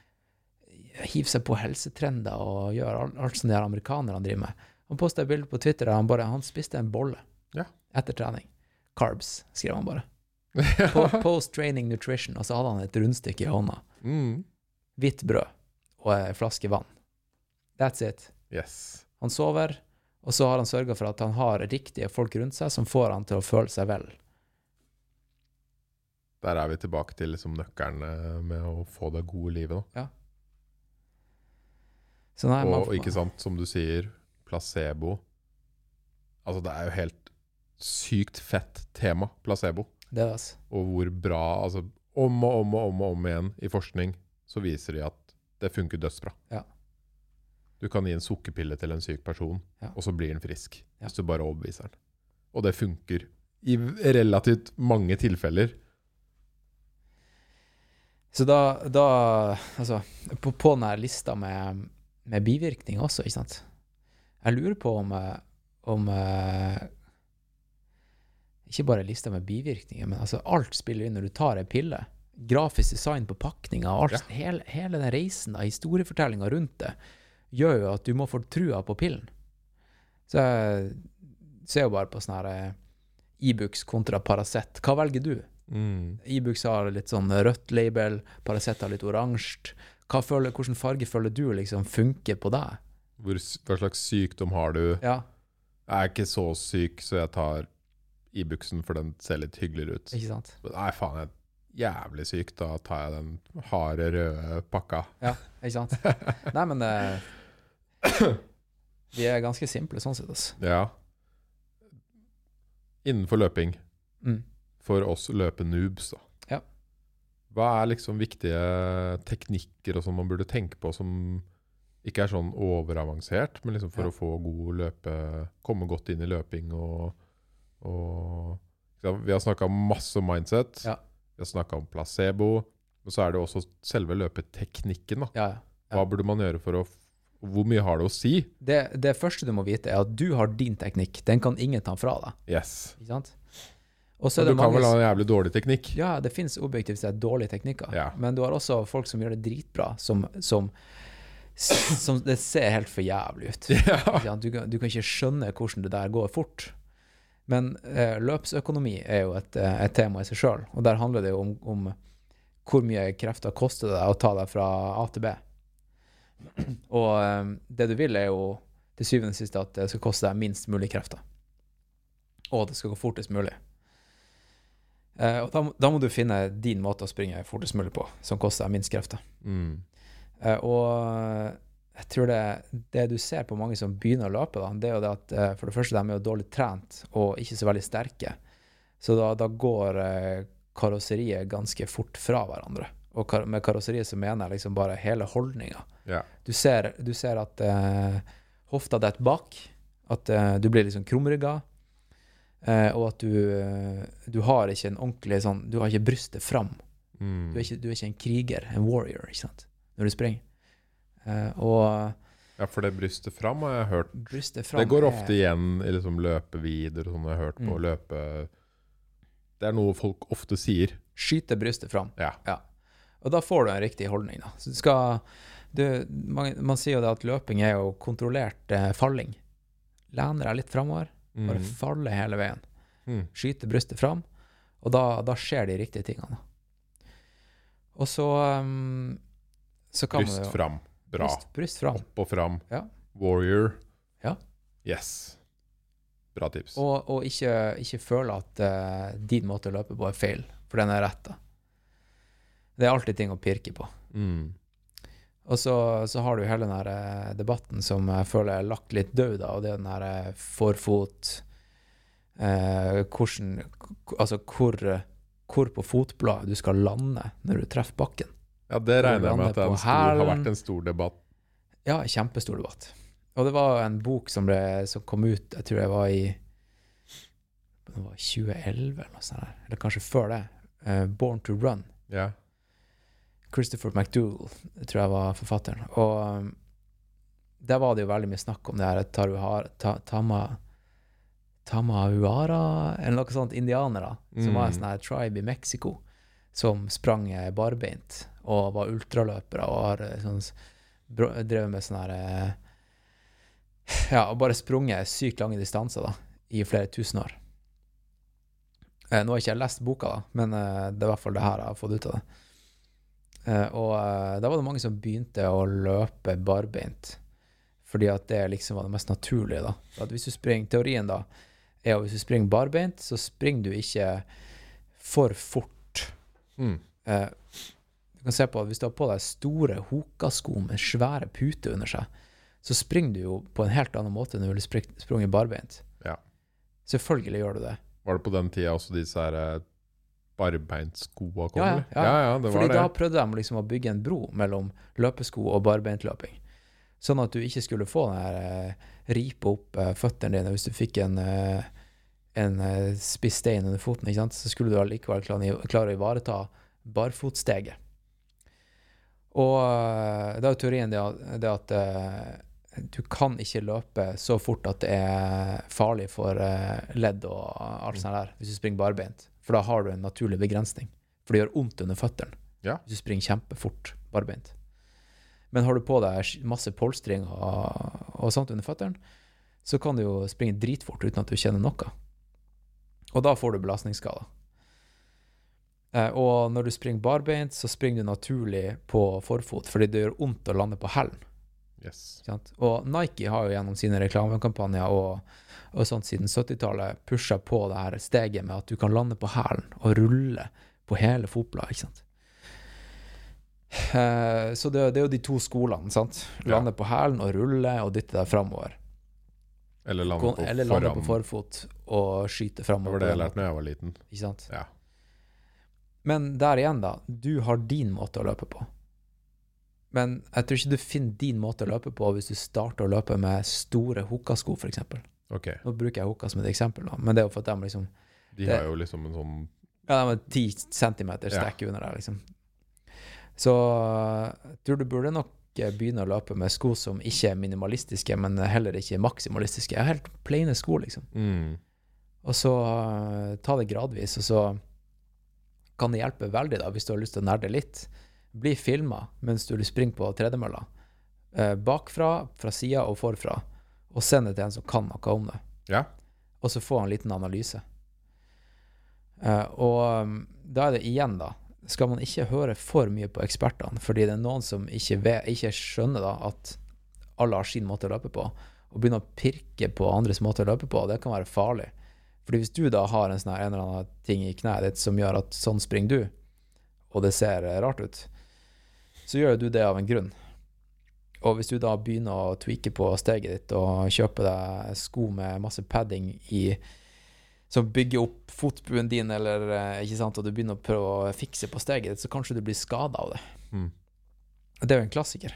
hiver seg på helsetrender og gjør alt, alt som de her amerikanerne driver med. Han posta et bilde på Twitter der han bare Han spiste en bolle Ja. etter trening. Carbs, skrev han bare. Po- Post-training nutrition. Og så hadde han et rundstykke i hånda. mm. Hvitt brød og ei flaske vann. That's it. Yes. Han sover, og så har han sørga for at han har riktige folk rundt seg som får han til å føle seg vel. Der er vi tilbake til liksom nøkkelen eh, med å få det gode livet. Da. Så nei, og Og ikke sant, som du sier, placebo. Altså, det er jo helt sykt fett tema, placebo. Det er altså. Og hvor bra Altså, om og om og om og om igjen i forskning så viser de at det funker dødsbra. Ja. Du kan gi en sukkerpille til en syk person, Ja. og så blir den frisk. Ja. Hvis du bare overbeviser den. Og det funker i relativt mange tilfeller. Så da, da Altså, på, på denne lista med, med bivirkninger også, ikke sant Jeg lurer på om, eh, om eh, Ikke bare lista med bivirkninger, men altså alt spiller inn når du tar ei pille. Grafisk design på pakninga, Ja. hele, hele den reisen, da, historiefortellinga rundt det, gjør jo at du må få trua på pillen. Så jeg ser jo bare på sånn her eh, Ibux kontra Paracet. Hva velger du? Mm. Ibux har litt sånn rødt label, Paracet har litt oransje. Hvilken farge føler du liksom funker på deg? Hvor, hva slags sykdom har du? Ja, Jeg er ikke så syk, så jeg tar Ibux-en, for den ser litt hyggeligere ut. ikke sant? Nei, faen, jeg er jævlig syk. Da tar jeg den harde, røde pakka. Ja, ikke sant? <laughs> Nei, men uh, Vi er ganske simple sånn sett, altså. Ja. Innenfor løping, Mm. for oss løpenoobs, da. Ja. Hva er liksom viktige teknikker og sånn man burde tenke på som ikke er sånn overavansert, men liksom for Ja. å få god løpe Komme godt inn i løping og, og Vi har snakka masse om mindset. Ja. Vi har snakka om placebo. Og så er det også selve løpeteknikken. da. Ja, ja. Hva burde man gjøre for å Hvor mye har det å si? Det, det første du må vite, er at du har din teknikk. Den kan ingen ta fra deg. Yes. Ikke sant? Og så du mange, kan vel ha en jævlig dårlig teknikk? Ja, det fins objektivt sett dårlige teknikker, Ja. men du har også folk som gjør det dritbra, som, som, som Det ser helt for jævlig ut. <laughs> Ja. Du, kan, du kan ikke skjønne hvordan det der går fort. Men eh, løpsøkonomi er jo et, eh, et tema i seg sjøl, og der handler det jo om, om hvor mye krefter koster det å ta deg fra A til B. <clears throat> Og eh, det du vil, er jo til syvende og sist at det skal koste deg minst mulig krefter. Og det skal gå fortest mulig. Eh, og da, da må du finne din måte å springe fortest mulig på, som koster deg minst krefter. Mm. Eh, og jeg tror det, det du ser på mange som begynner å løpe, da, det er jo det at eh, for det første de er jo dårlig trent og ikke så veldig sterke. Så da, da går eh, karosseriet ganske fort fra hverandre. Og kar med karosseriet så mener jeg liksom bare hele holdninga. Ja. Du ser, du ser at uh, hofta detter bak, at uh, du blir liksom krumrygga, uh, og at du, du har ikke en ordentlig sånn Du har ikke brystet fram. Mm. Du er, ikke, du er ikke en kriger, en warrior, ikke sant, når du springer. Eh, og ja, for det brystet fram har jeg hørt. fram Det går ofte igjen i liksom løpevideoer og sånn jeg har hørt på. Mm. Løpe Det er noe folk ofte sier. Skyte brystet fram. Ja. Og da får du en riktig holdning, da. Så du skal du, man, man sier jo det at løping er jo kontrollert eh, falling. Lener deg litt framover, bare Mm. faller hele veien. Mm. Skyter brystet fram, og da, da skjer de riktige tingene. Og så um, så Bryst fram. Bra. Bryst, bryst fram. Opp og fram. Ja. Warrior. Ja. Yes. Bra tips. Og, og ikke, ikke føle at uh, din måte å løpe på er feil, for den er rett. da. Det er alltid ting å pirke på. Mm. Og så, så har du hele den her eh, debatten som jeg føler er lagt litt død, da, og det er den her eh, forfot eh, Hvordan Altså hvor, hvor på fotbladet du skal lande når du treffer bakken. Ja, det regner jeg med at det en stor, har vært en stor debatt. Ja, kjempestor debatt. Og det var en bok som, ble, som kom ut, jeg tror jeg var i det var 2011 eller noe sånt, der, eller kanskje før det. Uh, 'Born to Run'. Yeah. Christopher McDougall, tror jeg var forfatteren. Og um, der var det jo veldig mye snakk om det her taruhar, ta, tama, Tamahuara, eller noe sånt, indianere, som var en Mm. sånn her tribe i Mexico, som sprang eh, barbeint og var ultraløpere og har eh, sånn, drevet med sånn her eh, Ja, og bare sprunget sykt lange distanser, da, i flere tusen år. Eh, nå har jeg ikke lest boka, da, men eh, det er i hvert fall det her jeg har fått ut av det. Eh, og da var det mange som begynte å løpe barbeint, fordi at det liksom var det mest naturlige. da. At hvis du springer, Teorien da er at hvis du springer barbeint, så springer du ikke for fort. Mm. Du kan se på at Hvis du har på deg store hokasko med svære puter under seg, så springer du jo på en helt annen måte enn du ville sprunget barbeint. Ja. Selvfølgelig gjør du det. Var det på den tida også disse her eh, barbeintskoa kom? Ja, ja, ja. ja, ja, det Fordi da prøvde de liksom å bygge en bro mellom løpesko og barbeintløping. Sånn at du ikke skulle få den her eh, ripe opp eh, føttene dine hvis du fikk en, en spiss stein under foten, ikke sant? så skulle du allikevel klare å ivareta barfotsteget. Og det da er jo teorien det at, det at eh, du kan ikke løpe så fort at det er farlig for eh, ledd og alt sånt der, hvis du springer barbeint. For da har du en naturlig begrensning. For det gjør vondt under føttene Ja. hvis du springer kjempefort barbeint. Men har du på deg masse polstring og, og sånt under føttene, så kan du jo springe dritfort uten at du kjenner noe. Og da får du belastningsskader. Eh, og når du springer barbeint, så springer du naturlig på forfot, fordi det gjør vondt å lande på hælen. Yes. Og Nike har jo gjennom sine reklamekampanjer og, og sånt siden 70-tallet pusha på det her steget med at du kan lande på hælen og rulle på hele fotbladet. ikke sant? Eh, så det, det er jo de to skolene. sant? Lande på hælen og rulle og dytte deg framover. Eller lande Gå- på Eller lande på forfot og skyte Det var det jeg lærte da jeg var liten. Ikke sant? Ja. Men der igjen, da. Du har din måte å løpe på. Men jeg tror ikke du finner din måte å løpe på hvis du starter å løpe med store hukkasko, f.eks. Okay. Nå bruker jeg hukka som et eksempel, da. men det er jo for at de liksom De Det- har jo liksom en sånn Ja, de har ti centimeter Ja. under deg, liksom. Så jeg tror du burde nok eh, begynne å løpe med sko som ikke er minimalistiske, men heller ikke maksimalistiske. Helt plaine sko, liksom. mm. Og så eh, ta det gradvis, og så kan det hjelpe veldig da, hvis du har lyst til å nerde litt. Bli filma mens du springer på tredemølla. Eh, bakfra, fra sida og forfra. Og send det til en som kan noe om det. Ja. og så få en liten analyse. Eh, og um, da er det igjen, da Skal man ikke høre for mye på ekspertene, fordi det er noen som ikke, vet, ikke skjønner da at alle har sin måte å løpe på, og begynner å pirke på andres måte å løpe på, det kan være farlig. Fordi hvis du da har en, sånn her, en eller annen ting i kneet ditt som gjør at sånn springer du, og det ser eh, rart ut, så gjør du det av en grunn. Og hvis du da begynner å tweake på steget ditt og kjøpe deg sko med masse padding i som bygger opp fotbuen din, eller eh, ikke sant, og du begynner å prøve å fikse på steget ditt, så kanskje du blir skada av det. Mm. Det er jo en klassiker.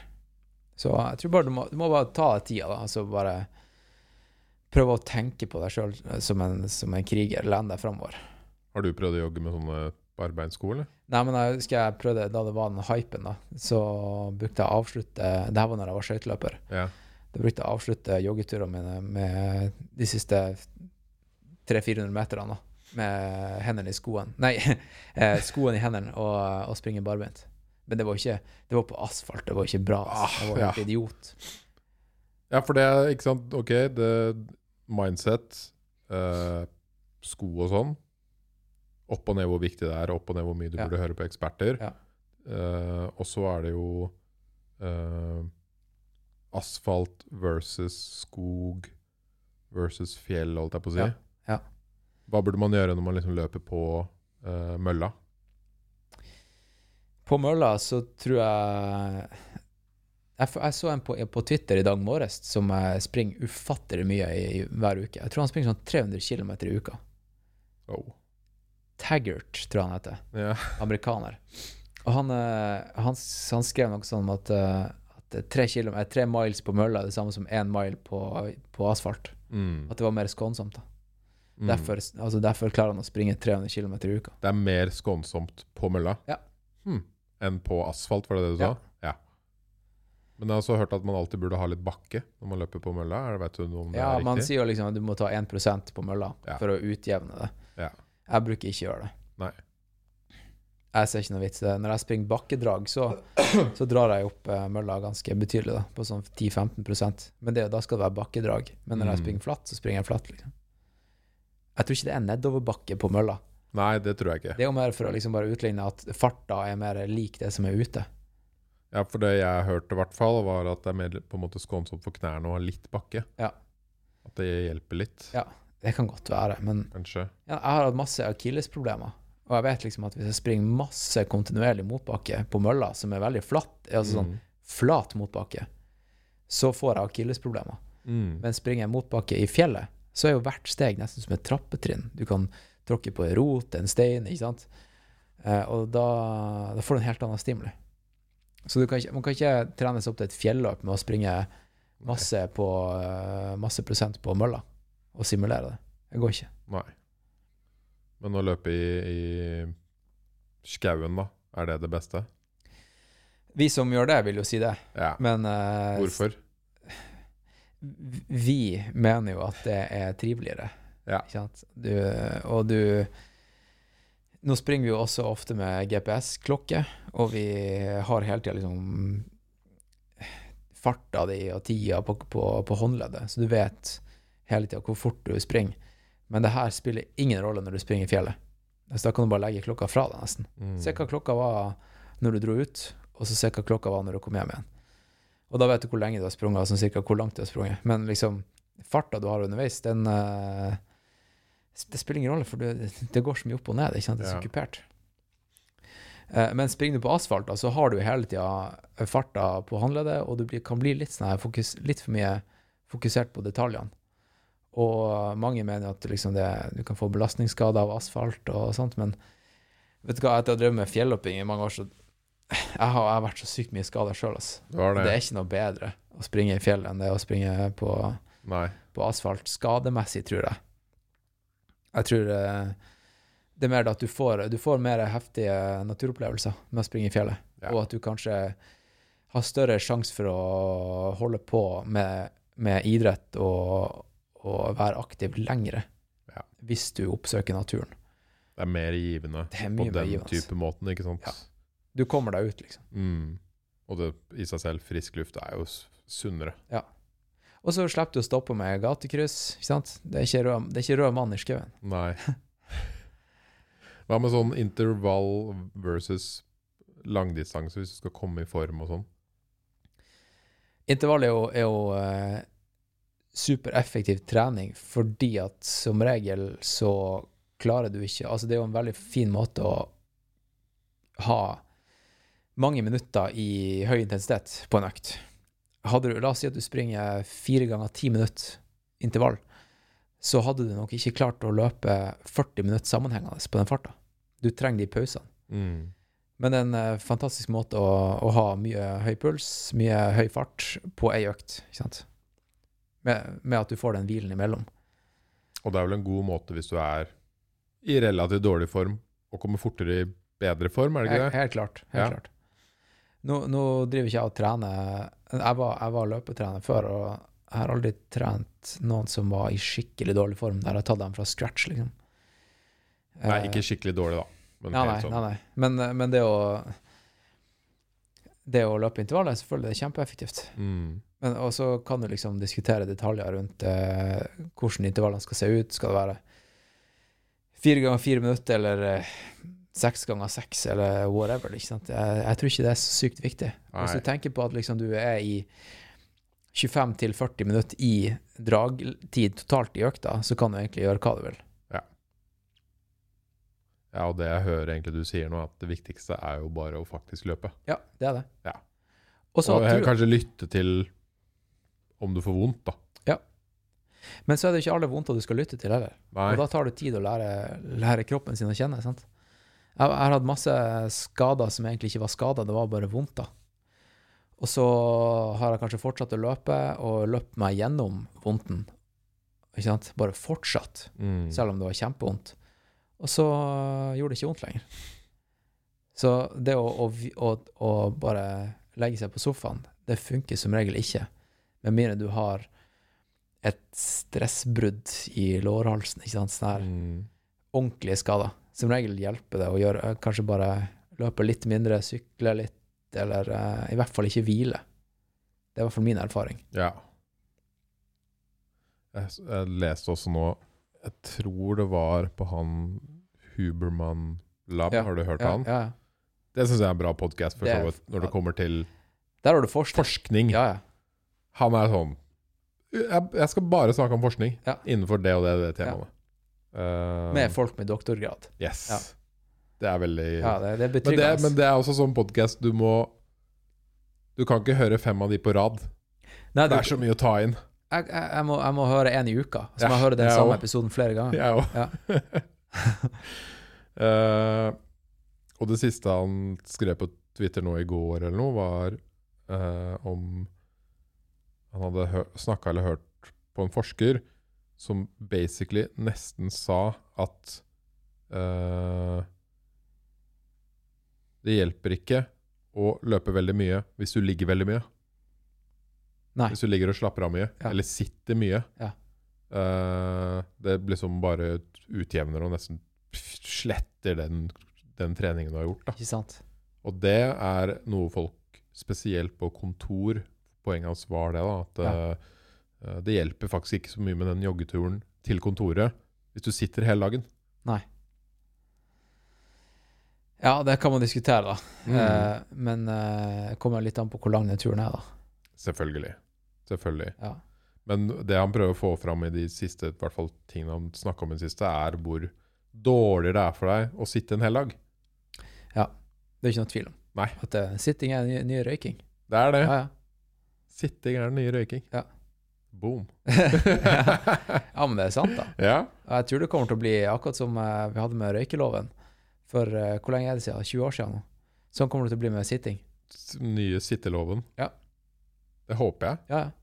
Så jeg tror bare du må, du må bare ta deg tida, da. Altså bare prøve å tenke på deg sjøl som, en- som en kriger. Lene deg framover. Har du prøvd å jogge med sånne arbeidssko, eller? Nei, men jeg husker jeg prøvde da det var den hypen, da. Så brukte jeg å avslutte Det her var når jeg var skøyteløper. Ja. Da brukte jeg å avslutte joggeturene mine med de siste 300-400 meterne. Med hendene i skoene. Nei, <laughs> eh, skoene i hendene og, og springe barbeint. Men det var ikke Det var på asfalt, det var ikke bra. Altså. Jeg var helt helt idiot. ja, for det er ikke sant Ok, det mindset, eh, sko og sånn. Opp og ned hvor viktig det er, opp og ned hvor mye du Ja. burde høre på eksperter. Ja. Eh, og så er det jo eh, asfalt versus skog versus fjell, holdt jeg på å si. Ja. Hva burde man gjøre når man liksom løper på eh, mølla? På mølla så tror jeg Jeg, jeg så en på, på Twitter i dag morges som jeg springer ufattelig mye i, i, hver uke. Jeg tror han springer sånn 300 km i uka. Oh. Taggart, tror jeg han heter. Yeah. <laughs> Amerikaner. Og han, eh, han, han skrev noe sånn om at, eh, at tre, eh, tre miles på mølla er det samme som én mile på, på asfalt. Mm. At det var mer skånsomt. da. Mm. Derfor, altså derfor klarer han å springe 300 km i uka. Det er mer skånsomt på mølla Ja. Hmm. enn på asfalt, var det det du sa? Ja. Men jeg har også hørt at man alltid burde ha litt bakke når man løper på mølla. Vet du om det Ja, er man sier jo liksom at du må ta 1% på mølla Ja. for å utjevne det. Ja. Jeg bruker ikke å gjøre det. Nei. Jeg ser ikke noe vits i det. Når jeg springer bakkedrag, så, så drar jeg opp eh, mølla ganske betydelig, da, på sånn 10-15% Men det, da skal det være bakkedrag. Men når jeg Mm. springer flatt, så springer jeg flatt, liksom. Jeg tror ikke det er nedoverbakke på mølla. Nei, det tror jeg ikke. Det er jo mer for å liksom bare utligne at farta er mer lik det som er ute. Ja, For det jeg hørte, i hvert fall, var at det er mer på en måte skånsomt for knærne å ha litt bakke. Ja. At det hjelper litt, Ja. Det kan godt være, men kanskje. ja, jeg har hatt masse akillesproblemer. Og jeg vet liksom at hvis jeg springer masse kontinuerlig motbakke på mølla, som er veldig flatt, altså sånn Mm. flat motbakke, så får jeg akillesproblemer. Mm. Men springer jeg motbakke i fjellet, så er jo hvert steg nesten som et trappetrinn. Du kan tråkke på en rot, en stein, ikke sant. Eh, og da, da får du en helt annen stimuli. Så du kan ikke, man kan ikke trene seg opp til et fjelløp med å springe masse, på, eh, masse prosent på mølla og simulere det. Det går ikke. Nei. Men å løpe i, i skauen, da, er det det beste? Vi som gjør det, vil jo si det. Ja. Men uh, Hvorfor? vi mener jo at det er triveligere. Ja. Du, og du Nå springer vi jo også ofte med GPS-klokke, og vi har hele tida liksom farta di og tida på, på, på håndleddet, så du vet hele tida hvor fort du springer. Men det her spiller ingen rolle når du springer i fjellet. Så da kan du bare legge klokka fra deg, nesten. Mm. Se hva klokka var når du dro ut, og så se hva klokka var når du kom hjem igjen. Og da vet du hvor lenge du har sprunget, sånn cirka hvor langt du har sprunget. Men liksom, farta du har underveis, den eh, Det spiller ingen rolle, for det, <laughs> det går så mye opp og ned. Ikke sant? Det er så kupert. Eh, men springer du på asfalt, så har du hele tida farta på håndleddet, og du blir, kan bli litt, sånn her fokus, litt for mye fokusert på detaljene. Og mange mener at liksom det, du kan få belastningsskader av asfalt og sånt, men vet du hva, etter å ha drevet med fjellhopping i mange år, så <sighs> jeg har, jeg har vært så sykt mye skada sjøl. Altså. Det det. Det er ikke noe bedre å springe i fjellet enn det å springe på, på asfalt. Skademessig, tror jeg. Jeg tror eh, det er mer at du får, du får mer heftige naturopplevelser med å springe i fjellet, Ja. og at du kanskje har større sjanse for å holde på med, med idrett og, og være aktiv lengre Ja. hvis du oppsøker naturen. Det er mer givende er på den givende. type måten, ikke sant? Ja. Du kommer deg ut, liksom. Mm. Og det i seg selv, frisk luft er jo sunnere. sunnere. Og så slipper du å stoppe med gatekryss. ikke sant? Det er ikke rød, det er ikke rød mann i skauen. Nei. Hva med sånn intervall versus langdistanse, hvis du skal komme i form og sånn? Intervall er jo, er jo eh, supereffektiv trening, fordi at som regel så klarer du ikke Altså, det er jo en veldig fin måte å ha mange minutter i høy intensitet på en økt. Hadde du, la oss si at du springer fire ganger ti minutter intervall, så hadde du nok ikke klart å løpe 40 minutter sammenhengende på den farta. Du trenger de pausene. Mm. Men det er en eh, fantastisk måte å, å ha mye høy puls, mye høy fart, på ei økt. ikke sant? Med, med at du får den hvilen imellom. Og det er vel en god måte hvis du er i relativt dårlig form, å komme fortere i bedre form, er det ikke det? helt klart. Helt Ja. klart. Nå, nå driver ikke jeg og trener Jeg var, jeg var løpetrener før, og jeg har aldri trent noen som var i skikkelig dårlig form, der jeg har tatt dem fra scratch, liksom. Nei, Eh, ikke skikkelig dårlig, da. Men Nei, nei, sånn. nei, nei. Men, men det å Det å løpe intervaller er selvfølgelig kjempeeffektivt. Mm. Men og så kan du liksom diskutere detaljer rundt eh, hvordan intervallene skal se ut. Skal det være fire ganger fire minutter eller eh, seks ganger seks eller whatever? Jeg, jeg tror ikke det er så sykt viktig. Hvis Nei. du tenker på at liksom du er i 25-40 minutter i dragtid totalt i økta, så kan du egentlig gjøre hva du vil. Ja, og det jeg hører egentlig du sier nå, at det viktigste er jo bare å faktisk løpe. Ja, det er det. Ja. Også, og tror- kanskje lytte til om du får vondt, da. men så er det ikke alle vondter du skal lytte til heller. Og da tar det tid å lære, lære kroppen sin å kjenne. sant? Jeg, har hatt masse skader som egentlig ikke var skader, det var bare vondt. da. Og så har jeg kanskje fortsatt å løpe, og løpt meg gjennom vondten. Ikke sant? Bare fortsatt, Mm. selv om det var kjempevondt. Og så gjorde det ikke vondt lenger. Så det å, å, å, å bare legge seg på sofaen, det funker som regel ikke. Med mindre du har et stressbrudd i lårhalsen, ikke sant. Sånn her Mm. ordentlige skader. Som regel hjelper det å gjøre kanskje bare løpe litt mindre, sykle litt, eller uh, i hvert fall ikke hvile. Det er i hvert fall min erfaring. Ja. Jeg, jeg leste også nå Jeg tror det var på han Huberman Lab. Ja, Har du hørt Ja, han? ja. Det syns jeg er en bra podkast, for så vidt, når det kommer til Der har du forskning. forskning. Ja, ja. Han er sånn jeg, jeg skal bare snakke om forskning innenfor det og det, det temaet. Eh, Med folk med doktorgrad. Yes. Ja. Det er veldig Ja, det, det er men, det, betryggende. men det er også sånn podkast du må Du kan ikke høre fem av de på rad. Nei, Det du, er så mye å ta inn. jeg, jeg, jeg, må, jeg må høre en i uka. Så Ja, må jeg høre den samme også. episoden flere ganger. Jeg òg. Ja. <laughs> Eh, og det siste han skrev på Twitter nå i går eller noe, var uh, om Han hadde snakka eller hørt på en forsker som basically nesten sa at uh, Det hjelper ikke å løpe veldig mye hvis du ligger veldig mye. Nei. Hvis du ligger og slapper av mye, Ja. eller sitter mye. Ja. Uh, det liksom bare utjevner og nesten sletter den, den treningen du har gjort. Ikke sant? Og det er noe folk, spesielt på kontor Poenget hans var det, da. At Ja. Eh, det hjelper faktisk ikke så mye med den joggeturen til kontoret hvis du sitter hele dagen. Nei. Ja, det kan man diskutere, da. Mm. Eh, men eh, kommer litt an på hvor lang den turen er, da. Selvfølgelig. Selvfølgelig. Ja. Men det han prøver å få fram i de siste i hvert fall tingene han snakka om i det siste, er hvor dårlig det er for deg å sitte en hel dag. Ja. Det er ikke noe tvil om. Nei. At uh, sitting er ny, ny røyking. Det er det. Ja, ja. Sitting er den nye røyking. Ja. Boom. <laughs> ja, men det er sant, da. ja. Jeg tror det kommer til å bli akkurat som eh, vi hadde med røykeloven for eh, hvor lenge er det siden? 20 år siden nå. Sånn kommer det til å bli med sitting. Nye sitteloven. Ja. Det håper jeg. Ja, ja.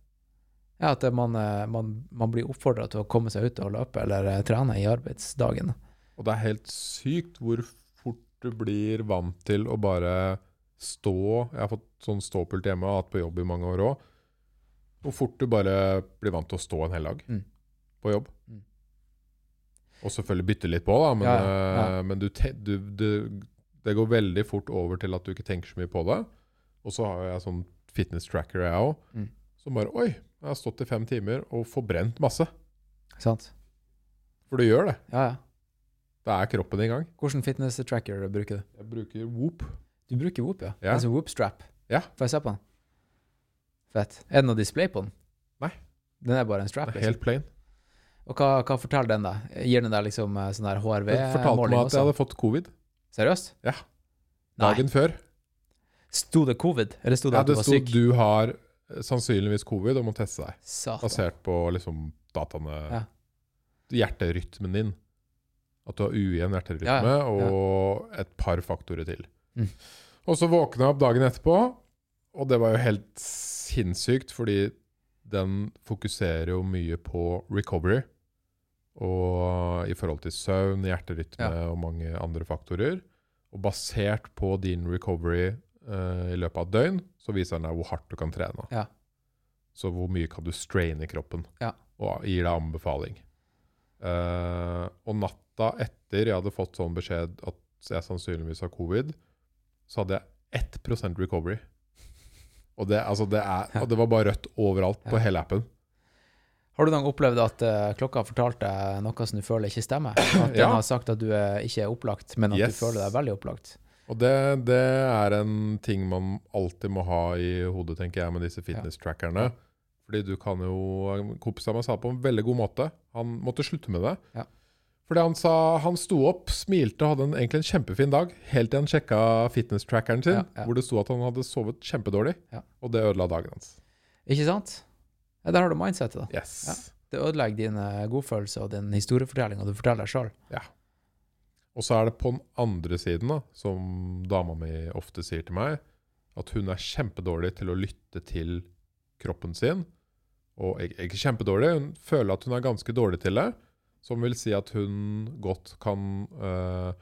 At man, eh, man, man blir oppfordra til å komme seg ut og løpe eller trene i arbeidsdagen. Og det er helt sykt hvor fort du blir vant til å bare stå Jeg har fått sånn ståpult hjemme og hatt på jobb i mange år òg. Hvor fort du bare blir vant til å stå en hel dag Mm. på jobb. Mm. Og selvfølgelig bytte litt på, da, men, Ja, ja, eh, men du, du, du, det går veldig fort over til at du ikke tenker så mye på det. Og så har jeg sånn fitness tracker, jeg òg, Mm. som bare Oi, Jeg har stått i fem timer og forbrent masse. Sant? For du gjør det. Ja, ja. Da er kroppen i gang. Hvilken fitness-tracker bruker du? Jeg bruker Whoop. Du bruker Whoop, ja? Ja. Altså Whoop Strap? Ja. Får jeg se på den? Fett. Er det noe display på den? Nei. Den er bare en strap? Det er helt plain. Liksom. Og hva, hva forteller den, da? Gir den deg liksom eh, sånn der Den fortalte meg HRV-måling at jeg hadde fått covid Seriøst? Ja. Nei. dagen før. Sto det covid, eller sto det Ja, at du det var sto syk? du har eh, sannsynligvis covid og må teste deg. Satan. Basert på liksom dataene Ja. Hjerterytmen din. At du har ujevn hjerterytme ja. og et par faktorer til. Mm. Og så våkna jeg opp dagen etterpå, og det var jo helt sinnssykt, fordi den fokuserer jo mye på recovery. Og i forhold til søvn, hjerterytme og mange andre faktorer. Og basert på din recovery uh, i løpet av et døgn, så viser den deg hvor hardt du kan trene. Ja. Så hvor mye kan du straine kroppen, Ja. og gir deg anbefaling. Uh, og natta etter jeg hadde fått sånn beskjed at jeg sannsynligvis har covid, så hadde jeg 1% recovery. Og det, altså det, er, og det var bare rødt overalt på hele appen. Har du noen gang opplevd at uh, klokka har fortalt deg noe som du føler ikke stemmer? At <clears throat> den har sagt at du er, ikke er opplagt, men at Yes. du føler deg veldig opplagt? Og det, det er en ting man alltid må ha i hodet, tenker jeg, med disse fitness-trackerne. Fordi du kan jo Kompisen min sa det på en veldig god måte. Han måtte slutte med det. Ja. Fordi han sa han sto opp, smilte og hadde en, egentlig en kjempefin dag, helt til han sjekka fitness-trackeren sin, Ja, ja. hvor det sto at han hadde sovet kjempedårlig. Ja. Og det ødela dagen hans. Ikke sant? Ja, der har du mindsetet, da. Yes. Ja. Det ødelegger din eh, godfølelse og din historiefortelling, og du forteller deg sjøl. Og så er det på den andre siden, da, som dama mi ofte sier til meg, at hun er kjempedårlig til å lytte til kroppen sin. Og ikke, ikke kjempedårlig, hun føler at hun er ganske dårlig til det. Som vil si at hun godt kan uh,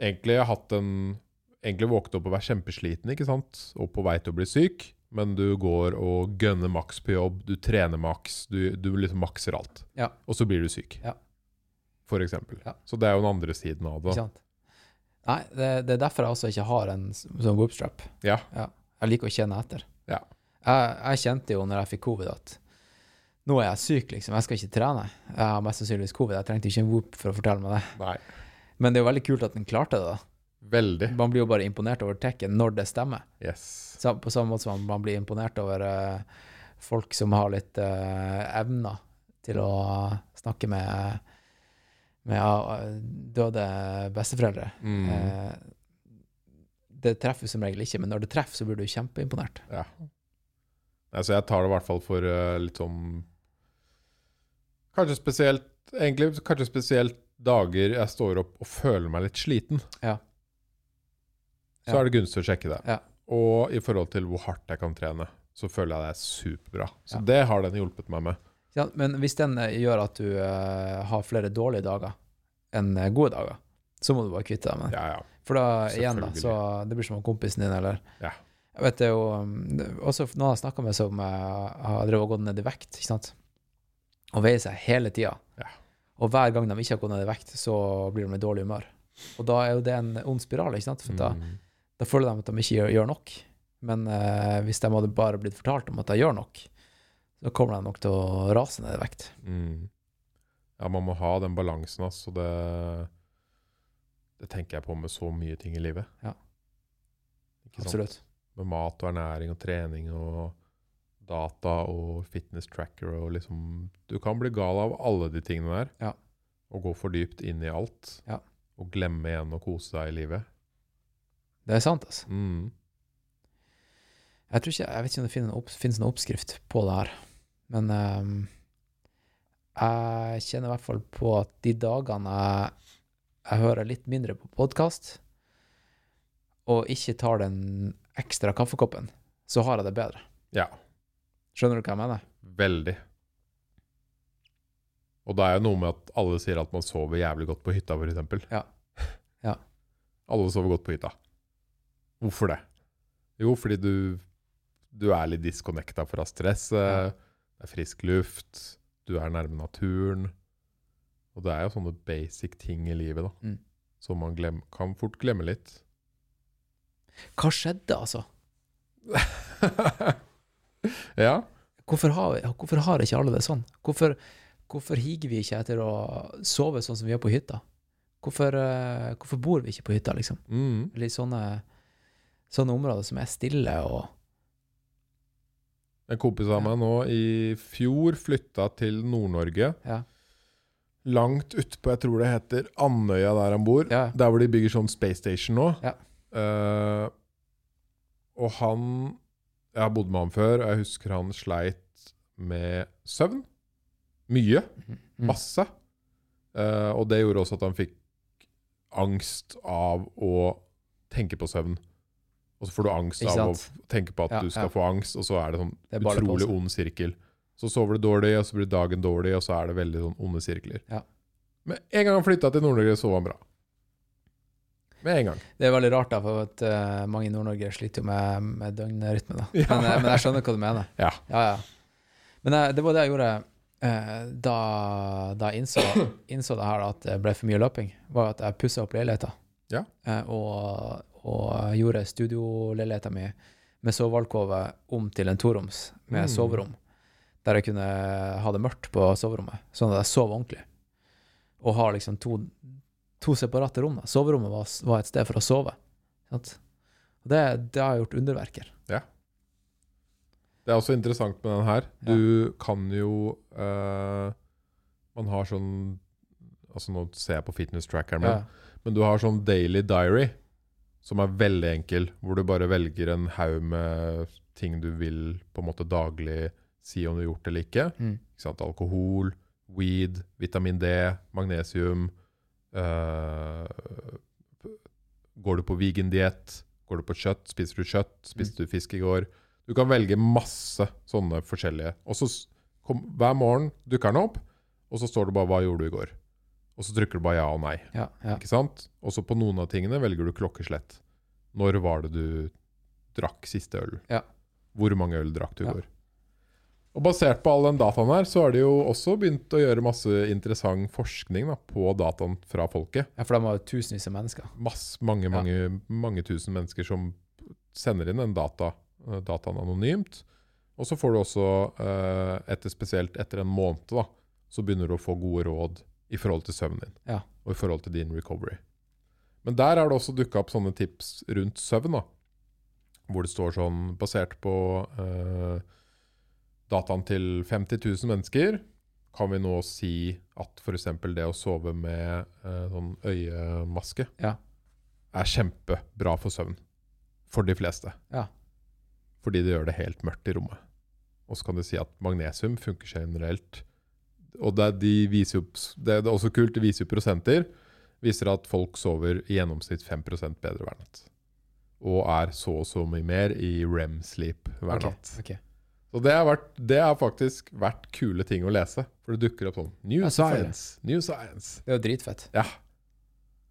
Egentlig ha hatt en Egentlig våkne opp og være kjempesliten, ikke sant? Og på vei til å bli syk. Men du går og gønner maks på jobb, du trener maks, du, du liksom makser alt. Ja. Og så blir du syk. Ja. For eksempel. Ja. Så det er jo den andre siden av det. Ikke sant? Nei, det, det er derfor jeg også ikke har en sånn whoopstrap. Ja. Jeg liker å kjenne etter. Ja. Jeg, jeg kjente jo når jeg fikk covid at nå er jeg syk, liksom. Jeg skal ikke trene. Jeg har mest sannsynligvis covid. Jeg trengte ikke en whoop for å fortelle meg det. Nei. Men det er jo veldig kult at den klarte det. da. Veldig. Man blir jo bare imponert over tekken når det stemmer. Yes. På samme måte som man blir imponert over eh, folk som har litt eh, evner til å snakke med, med eh, døde besteforeldre. Mm. Det treffer som regel ikke, men når det treffer, så blir du kjempeimponert. Ja. Altså, jeg tar det i hvert fall for litt sånn Kanskje spesielt Egentlig kanskje spesielt dager jeg står opp og føler meg litt sliten. Ja. Så er det gunstig å sjekke det. Ja. Og i forhold til hvor hardt jeg kan trene, så føler jeg det er superbra. Så Ja. det har den hjulpet meg med. Ja, men hvis den eh, gjør at du uh, har flere dårlige dager enn eh, gode dager, så må du bare kvitte deg med det. Ja, ja. For da igjen, da, så det blir som om kompisen din, eller Ja. Jeg vet det jo er Også noen jeg har snakka med som uh, har drevet og gått ned i vekt, ikke sant, og veier seg hele tida. Ja. Og hver gang de ikke har gått ned i vekt, så blir de i dårlig humør. Og da er jo det en ond spiral, ikke sant, for da, Mm. da føler de at de ikke gjør, gjør nok. Men eh, hvis de hadde bare blitt fortalt om at de gjør nok, så kommer de nok til å rase ned i vekt. Mm. Ja, man må ha den balansen, altså. Det, det tenker jeg på med så mye ting i livet. Ja. Absolutt. Med mat og ernæring og trening og data og fitness tracker og liksom Du kan bli gal av alle de tingene der. Ja. Og gå for dypt inn i alt. Ja. Og glemme igjen å kose deg i livet. Det er sant, altså. Mm. Jeg, tror ikke, jeg vet ikke om det finnes en, opp, finnes en oppskrift på det her, men um, jeg kjenner i hvert fall på at de dagene jeg, jeg hører litt mindre på podkast, og ikke tar den ekstra kaffekoppen, så har jeg det bedre. Ja, Skjønner du hva jeg mener? veldig. Og det er jo noe med at alle sier at man sover jævlig godt på hytta, f.eks. Ja. Ja. <laughs> Alle sover godt på hytta. Hvorfor det? Jo, fordi du, du er litt disconnecta fra stresset. Ja. Det er frisk luft. Du er nærme naturen. Og det er jo sånne basic ting i livet da, Mm. som man glem, kan fort glemme litt. Hva skjedde, altså? <laughs> ja. Hvorfor har, hvorfor har ikke alle det sånn? Hvorfor, hvorfor higer vi ikke etter å sove sånn som vi gjør på hytta? Hvorfor, eh, hvorfor bor vi ikke på hytta, liksom? Mm. Eller i sånne, sånne områder som er stille og En kompis av meg nå i fjor flytta til Nord-Norge. Ja. Langt utpå, jeg tror det heter Andøya der han bor. Ja. Der hvor de bygger sånn Space Station nå. Ja. Uh, og han Jeg har bodd med ham før, og jeg husker han sleit med søvn. Mye. Mm. Masse. Uh, og det gjorde også at han fikk angst av å tenke på søvn. Og så får du angst av å tenke på at Ja, du skal ja. få angst, og så er det sånn Det er utrolig ond sirkel. Så sover du dårlig, og så blir dagen dårlig, og så er det veldig sånn onde sirkler. Ja. Men en gang han flytta til Nord-Norge, sov han bra. Med en gang. Det er veldig rart, da, for at uh, mange i Nord-Norge sliter jo med, med døgnrytme. Da. <laughs> Ja. Men, eh, men jeg skjønner hva du mener. Ja. ja, ja. Men eh, det var det jeg gjorde uh, da, da jeg innså, <clears throat> innså det her at det ble for mye løping. var at jeg pussa opp leiligheta. Ja. Uh, og, og gjorde studioleiligheta mi med sovealkove om til en toroms med Mm. soverom. Der jeg kunne ha det mørkt på soverommet, sånn at jeg sov ordentlig. Og ha liksom to, to separate rom. da. Soverommet var, var et sted for å sove. Sant? Det, det har gjort underverker. Det er også interessant med den her. Du kan jo eh, Man har sånn Altså Nå ser jeg på fitness-trackeren min, Ja. men du har sånn daily diary, som er veldig enkel, hvor du bare velger en haug med ting du vil på en måte daglig si om du har gjort det eller ikke. Mm. Ikke sant? Alkohol, weed, vitamin D, magnesium. Eh, går du på vegan-diett? Går du på kjøtt? Spiser du kjøtt? Spiste du fisk i går? Du kan velge masse sånne forskjellige. Og så kom, Hver morgen dukker den opp, og så står det bare 'hva gjorde du i går'? Og så trykker du bare ja og nei. Ja, ja. Ikke sant? Og så på noen av tingene velger du klokkeslett. Når var det du drakk siste øl? Ja. Hvor mange øl drakk du i går? Og basert på all den dataen her, så har de jo også begynt å gjøre masse interessant forskning da, på dataen fra folket. ja, for de har tusenvis av mennesker. Masse, mange, Ja. mange, mange tusen mennesker som sender inn den data, eh, dataen anonymt. Og så får du også, eh, etter spesielt etter en måned, da, så begynner du å få gode råd i forhold til søvnen din. Ja. Og i forhold til din recovery. Men der har det også dukka opp sånne tips rundt søvn. da, Hvor det står sånn Basert på eh, dataen til 50 000 mennesker, kan vi nå si at f.eks. det å sove med eh, sånn øyemaske Ja. er kjempebra for søvn. For de fleste. Ja. Fordi det gjør det helt mørkt i rommet. Og så kan du si at magnesium funker generelt. Og det, de viser jo, det er også kult, de viser jo prosenter. Viser at folk sover i gjennomsnitt 5% bedre hver natt. Og er så og så mye mer i rem-sleep hver Ok, natt. ok. Så det har, vært, det har faktisk vært kule ting å lese. For det dukker opp sånn New Ja, science! New science! Det er jo dritfett. Ja,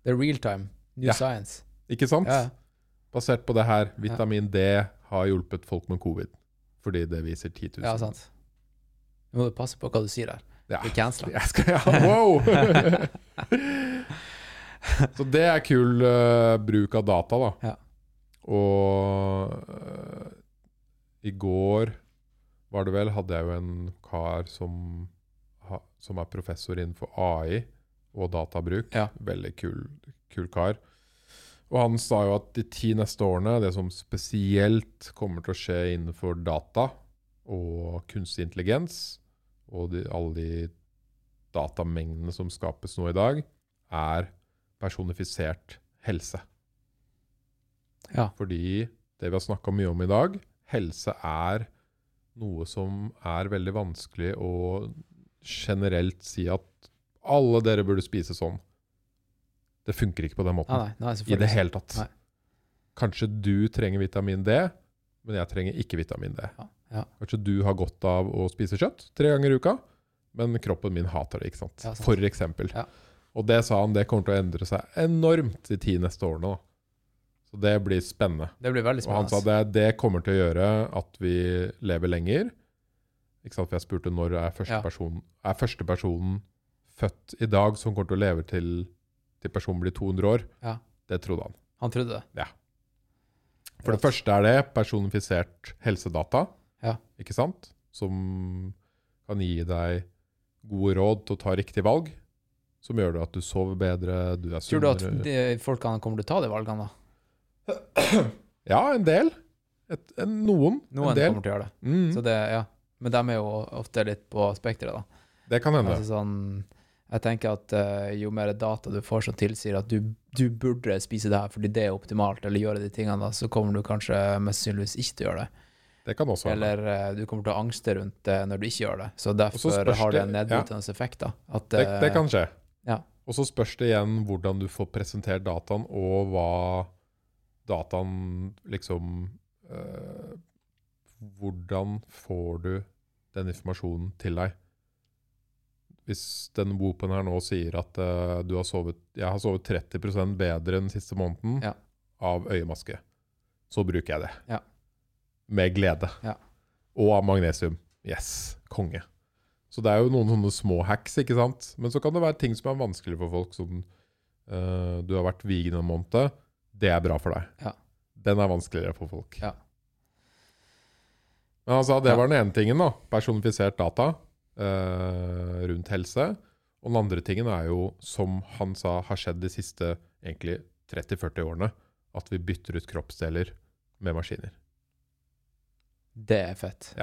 Det er real time. New Ja. science. ikke sant? Ja. Basert på det her, vitamin D har hjulpet folk med covid. Fordi det viser 10 000. ja, sant. Nå må du passe på hva du sier der. Ja. Det er cancela. Jeg skal, ja, wow! <laughs> Så det er kul uh, bruk av data, da. Ja. Og uh, i går var det vel, hadde jeg jo en kar som, ha, som er professor innenfor AI og databruk. Ja. Veldig kul, kul kar. Og han sa jo at de ti neste årene, det som spesielt kommer til å skje innenfor data og kunstig intelligens, og de, alle de datamengdene som skapes nå i dag, er personifisert helse. Ja. Fordi det vi har snakka mye om i dag, helse er noe som er veldig vanskelig å generelt si at alle dere burde spise sånn. Det funker ikke på den måten. Ah, nei, nei, I det hele tatt. Nei. Kanskje du trenger vitamin D, men jeg trenger ikke vitamin D. Ja, ja. Kanskje du har godt av å spise kjøtt tre ganger i uka, men kroppen min hater det. ikke sant? Ja, sant. For eksempel. Ja. Og det sa han, det kommer til å endre seg enormt de ti neste årene. da. Så det blir spennende. Det blir veldig spennende. Og han sa det, det kommer til å gjøre at vi lever lenger. Ikke sant? For jeg spurte når er første, Ja. person, er første personen født i dag som kommer til å leve til, til personen blir 200 år. Ja. Det trodde han. Han trodde det. Ja. For det første er det personifisert helsedata. Ja. Ikke sant? som kan gi deg gode råd til å ta riktig valg. Som gjør at du sover bedre, du er Tror du at de folkene kommer til å ta de valgene, da? Ja, en del. Et, en, noen. Noen en del. kommer til å gjøre det. Mm, Så det, ja. Men de er jo ofte litt på spekteret, da. det kan hende. Altså sånn, jeg tenker at uh, jo mer data du får som tilsier at du, du burde spise det her fordi det er optimalt, eller gjøre de tingene, da, så kommer du kanskje mest sannsynligvis ikke til å gjøre det. Det kan også hende. Eller uh, du kommer til å angste rundt det når du ikke gjør det. Så derfor har det en nedbrytende effekt. da. At, Det, det eh, kan skje. ja. Og så spørs det igjen hvordan du får presentert dataen, og hva dataen liksom eh, Hvordan får du den informasjonen til deg? Hvis den Woopen her nå sier at eh, du har sovet Jeg har sovet 30 bedre den siste måneden Ja. av øyemaske, så bruker jeg det. Ja. Med glede. Ja. Og av magnesium. Yes, konge. Så det er jo noen sånne små hacks, ikke sant? Men så kan det være ting som er vanskelig for folk, som uh, du har vært vegan en måned. Det er bra for deg. Ja. Den er vanskeligere for folk. Ja. Men altså, det Ja. var den ene tingen, da. Personifisert data eh, rundt helse. Og den andre tingen er jo, som han sa har skjedd de siste egentlig 30-40 årene, at vi bytter ut kroppsdeler med maskiner. Det er fett.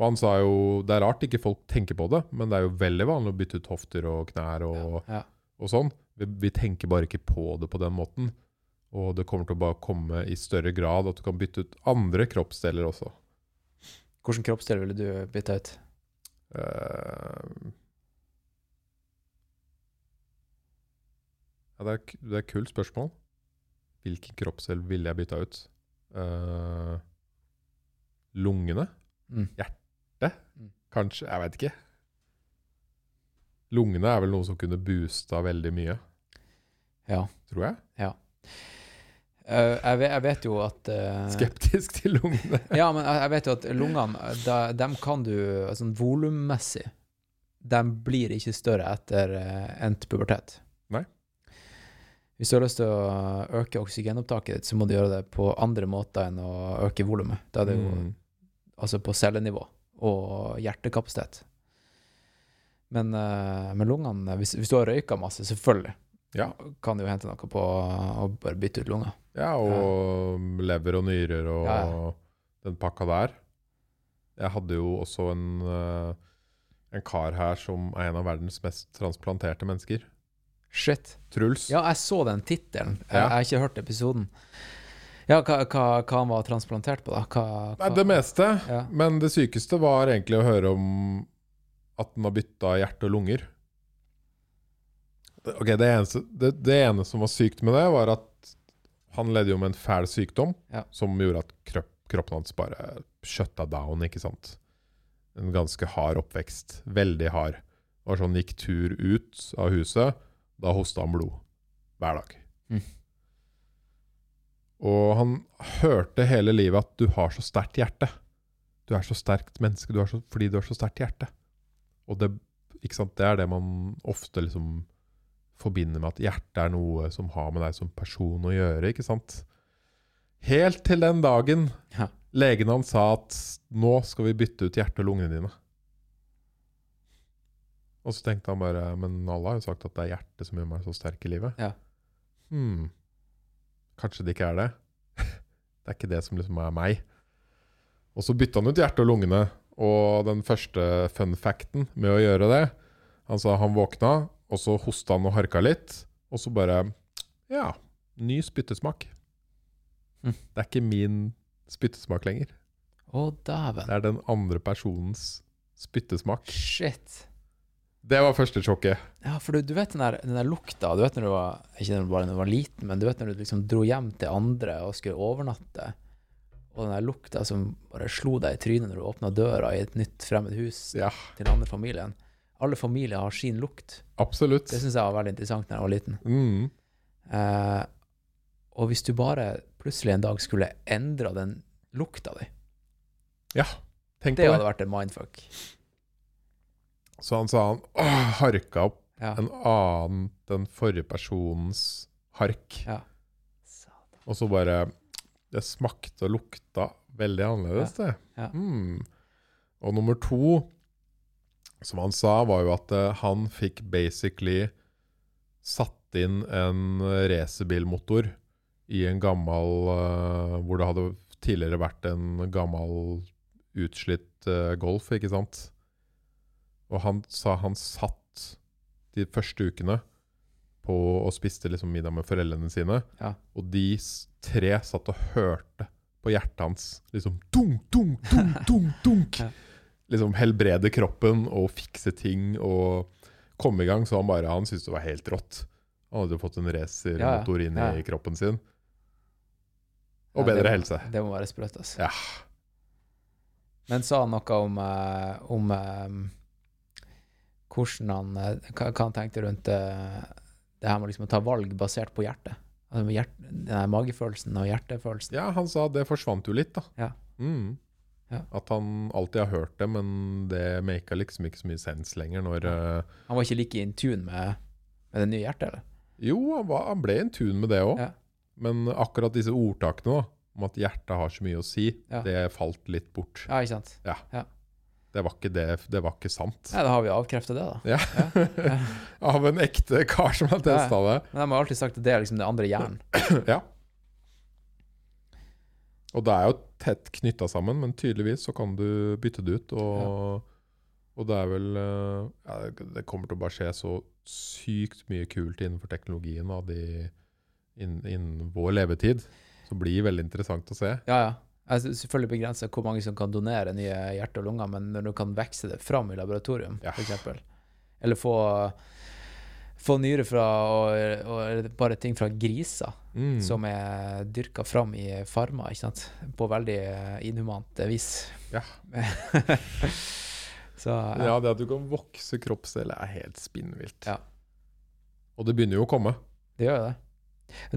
Og han sa jo det er rart ikke folk tenker på det, men det er jo veldig vanlig å bytte ut hofter og knær og, Ja. og sånn. Vi, vi tenker bare ikke på det på den måten. Og det kommer til å bare komme i større grad at du kan bytte ut andre kroppsdeler også. Hvilken kroppsdel ville du bytte ut? Uh, ja, det, er, det er et kult spørsmål. Hvilken kroppsdel ville jeg bytta ut? Uh, lungene? Mm. Kanskje? Jeg vet ikke. Lungene er vel noe som kunne boosta veldig mye, Ja. tror jeg. Eh, jeg, vet, jeg vet jo at uh, Skeptisk til lungene. <laughs> Ja, men jeg, vet jo at lungene, da, dem kan du sånn volummessig De blir ikke større etter uh, endt pubertet. Nei. Hvis du har lyst til å øke oksygenopptaket ditt, så må du gjøre det på andre måter enn å øke volumet. Da er det jo Mm. altså på cellenivå og hjertekapasitet. Men uh, med lungene hvis, hvis du har røyka masse, selvfølgelig, Ja. kan jo hente noe på å bare bytte ut lunger. ja, og lever og nyrer og Ja, ja. den pakka der. Jeg hadde jo også en, eh, en kar her som er en av verdens mest transplanterte mennesker. Shit. Truls. Ja, jeg så den tittelen. Jeg, Ja. jeg har ikke hørt episoden. Ja, hva, hva, hva han var transplantert på, da? Hva, Nei, det meste. Ja. Men det sykeste var egentlig å høre om at den har bytta hjerte og lunger. Ok, det, eneste, det, det ene som var sykt med det, var at han ledde jo med en fæl sykdom Ja. som gjorde at kropp, kroppen hans bare shutta down, ikke sant. En ganske hard oppvekst. Veldig hard. Det var sånn gikk tur ut av huset, da hosta han blod. Hver dag. Mm. Og han hørte hele livet at du har så sterkt hjerte. Du er så sterkt menneske du er så, fordi du har så sterkt hjerte. Og det, ikke sant, det er det man ofte liksom forbinder med at hjertet er noe som har med deg som person å gjøre. ikke sant? Helt til den dagen Ja. legen hans sa at nå skal vi bytte ut hjertet og lungene dine. Og så tenkte han bare Men alle har jo sagt at det er hjertet som gjør meg så sterk i livet. Ja. Hmm. Kanskje det ikke er det. <laughs> det er ikke det som liksom er meg. Og så bytta han ut hjertet og lungene. Og den første fun facten med å gjøre det Han sa han våkna, og så hosta han og harka litt. Og så bare Ja, ny spyttesmak. Mm. Det er ikke min spyttesmak lenger. Å, dæven. Det er den andre personens spyttesmak. Shit. Det var første sjokket. Ja, for du, du vet den der, den der lukta Du vet når du var Ikke bare når du var liten, men du vet når du liksom dro hjem til andre og skulle overnatte, og den der lukta som bare slo deg i trynet når du åpna døra i et nytt fremmed hus Ja, til den andre familien. Alle familier har sin lukt. absolutt. Det syns jeg var veldig interessant da jeg var liten. Mm. Eh, og hvis du bare plutselig en dag skulle endra den lukta di, Ja, tenk det på det. hadde vært en mindfuck. Så han sa han åh, harka opp Ja. en annen den forrige personens hark. ja. Og så bare Det smakte og lukta veldig annerledes, det. Ja. Mm. Og nummer to, som han sa, var jo at eh, han fikk basically satt inn en racerbilmotor i en gammel eh, Hvor det hadde tidligere vært en gammel utslitt eh, Golf, ikke sant? Og han sa han satt de første ukene på og spiste liksom middag med foreldrene sine. Ja. Og de tre satt og hørte på hjertet hans liksom dunk, dunk, dunk, dunk, dunk. Ja. Liksom helbrede kroppen og fikse ting og komme i gang. Så han bare, han syntes det var helt rått. Han hadde jo fått en racermotor inn i kroppen sin. Og Ja, det bedre må- helse. Det må være sprøtt, altså. Ja. Men sa han noe om, eh, om eh, hvordan han eh, hva, han tenkte rundt det her med liksom å ta valg basert på hjertet? Altså hjert, den magefølelsen og hjertefølelsen. ja, han sa det forsvant jo litt, da. Ja. Mm. Ja. At han alltid har hørt det, men det maka liksom ikke så mye sens lenger når ja. Han var ikke like in tune med, med det nye hjertet, eller? Jo, han, var, han ble in tune med det òg. Ja. Men akkurat disse ordtakene da, om at hjertet har så mye å si, Ja. det falt litt bort. Ja, ikke sant? Det var ikke, det, det var ikke sant. Ja, da har vi avkreftet det, da. Ja. <laughs> Av en ekte kar som har testa det. Men de har alltid sagt at det er liksom det andre hjernen. Ja. Og det er jo tett knytta sammen, men tydeligvis så kan du bytte det ut. Og, og det er vel eh, ja, Det kommer til å bare skje så sykt mye kult innenfor teknologien av de, innen, innen vår levetid. Så det blir veldig interessant å se. Ja, ja. Altså, selvfølgelig begrensa hvor mange som kan donere nye hjerte og lunger, men når du kan vekse det fram i laboratorium, Ja. eksempel, eller få, få nyre fra og, og bare ting fra griser Mm. som er dyrka fram i farmer, ikke sant, på veldig inhumant vis. Ja. <laughs> Så ja. Ja, det at du kan vokse kroppsdeler, er helt spinnvilt. Ja. Og det begynner jo å komme. det gjør jo det.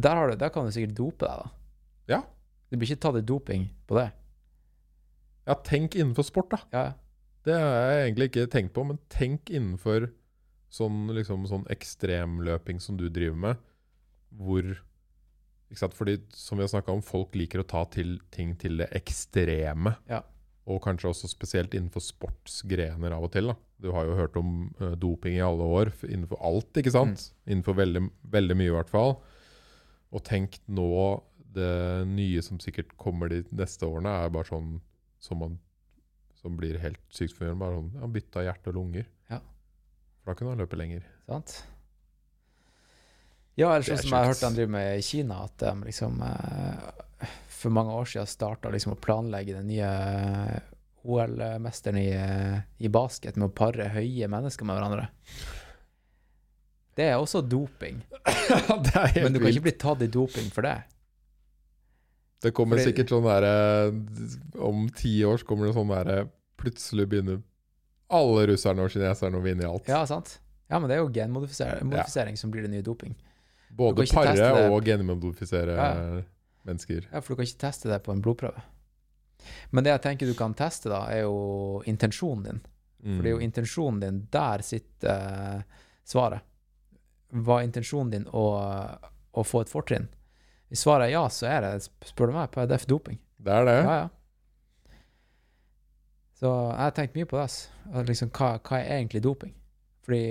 Der, har du, der kan du sikkert dope deg, da. Ja. Det blir ikke tatt i doping på det. Ja, tenk innenfor sport, da. Ja, Det har jeg egentlig ikke tenkt på, men tenk innenfor sånn, liksom, sånn ekstremløping som du driver med, hvor ikke sant? Fordi, som vi har snakka om, folk liker å ta til, ting til det ekstreme. Ja. Og kanskje også spesielt innenfor sportsgrener av og til. Da. Du har jo hørt om uh, doping i alle år, innenfor alt, ikke sant? Innenfor veldig, veldig mye, i hvert fall. Og tenk nå det nye som sikkert kommer de neste årene, er bare sånn som man som blir helt sykt for Bare sånn, bytte av hjerte og lunger. Ja. For da kunne han løpe lenger. Sant? Ja, eller sånn som jeg har hørte han driver med i Kina, at de liksom eh, for mange år siden starta liksom å planlegge den nye OL-mesteren i, eh, i basket med å pare høye mennesker med hverandre. Det er også doping, <coughs> er men du kan ikke bli tatt i doping for det. Det kommer fordi- sikkert sånn derre Om ti år så kommer det sånn derre Plutselig begynner alle russerne og kineserne og vinne i alt. Ja, sant? Ja, men det er jo genmodifisering ja. som blir det nye doping. Både pare og genmodifisere Ja. mennesker. Ja, for du kan ikke teste det på en blodprøve. Men det jeg tenker du kan teste, da, er jo intensjonen din. Mm. For det er jo intensjonen din Der sitter uh, svaret. Var intensjonen din å, å få et fortrinn? Hvis svaret er ja, så er det, spør du meg, på EDF doping. Det er det. Ja, ja. Så jeg har tenkt mye på det. Liksom, hva, hva er egentlig doping? Fordi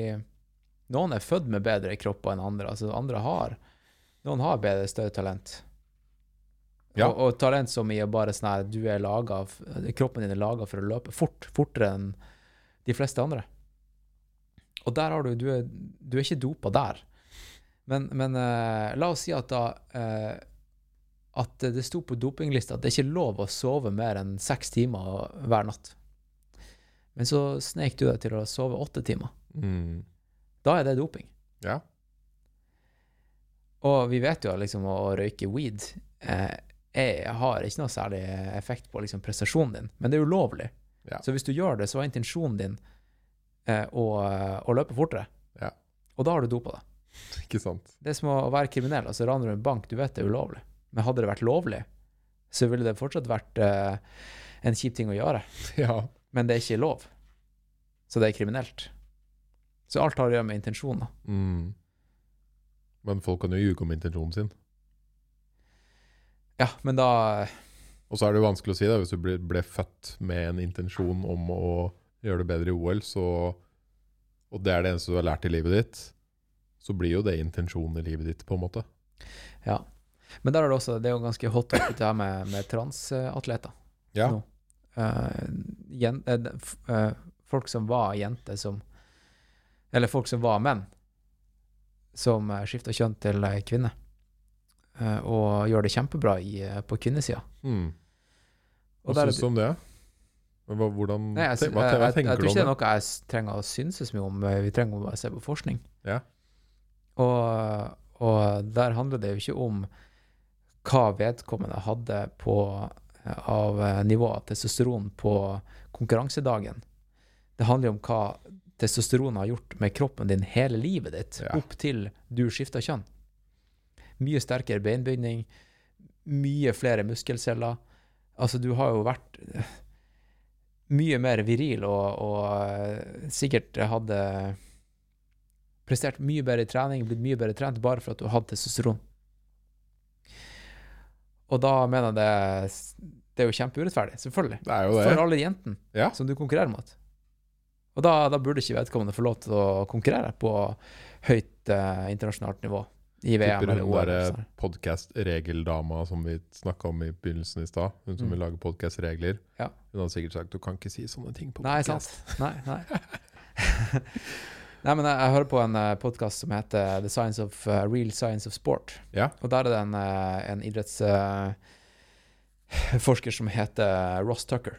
noen er født med bedre kropper enn andre. Altså andre har Noen har bedre, større talent. Ja. Og, og talent som i å bare sånn her Du er laget, Kroppen din er laga for å løpe fort. Fortere enn de fleste andre. Og der har du Du er, du er ikke dopa der. Men, men uh, la oss si at da uh, At det sto på dopinglista at det er ikke lov å sove mer enn seks timer hver natt. Men så snek du deg til å sove åtte timer. Mm. Da er det doping. Ja. Og vi vet jo at liksom å røyke weed eh, er, har ikke noe særlig effekt på liksom, prestasjonen din, men det er ulovlig. Ja. Så hvis du gjør det, så er intensjonen din eh, å, å løpe fortere. Ja. Og da har du dopa deg. <laughs> Ikke sant. Det er som å være kriminell. altså Raner du en bank, du vet det er ulovlig. Men hadde det vært lovlig, så ville det fortsatt vært eh, en kjip ting å gjøre. <laughs> Ja. Men det er ikke lov. Så det er kriminelt. Så alt har å gjøre med intensjoner. Mm. Men folk kan jo ljuge om intensjonen sin. Ja, men da Og så er det jo vanskelig å si, da, hvis du ble, ble født med en intensjon om å gjøre det bedre i OL, så, og det er det eneste du har lært i livet ditt, så blir jo det intensjonen i livet ditt, på en måte. Ja. Men der er det også Det er jo ganske hot topic det her med, med transatleter. Ja. Nå. Eh, eh, eh, folk som var jenter som Eller folk som var menn, som uh, skifta kjønn til kvinne. Og gjør det kjempebra i, på kvinnesida. Mm. Hva syns du om det? Hva, hvordan, Nei, jeg, hva, hva, jeg, jeg, jeg tror ikke det er noe jeg trenger å synse så mye om. Vi trenger å se på forskning. Ja. Og, og der handler det jo ikke om hva vedkommende hadde på, av nivået av testosteron på konkurransedagen. Det handler jo om hva testosteron har gjort med kroppen din hele livet ditt, Ja. opp til du skifta kjønn. Mye sterkere beinbygning, mye flere muskelceller. Altså, du har jo vært eh, mye mer viril og, og eh, sikkert hadde prestert mye bedre i trening, blitt mye bedre trent bare for at du hadde testosteron. Og da mener jeg det, det er jo kjempeurettferdig, selvfølgelig. Det er jo det. For alle jentene Ja. som du konkurrerer mot. Og da, da burde ikke vedkommende få lov til å konkurrere på høyt eh, internasjonalt nivå. I VM eller hun OL. derre eller sånn. podkast-regeldama som vi snakka om i begynnelsen i stad, hun som Mm. vil lage podkast-regler, Ja. hun hadde sikkert sagt du kan ikke si sånne ting på Nei, sant. Nei, nei. <laughs> <laughs> nei, men jeg, jeg hører på en uh, podkast som heter The Science of, uh, Real Science of Sport. Ja. Og der er det en, uh, en idrettsforsker <sighs> som heter Ross Tucker.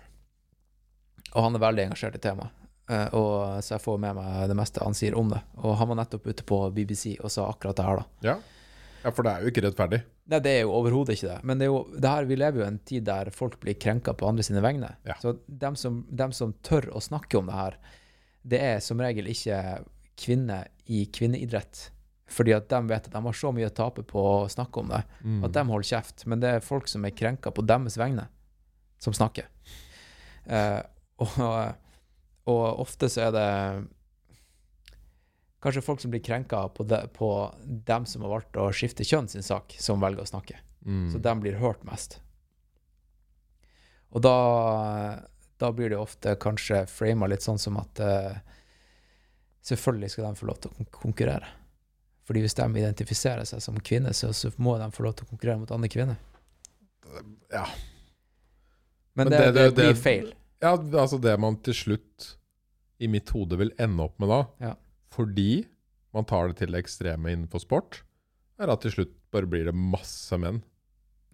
Og han er veldig engasjert i temaet. Eh, og, så jeg får med meg det meste han sier om det. Og han var nettopp ute på BBC og sa akkurat det her, da. Ja. ja, for det er jo ikke rettferdig. Nei, det er jo overhodet ikke det. Men det er jo, det her, vi lever jo i en tid der folk blir krenka på andre sine vegne. Ja. Så dem som, dem som tør å snakke om det her, det er som regel ikke kvinner i kvinneidrett. Fordi at de vet at de har så mye å tape på å snakke om det, Mm. at de holder kjeft. Men det er folk som er krenka på deres vegne, som snakker. Uh, og, og ofte så er det kanskje folk som blir krenka på, de, på dem som har valgt å skifte kjønn sin sak, som velger å snakke. Mm. Så de blir hørt mest. Og da, da blir det ofte kanskje frama litt sånn som at eh, selvfølgelig skal de få lov til å konkurrere. Fordi hvis de identifiserer seg som kvinner, så, så må de få lov til å konkurrere mot andre kvinner. Ja. Men, Men det, det- det, det- blir feil. ja, altså det man til slutt i mitt hode vil ende opp med da, Ja. fordi man tar det til det ekstreme innenfor sport, er at til slutt bare blir det masse menn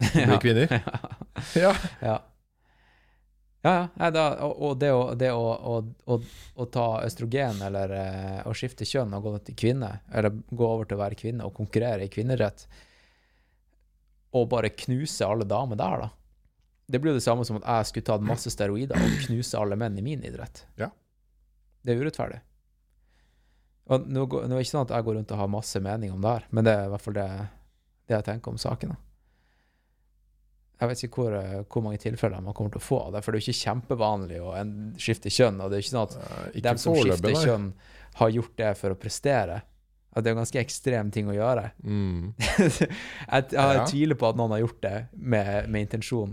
<laughs> som blir kvinner. <laughs> Ja. Ja. Ja, ja. Da, og, og det, å, det å, å, å, ta østrogen eller eh, å skifte kjønn og gå til kvinne, eller gå over til å være kvinne og konkurrere i kvinnerett, og bare knuse alle damer der, da. Det blir jo det samme som at jeg skulle tatt masse steroider og knuse alle menn i min idrett. Ja. Det er urettferdig. Og nå, nå er det ikke sånn at jeg går rundt og har masse mening om det her, men det er i hvert fall det, det jeg tenker om saken. da. Jeg vet ikke hvor, eh, hvor mange tilfeller man kommer til å få av det, for det er jo ikke kjempevanlig å skifte kjønn. Og det er jo ikke sånn at ja, Ikke dem som skifter foreløpig, nei. kjønn, har gjort det for å prestere. At det er en ganske ekstrem ting å gjøre. Mm. <laughs> jeg, jeg Ja. tviler på at noen har gjort det med, med intensjon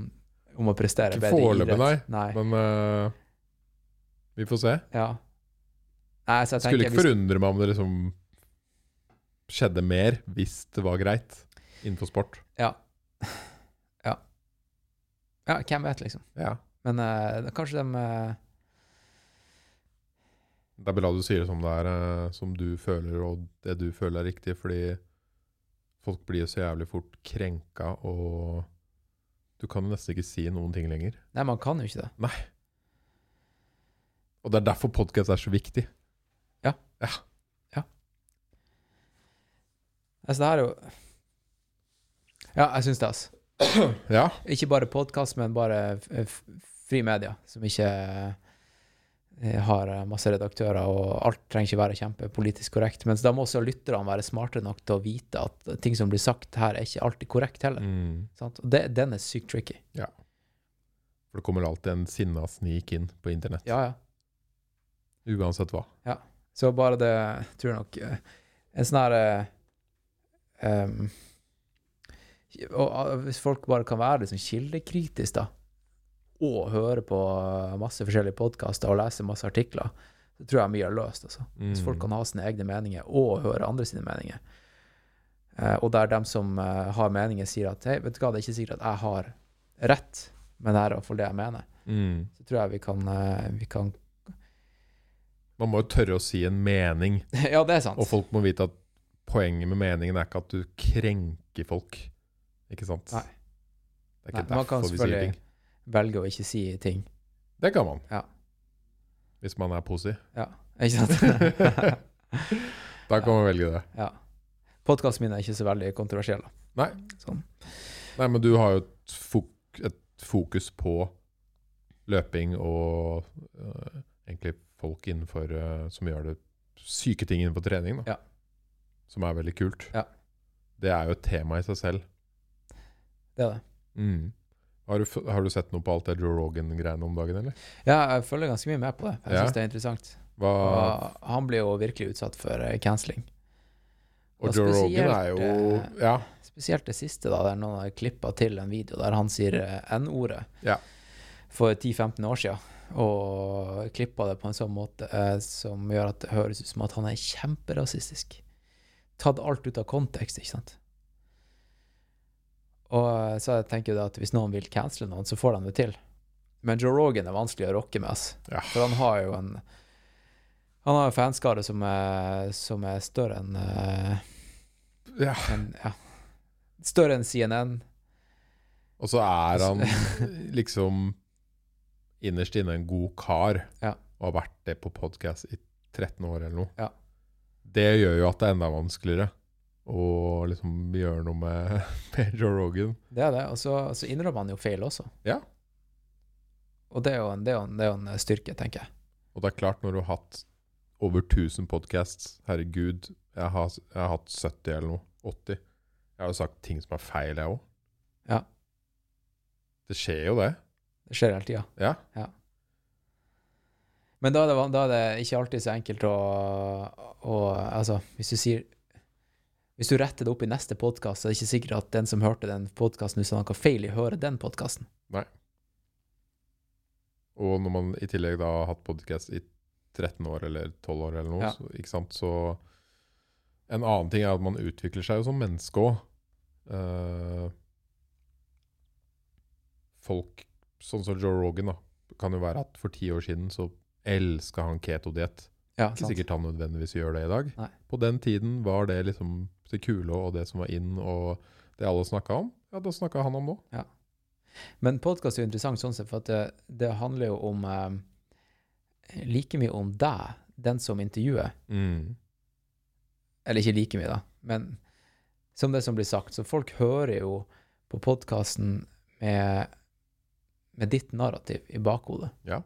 om å prestere Ikke bedre i foreløpig, idrett. Nei. Men uh, vi får se. Ja. Nei, så jeg Skulle ikke hvis- forundre meg om det liksom skjedde mer hvis det var greit innenfor sport. Ja. Ja, hvem vet, liksom. Ja. Men uh, kanskje de uh, Det er bra du sier det som det er, uh, som du føler, og det du føler er riktig, fordi folk blir jo så jævlig fort krenka, og du kan nesten ikke si noen ting lenger. Nei, man kan jo ikke det. Nei. Og det er derfor podkast er så viktig. Altså, det her er jo Ja, jeg syns det, altså. <clears throat> Ja. Ikke bare podkast, men bare fri media, som ikke eh, har masse redaktører, og alt trenger ikke være kjempepolitisk korrekt. Mens da må også lytterne være smarte nok til å vite at ting som blir sagt her, er ikke alltid korrekt heller. Mm. Sant? Og det, den er sykt tricky. For det kommer alltid en sinna snik inn på internett. Ja, ja. Uansett hva. Ja. Så bare det, tror jeg nok eh, En sånn her eh, em, og, ah, Hvis folk bare kan være liksom sånn kildekritisk, da, og høre på masse forskjellige podkaster og lese masse artikler, så tror jeg mye er løst. Altså. Hvis folk Mm. kan ha sine egne meninger og høre andre sine meninger. Eh, og der dem som eh, har meninger, sier at hei, vet du hva, det er ikke sikkert at jeg har rett, men det er iallfall det jeg mener. Mm. Så tror jeg vi kan, eh, vi kan Man må jo tørre å si en mening, <laughs> Ja, det er sant. og folk må vite at poenget med meningen er ikke at du krenker folk. Ikke sant? Nei. Det er ikke Nei, man kan derfor vi sier selvfølgelig- ting. Velge å ikke si ting. Det kan man. Ja. Hvis man er posi. Ja, ikke sant? <laughs> Da kan man velge det. ja. Podkasten min er ikke så veldig kontroversiell. da. Nei. Sånn. Nei, men du har jo et, fok et fokus på løping og øh, egentlig folk innenfor øh, som gjør det syke ting innenfor trening, da. Ja. Som er veldig kult. Ja. Det er jo et tema i seg selv. Det er det. Mm. Har, du, har du sett noe på alt det Joe Rogan-greiene om dagen, eller? Ja, jeg følger ganske mye med på det. Jeg Ja. det er interessant. Hva, han blir jo virkelig utsatt for eh, cancelling. og og Joe Rogan er jo eh, Ja. Spesielt det siste, da, der noen har klippa til en video der han sier eh, N-ordet Ja. for 10-15 år siden. Og klippa det på en sånn måte eh, som gjør at det høres ut som at han er kjemperasistisk. Tatt alt ut av kontekst, ikke sant. Og så jeg tenker jeg at hvis noen vil cancele noen, så får de det til. Men Joe Rogan er vanskelig å rocke med, ass. Ja. For han har jo en Han har en fanskare som er, som er større enn uh, ja. En, ja. Større enn CNN. Og så er han <laughs> liksom innerst inne en god kar, Ja. og har vært det på podkast i 13 år eller noe. Ja. Det gjør jo at det er enda vanskeligere å liksom gjøre noe med, <laughs> med Joe Rogan. Det er det. Og så, så innrømmer han jo feil også. Ja. Og det er, jo en, det, er en, det er jo en styrke, tenker jeg. Og det er klart, når du har hatt over 1000 podcasts Herregud, jeg har, jeg har hatt 70 eller noe. 80. Jeg har jo sagt ting som er feil, jeg òg. Ja. Det skjer jo, det. Det skjer hele tida. Ja. Men da er, det, da er det ikke alltid så enkelt å, å Altså, hvis du sier Hvis du retter det opp i neste podkast, så er det ikke sikkert at den som hørte den podkasten, sa noe feil i hører den podkasten. Og når man i tillegg da har hatt podcast i 13 år eller 12 år eller noe, Ja. så, ikke sant, så En annen ting er at man utvikler seg jo som menneske òg. folk sånn som Joe Rogan, da, kan jo være at for ti år siden så elska han ketodiett. Ja, Ikke sant. sikkert han nødvendigvis gjør det i dag. Nei. På den tiden var det liksom det kule og det som var inn, og det alle snakka om. Ja, da snakka han om nå. Men podkast er jo interessant sånn sett, for det, det handler jo om eh, like mye om deg, den som intervjuer. Mm. Eller ikke like mye, da, men som det som blir sagt. Så folk hører jo på podkasten med, med ditt narrativ i bakhodet. Ja.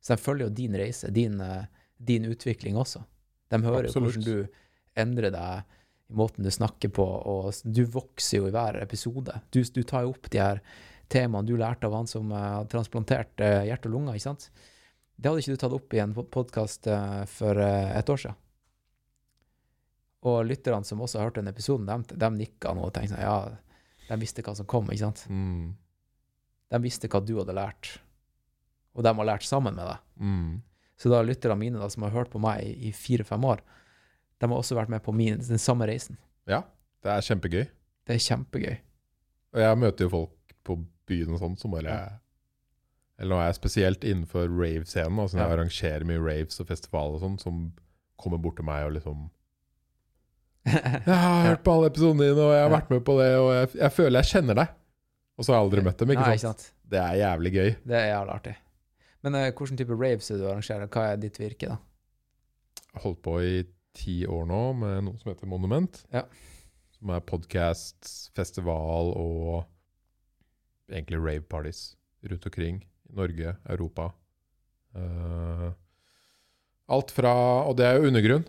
Så de følger jo din reise, din, eh, din utvikling også. De hører jo Absolutt. hvordan du endrer deg måten du snakker på, og du vokser jo i hver episode. Du, du tar jo opp de her temaene du lærte av han som eh, hadde transplantert eh, hjerte og lunger, ikke sant? Det hadde ikke du tatt opp i en podkast for eh, et år siden. Og lytterne som også hørte den episoden, de, de nikka nå og tenkte sånn, ja, de visste hva som kom, ikke sant? Mm. De visste hva du hadde lært, og de har lært sammen med deg. Mm. Så da lytterne mine da, som har hørt på meg i, i fire-fem år, de har også vært med på min, den samme reisen. Ja, det er kjempegøy. Det er kjempegøy. Og jeg møter jo folk på byen og sånn som bare Ja. Eller nå er jeg spesielt innenfor rave-scenen, altså når jeg Ja. arrangerer mye raves og festivaler og sånn, som kommer bort til meg og liksom <laughs> 'Jeg har hørt på alle episodene dine, og jeg har vært med på det, og jeg, jeg føler jeg kjenner deg.' Og så har jeg aldri møtt dem, ikke Nei, sant? Det er jævlig gøy. Det er jævlig artig. Men uh, hvilken type raves er du arrangerer? Hva er ditt virke, da? Jeg holdt på i ti år nå med noe som heter Monument. Ja. Som er podkast, festival og egentlig rave-parties rundt omkring i Norge, Europa. Uh, alt fra Og det er jo undergrunn,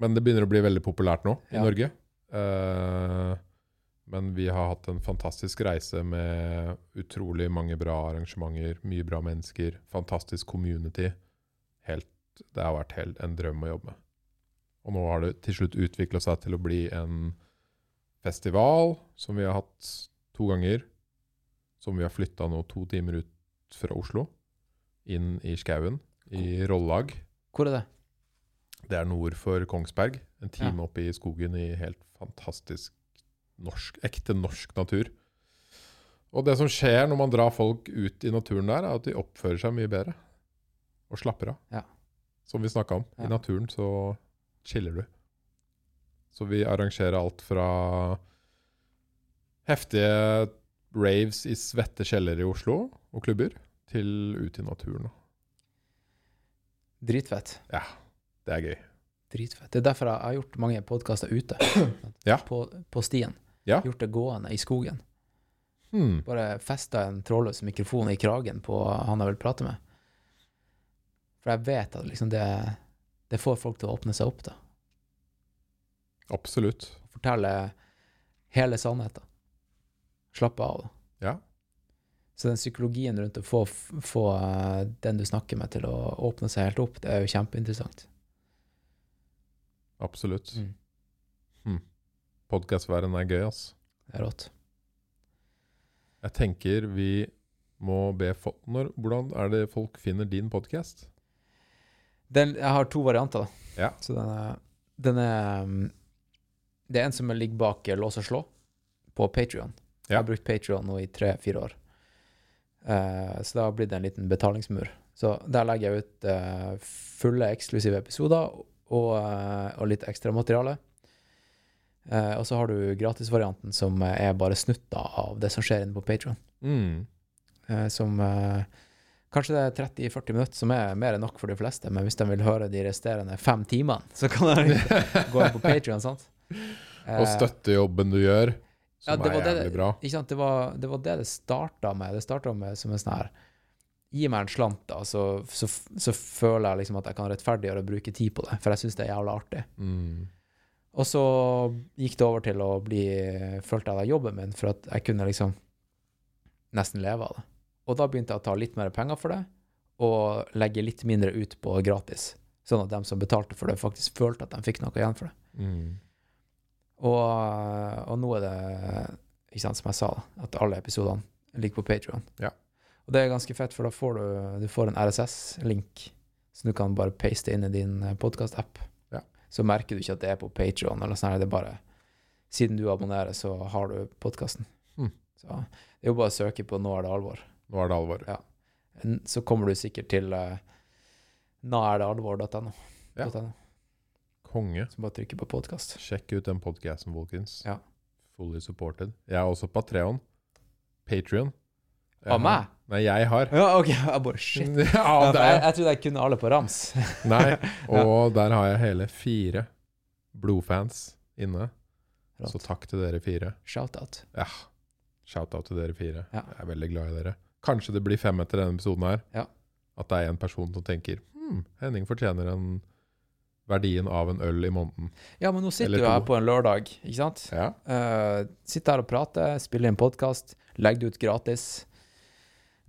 men det begynner å bli veldig populært nå i Ja. Norge. Uh, men vi har hatt en fantastisk reise med utrolig mange bra arrangementer, mye bra mennesker, fantastisk community. Helt, det har vært helt en drøm å jobbe med. Og nå har det til slutt utvikla seg til å bli en festival som vi har hatt to ganger. som vi har flytta nå to timer ut fra Oslo, inn i skauen, i Rollag. Hvor er det? Det er nord for Kongsberg. En time oppe i skogen i helt fantastisk norsk, ekte norsk natur. Og det som skjer når man drar folk ut i naturen der, er at de oppfører seg mye bedre. Og slapper av. Ja. Som vi snakka om. Ja. I naturen så chiller du. Så vi arrangerer alt fra heftige raves i svette kjellere i Oslo og klubber, til ute i naturen. Dritfett. Ja. Det er gøy. Dritfett. Det er derfor jeg har gjort mange podkaster ute. <clears throat> Ja. På, på stien. Ja. Gjort det gående i skogen. Hmm. Bare festa en trådløs mikrofon i kragen på han jeg vil prate med. For jeg vet at liksom det, det får folk til å åpne seg opp, da. Absolutt. Fortelle hele sannheten. Slappe av, da. Ja. Så den psykologien rundt å få, få eh, den du snakker med, til å åpne seg helt opp, det er jo kjempeinteressant. Absolutt. Mm. Podkastverdenen er gøy, ass. Det er rått. Jeg tenker vi må be folk Hvordan er det folk finner din podkast? Den, jeg har to varianter. da. Ja. Så den er, den er um, Det er en som ligger bak eh, lås og slå, på Patrion. Jeg har brukt Patrion nå i tre-fire år. Uh, så det har blitt en liten betalingsmur. Så der legger jeg ut uh, fulle eksklusive episoder og, uh, og litt ekstra materiale. Og så har du gratisvarianten som er bare snutta av det som skjer inne på Patrion. Mm. Som Kanskje det er 30-40 minutter, som er mer enn nok for de fleste, men hvis de vil høre de resterende fem timene, så kan de <laughs> gå inn på Patrion? Og Eh, støtte jobben du gjør, som Ja, det er var det- jævlig bra. Det var det var det, det starta med. Det starta med som en sånn her Gi meg en slant, da, så, så, så føler jeg liksom at jeg kan rettferdiggjøre å bruke tid på det, for jeg syns det er jævla artig. Mm. Og så gikk det over til å bli Følte jeg da jobben min, for at jeg kunne liksom nesten leve av det. Og da begynte jeg å ta litt mer penger for det, og legge litt mindre ut på gratis. Sånn at de som betalte for det, faktisk følte at de fikk noe igjen for det. Mm. Og, og nå er det, ikke sant, som jeg sa, at alle episodene ligger på Patreon. Ja. Og det er ganske fett, for da får du, du får en RSS-link, så du kan bare paste inn i din podkast-app. Ja. Så merker du ikke at det er på Patreon, eller sånn det er bare Siden du abonnerer, så har du podkasten. Mm. Så det er jo bare å søke på 'Nå er det alvor'. Nå er det alvor. Ja. Så kommer du sikkert til uh, naerdealvor.no. Ja. .no. Konge. Så bare trykker på podkast. Sjekk ut den podkasten, folkens. Ja. Fully supported. Jeg er også på Patreon. Patrion. Av meg? Nei, jeg har. Ja, OK. <laughs> Jeg bare shit. <laughs> ja, Ja, det jeg, er. jeg trodde jeg kunne alle på rams. <laughs> Nei. Og der har jeg hele fire blodfans inne. Så takk til dere fire. Shout-out. Ja. Shout-out til dere fire. Ja. Jeg er veldig glad i dere. Kanskje det blir fem etter denne episoden her. Ja. At det er en person som tenker hm, Henning fortjener en verdien av en øl i måneden. Ja, men nå sitter du her på en lørdag, ikke sant? Ja. Uh, sitter her og prater, spiller inn podkast, legger det ut gratis.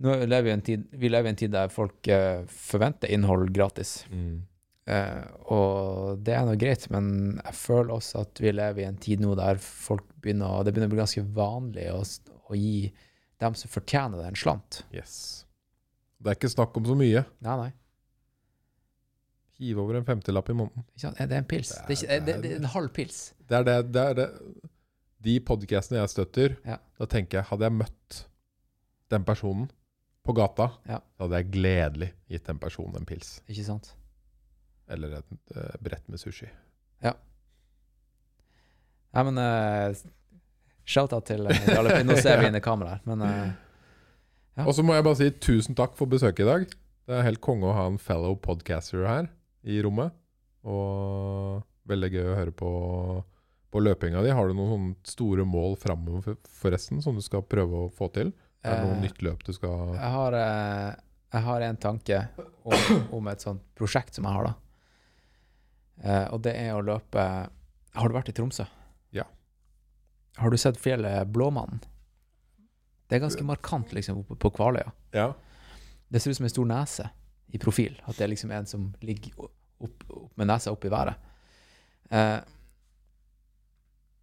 Nå lever vi en tid, vi lever i en tid der folk uh, forventer innhold gratis. Mm. Uh, og det er nå greit, men jeg føler også at vi lever i en tid nå der folk begynner, det begynner å bli ganske vanlig å, å gi dem som fortjener det, en slant. Yes. Det er ikke snakk om så mye. Nei, nei. Hiv over en femtilapp i måneden. Ikke sant? Det er en pils. Det er, ikke, det, det er en halv pils. Det er det, det, er det. De podcastene jeg støtter, Ja. da tenker jeg Hadde jeg møtt den personen på gata, Ja. da hadde jeg gledelig gitt den personen en pils. Ikke sant? Eller et uh, brett med sushi. Ja. Nei, men uh, shout-out til Jarle de. Nå ser vi inn i kameraet men eh, Ja. Og så må jeg bare si tusen takk for besøket i dag. Det er helt konge å ha en fellow podcaster her i rommet. Og veldig gøy å høre på, på løpinga di. Har du noen store mål framover forresten, som du skal prøve å få til? Er det noe eh, nytt løp du skal Jeg har, eh, jeg har en tanke om, om et sånt prosjekt som jeg har, da. Eh, og det er å løpe Har du vært i Tromsø? Har du sett fjellet Blåmannen? Det er ganske markant liksom oppe på Kvaløya. Ja. Det ser ut som en stor nese i profil. At det er liksom en som ligger opp, opp med nesa opp i været. Eh,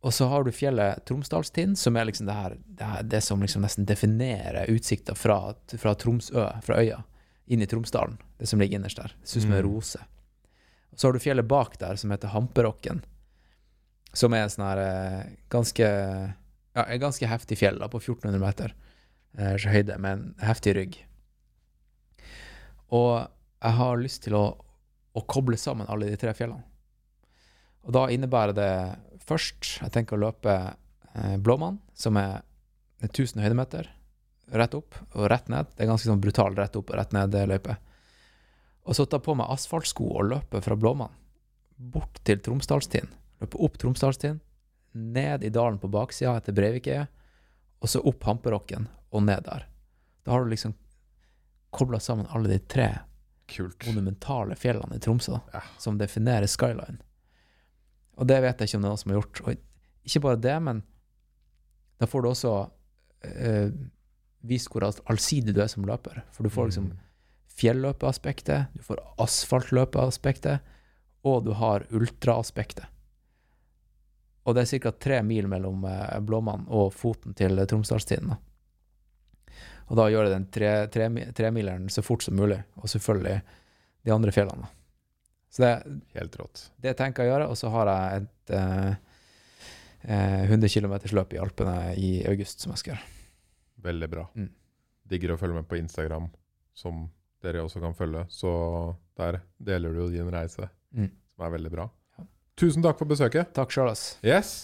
Og så har du fjellet Tromsdalstind, som er liksom det her, det, her, det som liksom nesten definerer utsikta fra, fra Tromsø, fra øya, inn i Tromsdalen. Det som ligger innerst der. Ser ut som en Mm. rose. Og så har du fjellet bak der, som heter Hamperokken. Som er sånn her eh, ganske Ja, et ganske heftig fjell, da, på 1400 meter eh, høyde, med en heftig rygg. Og jeg har lyst til å, å koble sammen alle de tre fjellene. Og da innebærer det først Jeg tenker å løpe eh, Blåmann, som er 1000 høydemeter. Rett opp og rett ned. Det er ganske sånn brutal rett opp og rett ned-løype. Og så ta på meg asfaltsko og løpe fra Blåmann bort til Tromsdalstind. Løpe opp Tromsdalstien, ned i dalen på baksida etter Breivikeidet, og så opp Hamperokken og ned der. Da har du liksom kobla sammen alle de tre Kult. monumentale fjellene i Tromsø, Ja. som definerer skyline. Og det vet jeg ikke om det er noen som har gjort. Og ikke bare det, men da får du også uh, vist hvor allsidig du er som løper. For du får liksom Mm. fjelløpeaspektet, du får asfaltløpeaspektet, og du har ultraaspektet. Og det er ca. tre mil mellom eh, Blåmann og foten til Tromsdalstinden. Og da gjør jeg den tre- tre- så fort som mulig, og selvfølgelig de andre fjellene. Så det, Helt rått. det tenker jeg å gjøre, og så har jeg et eh, eh, 100 km løp i Alpene i august som jeg skal gjøre. Veldig bra. Mm. Digger å følge med på Instagram, som dere også kan følge. Så der deler du jo din reise, Mm. som er veldig bra. Tusen takk for besøket. Takk sjøl, ass. Yes.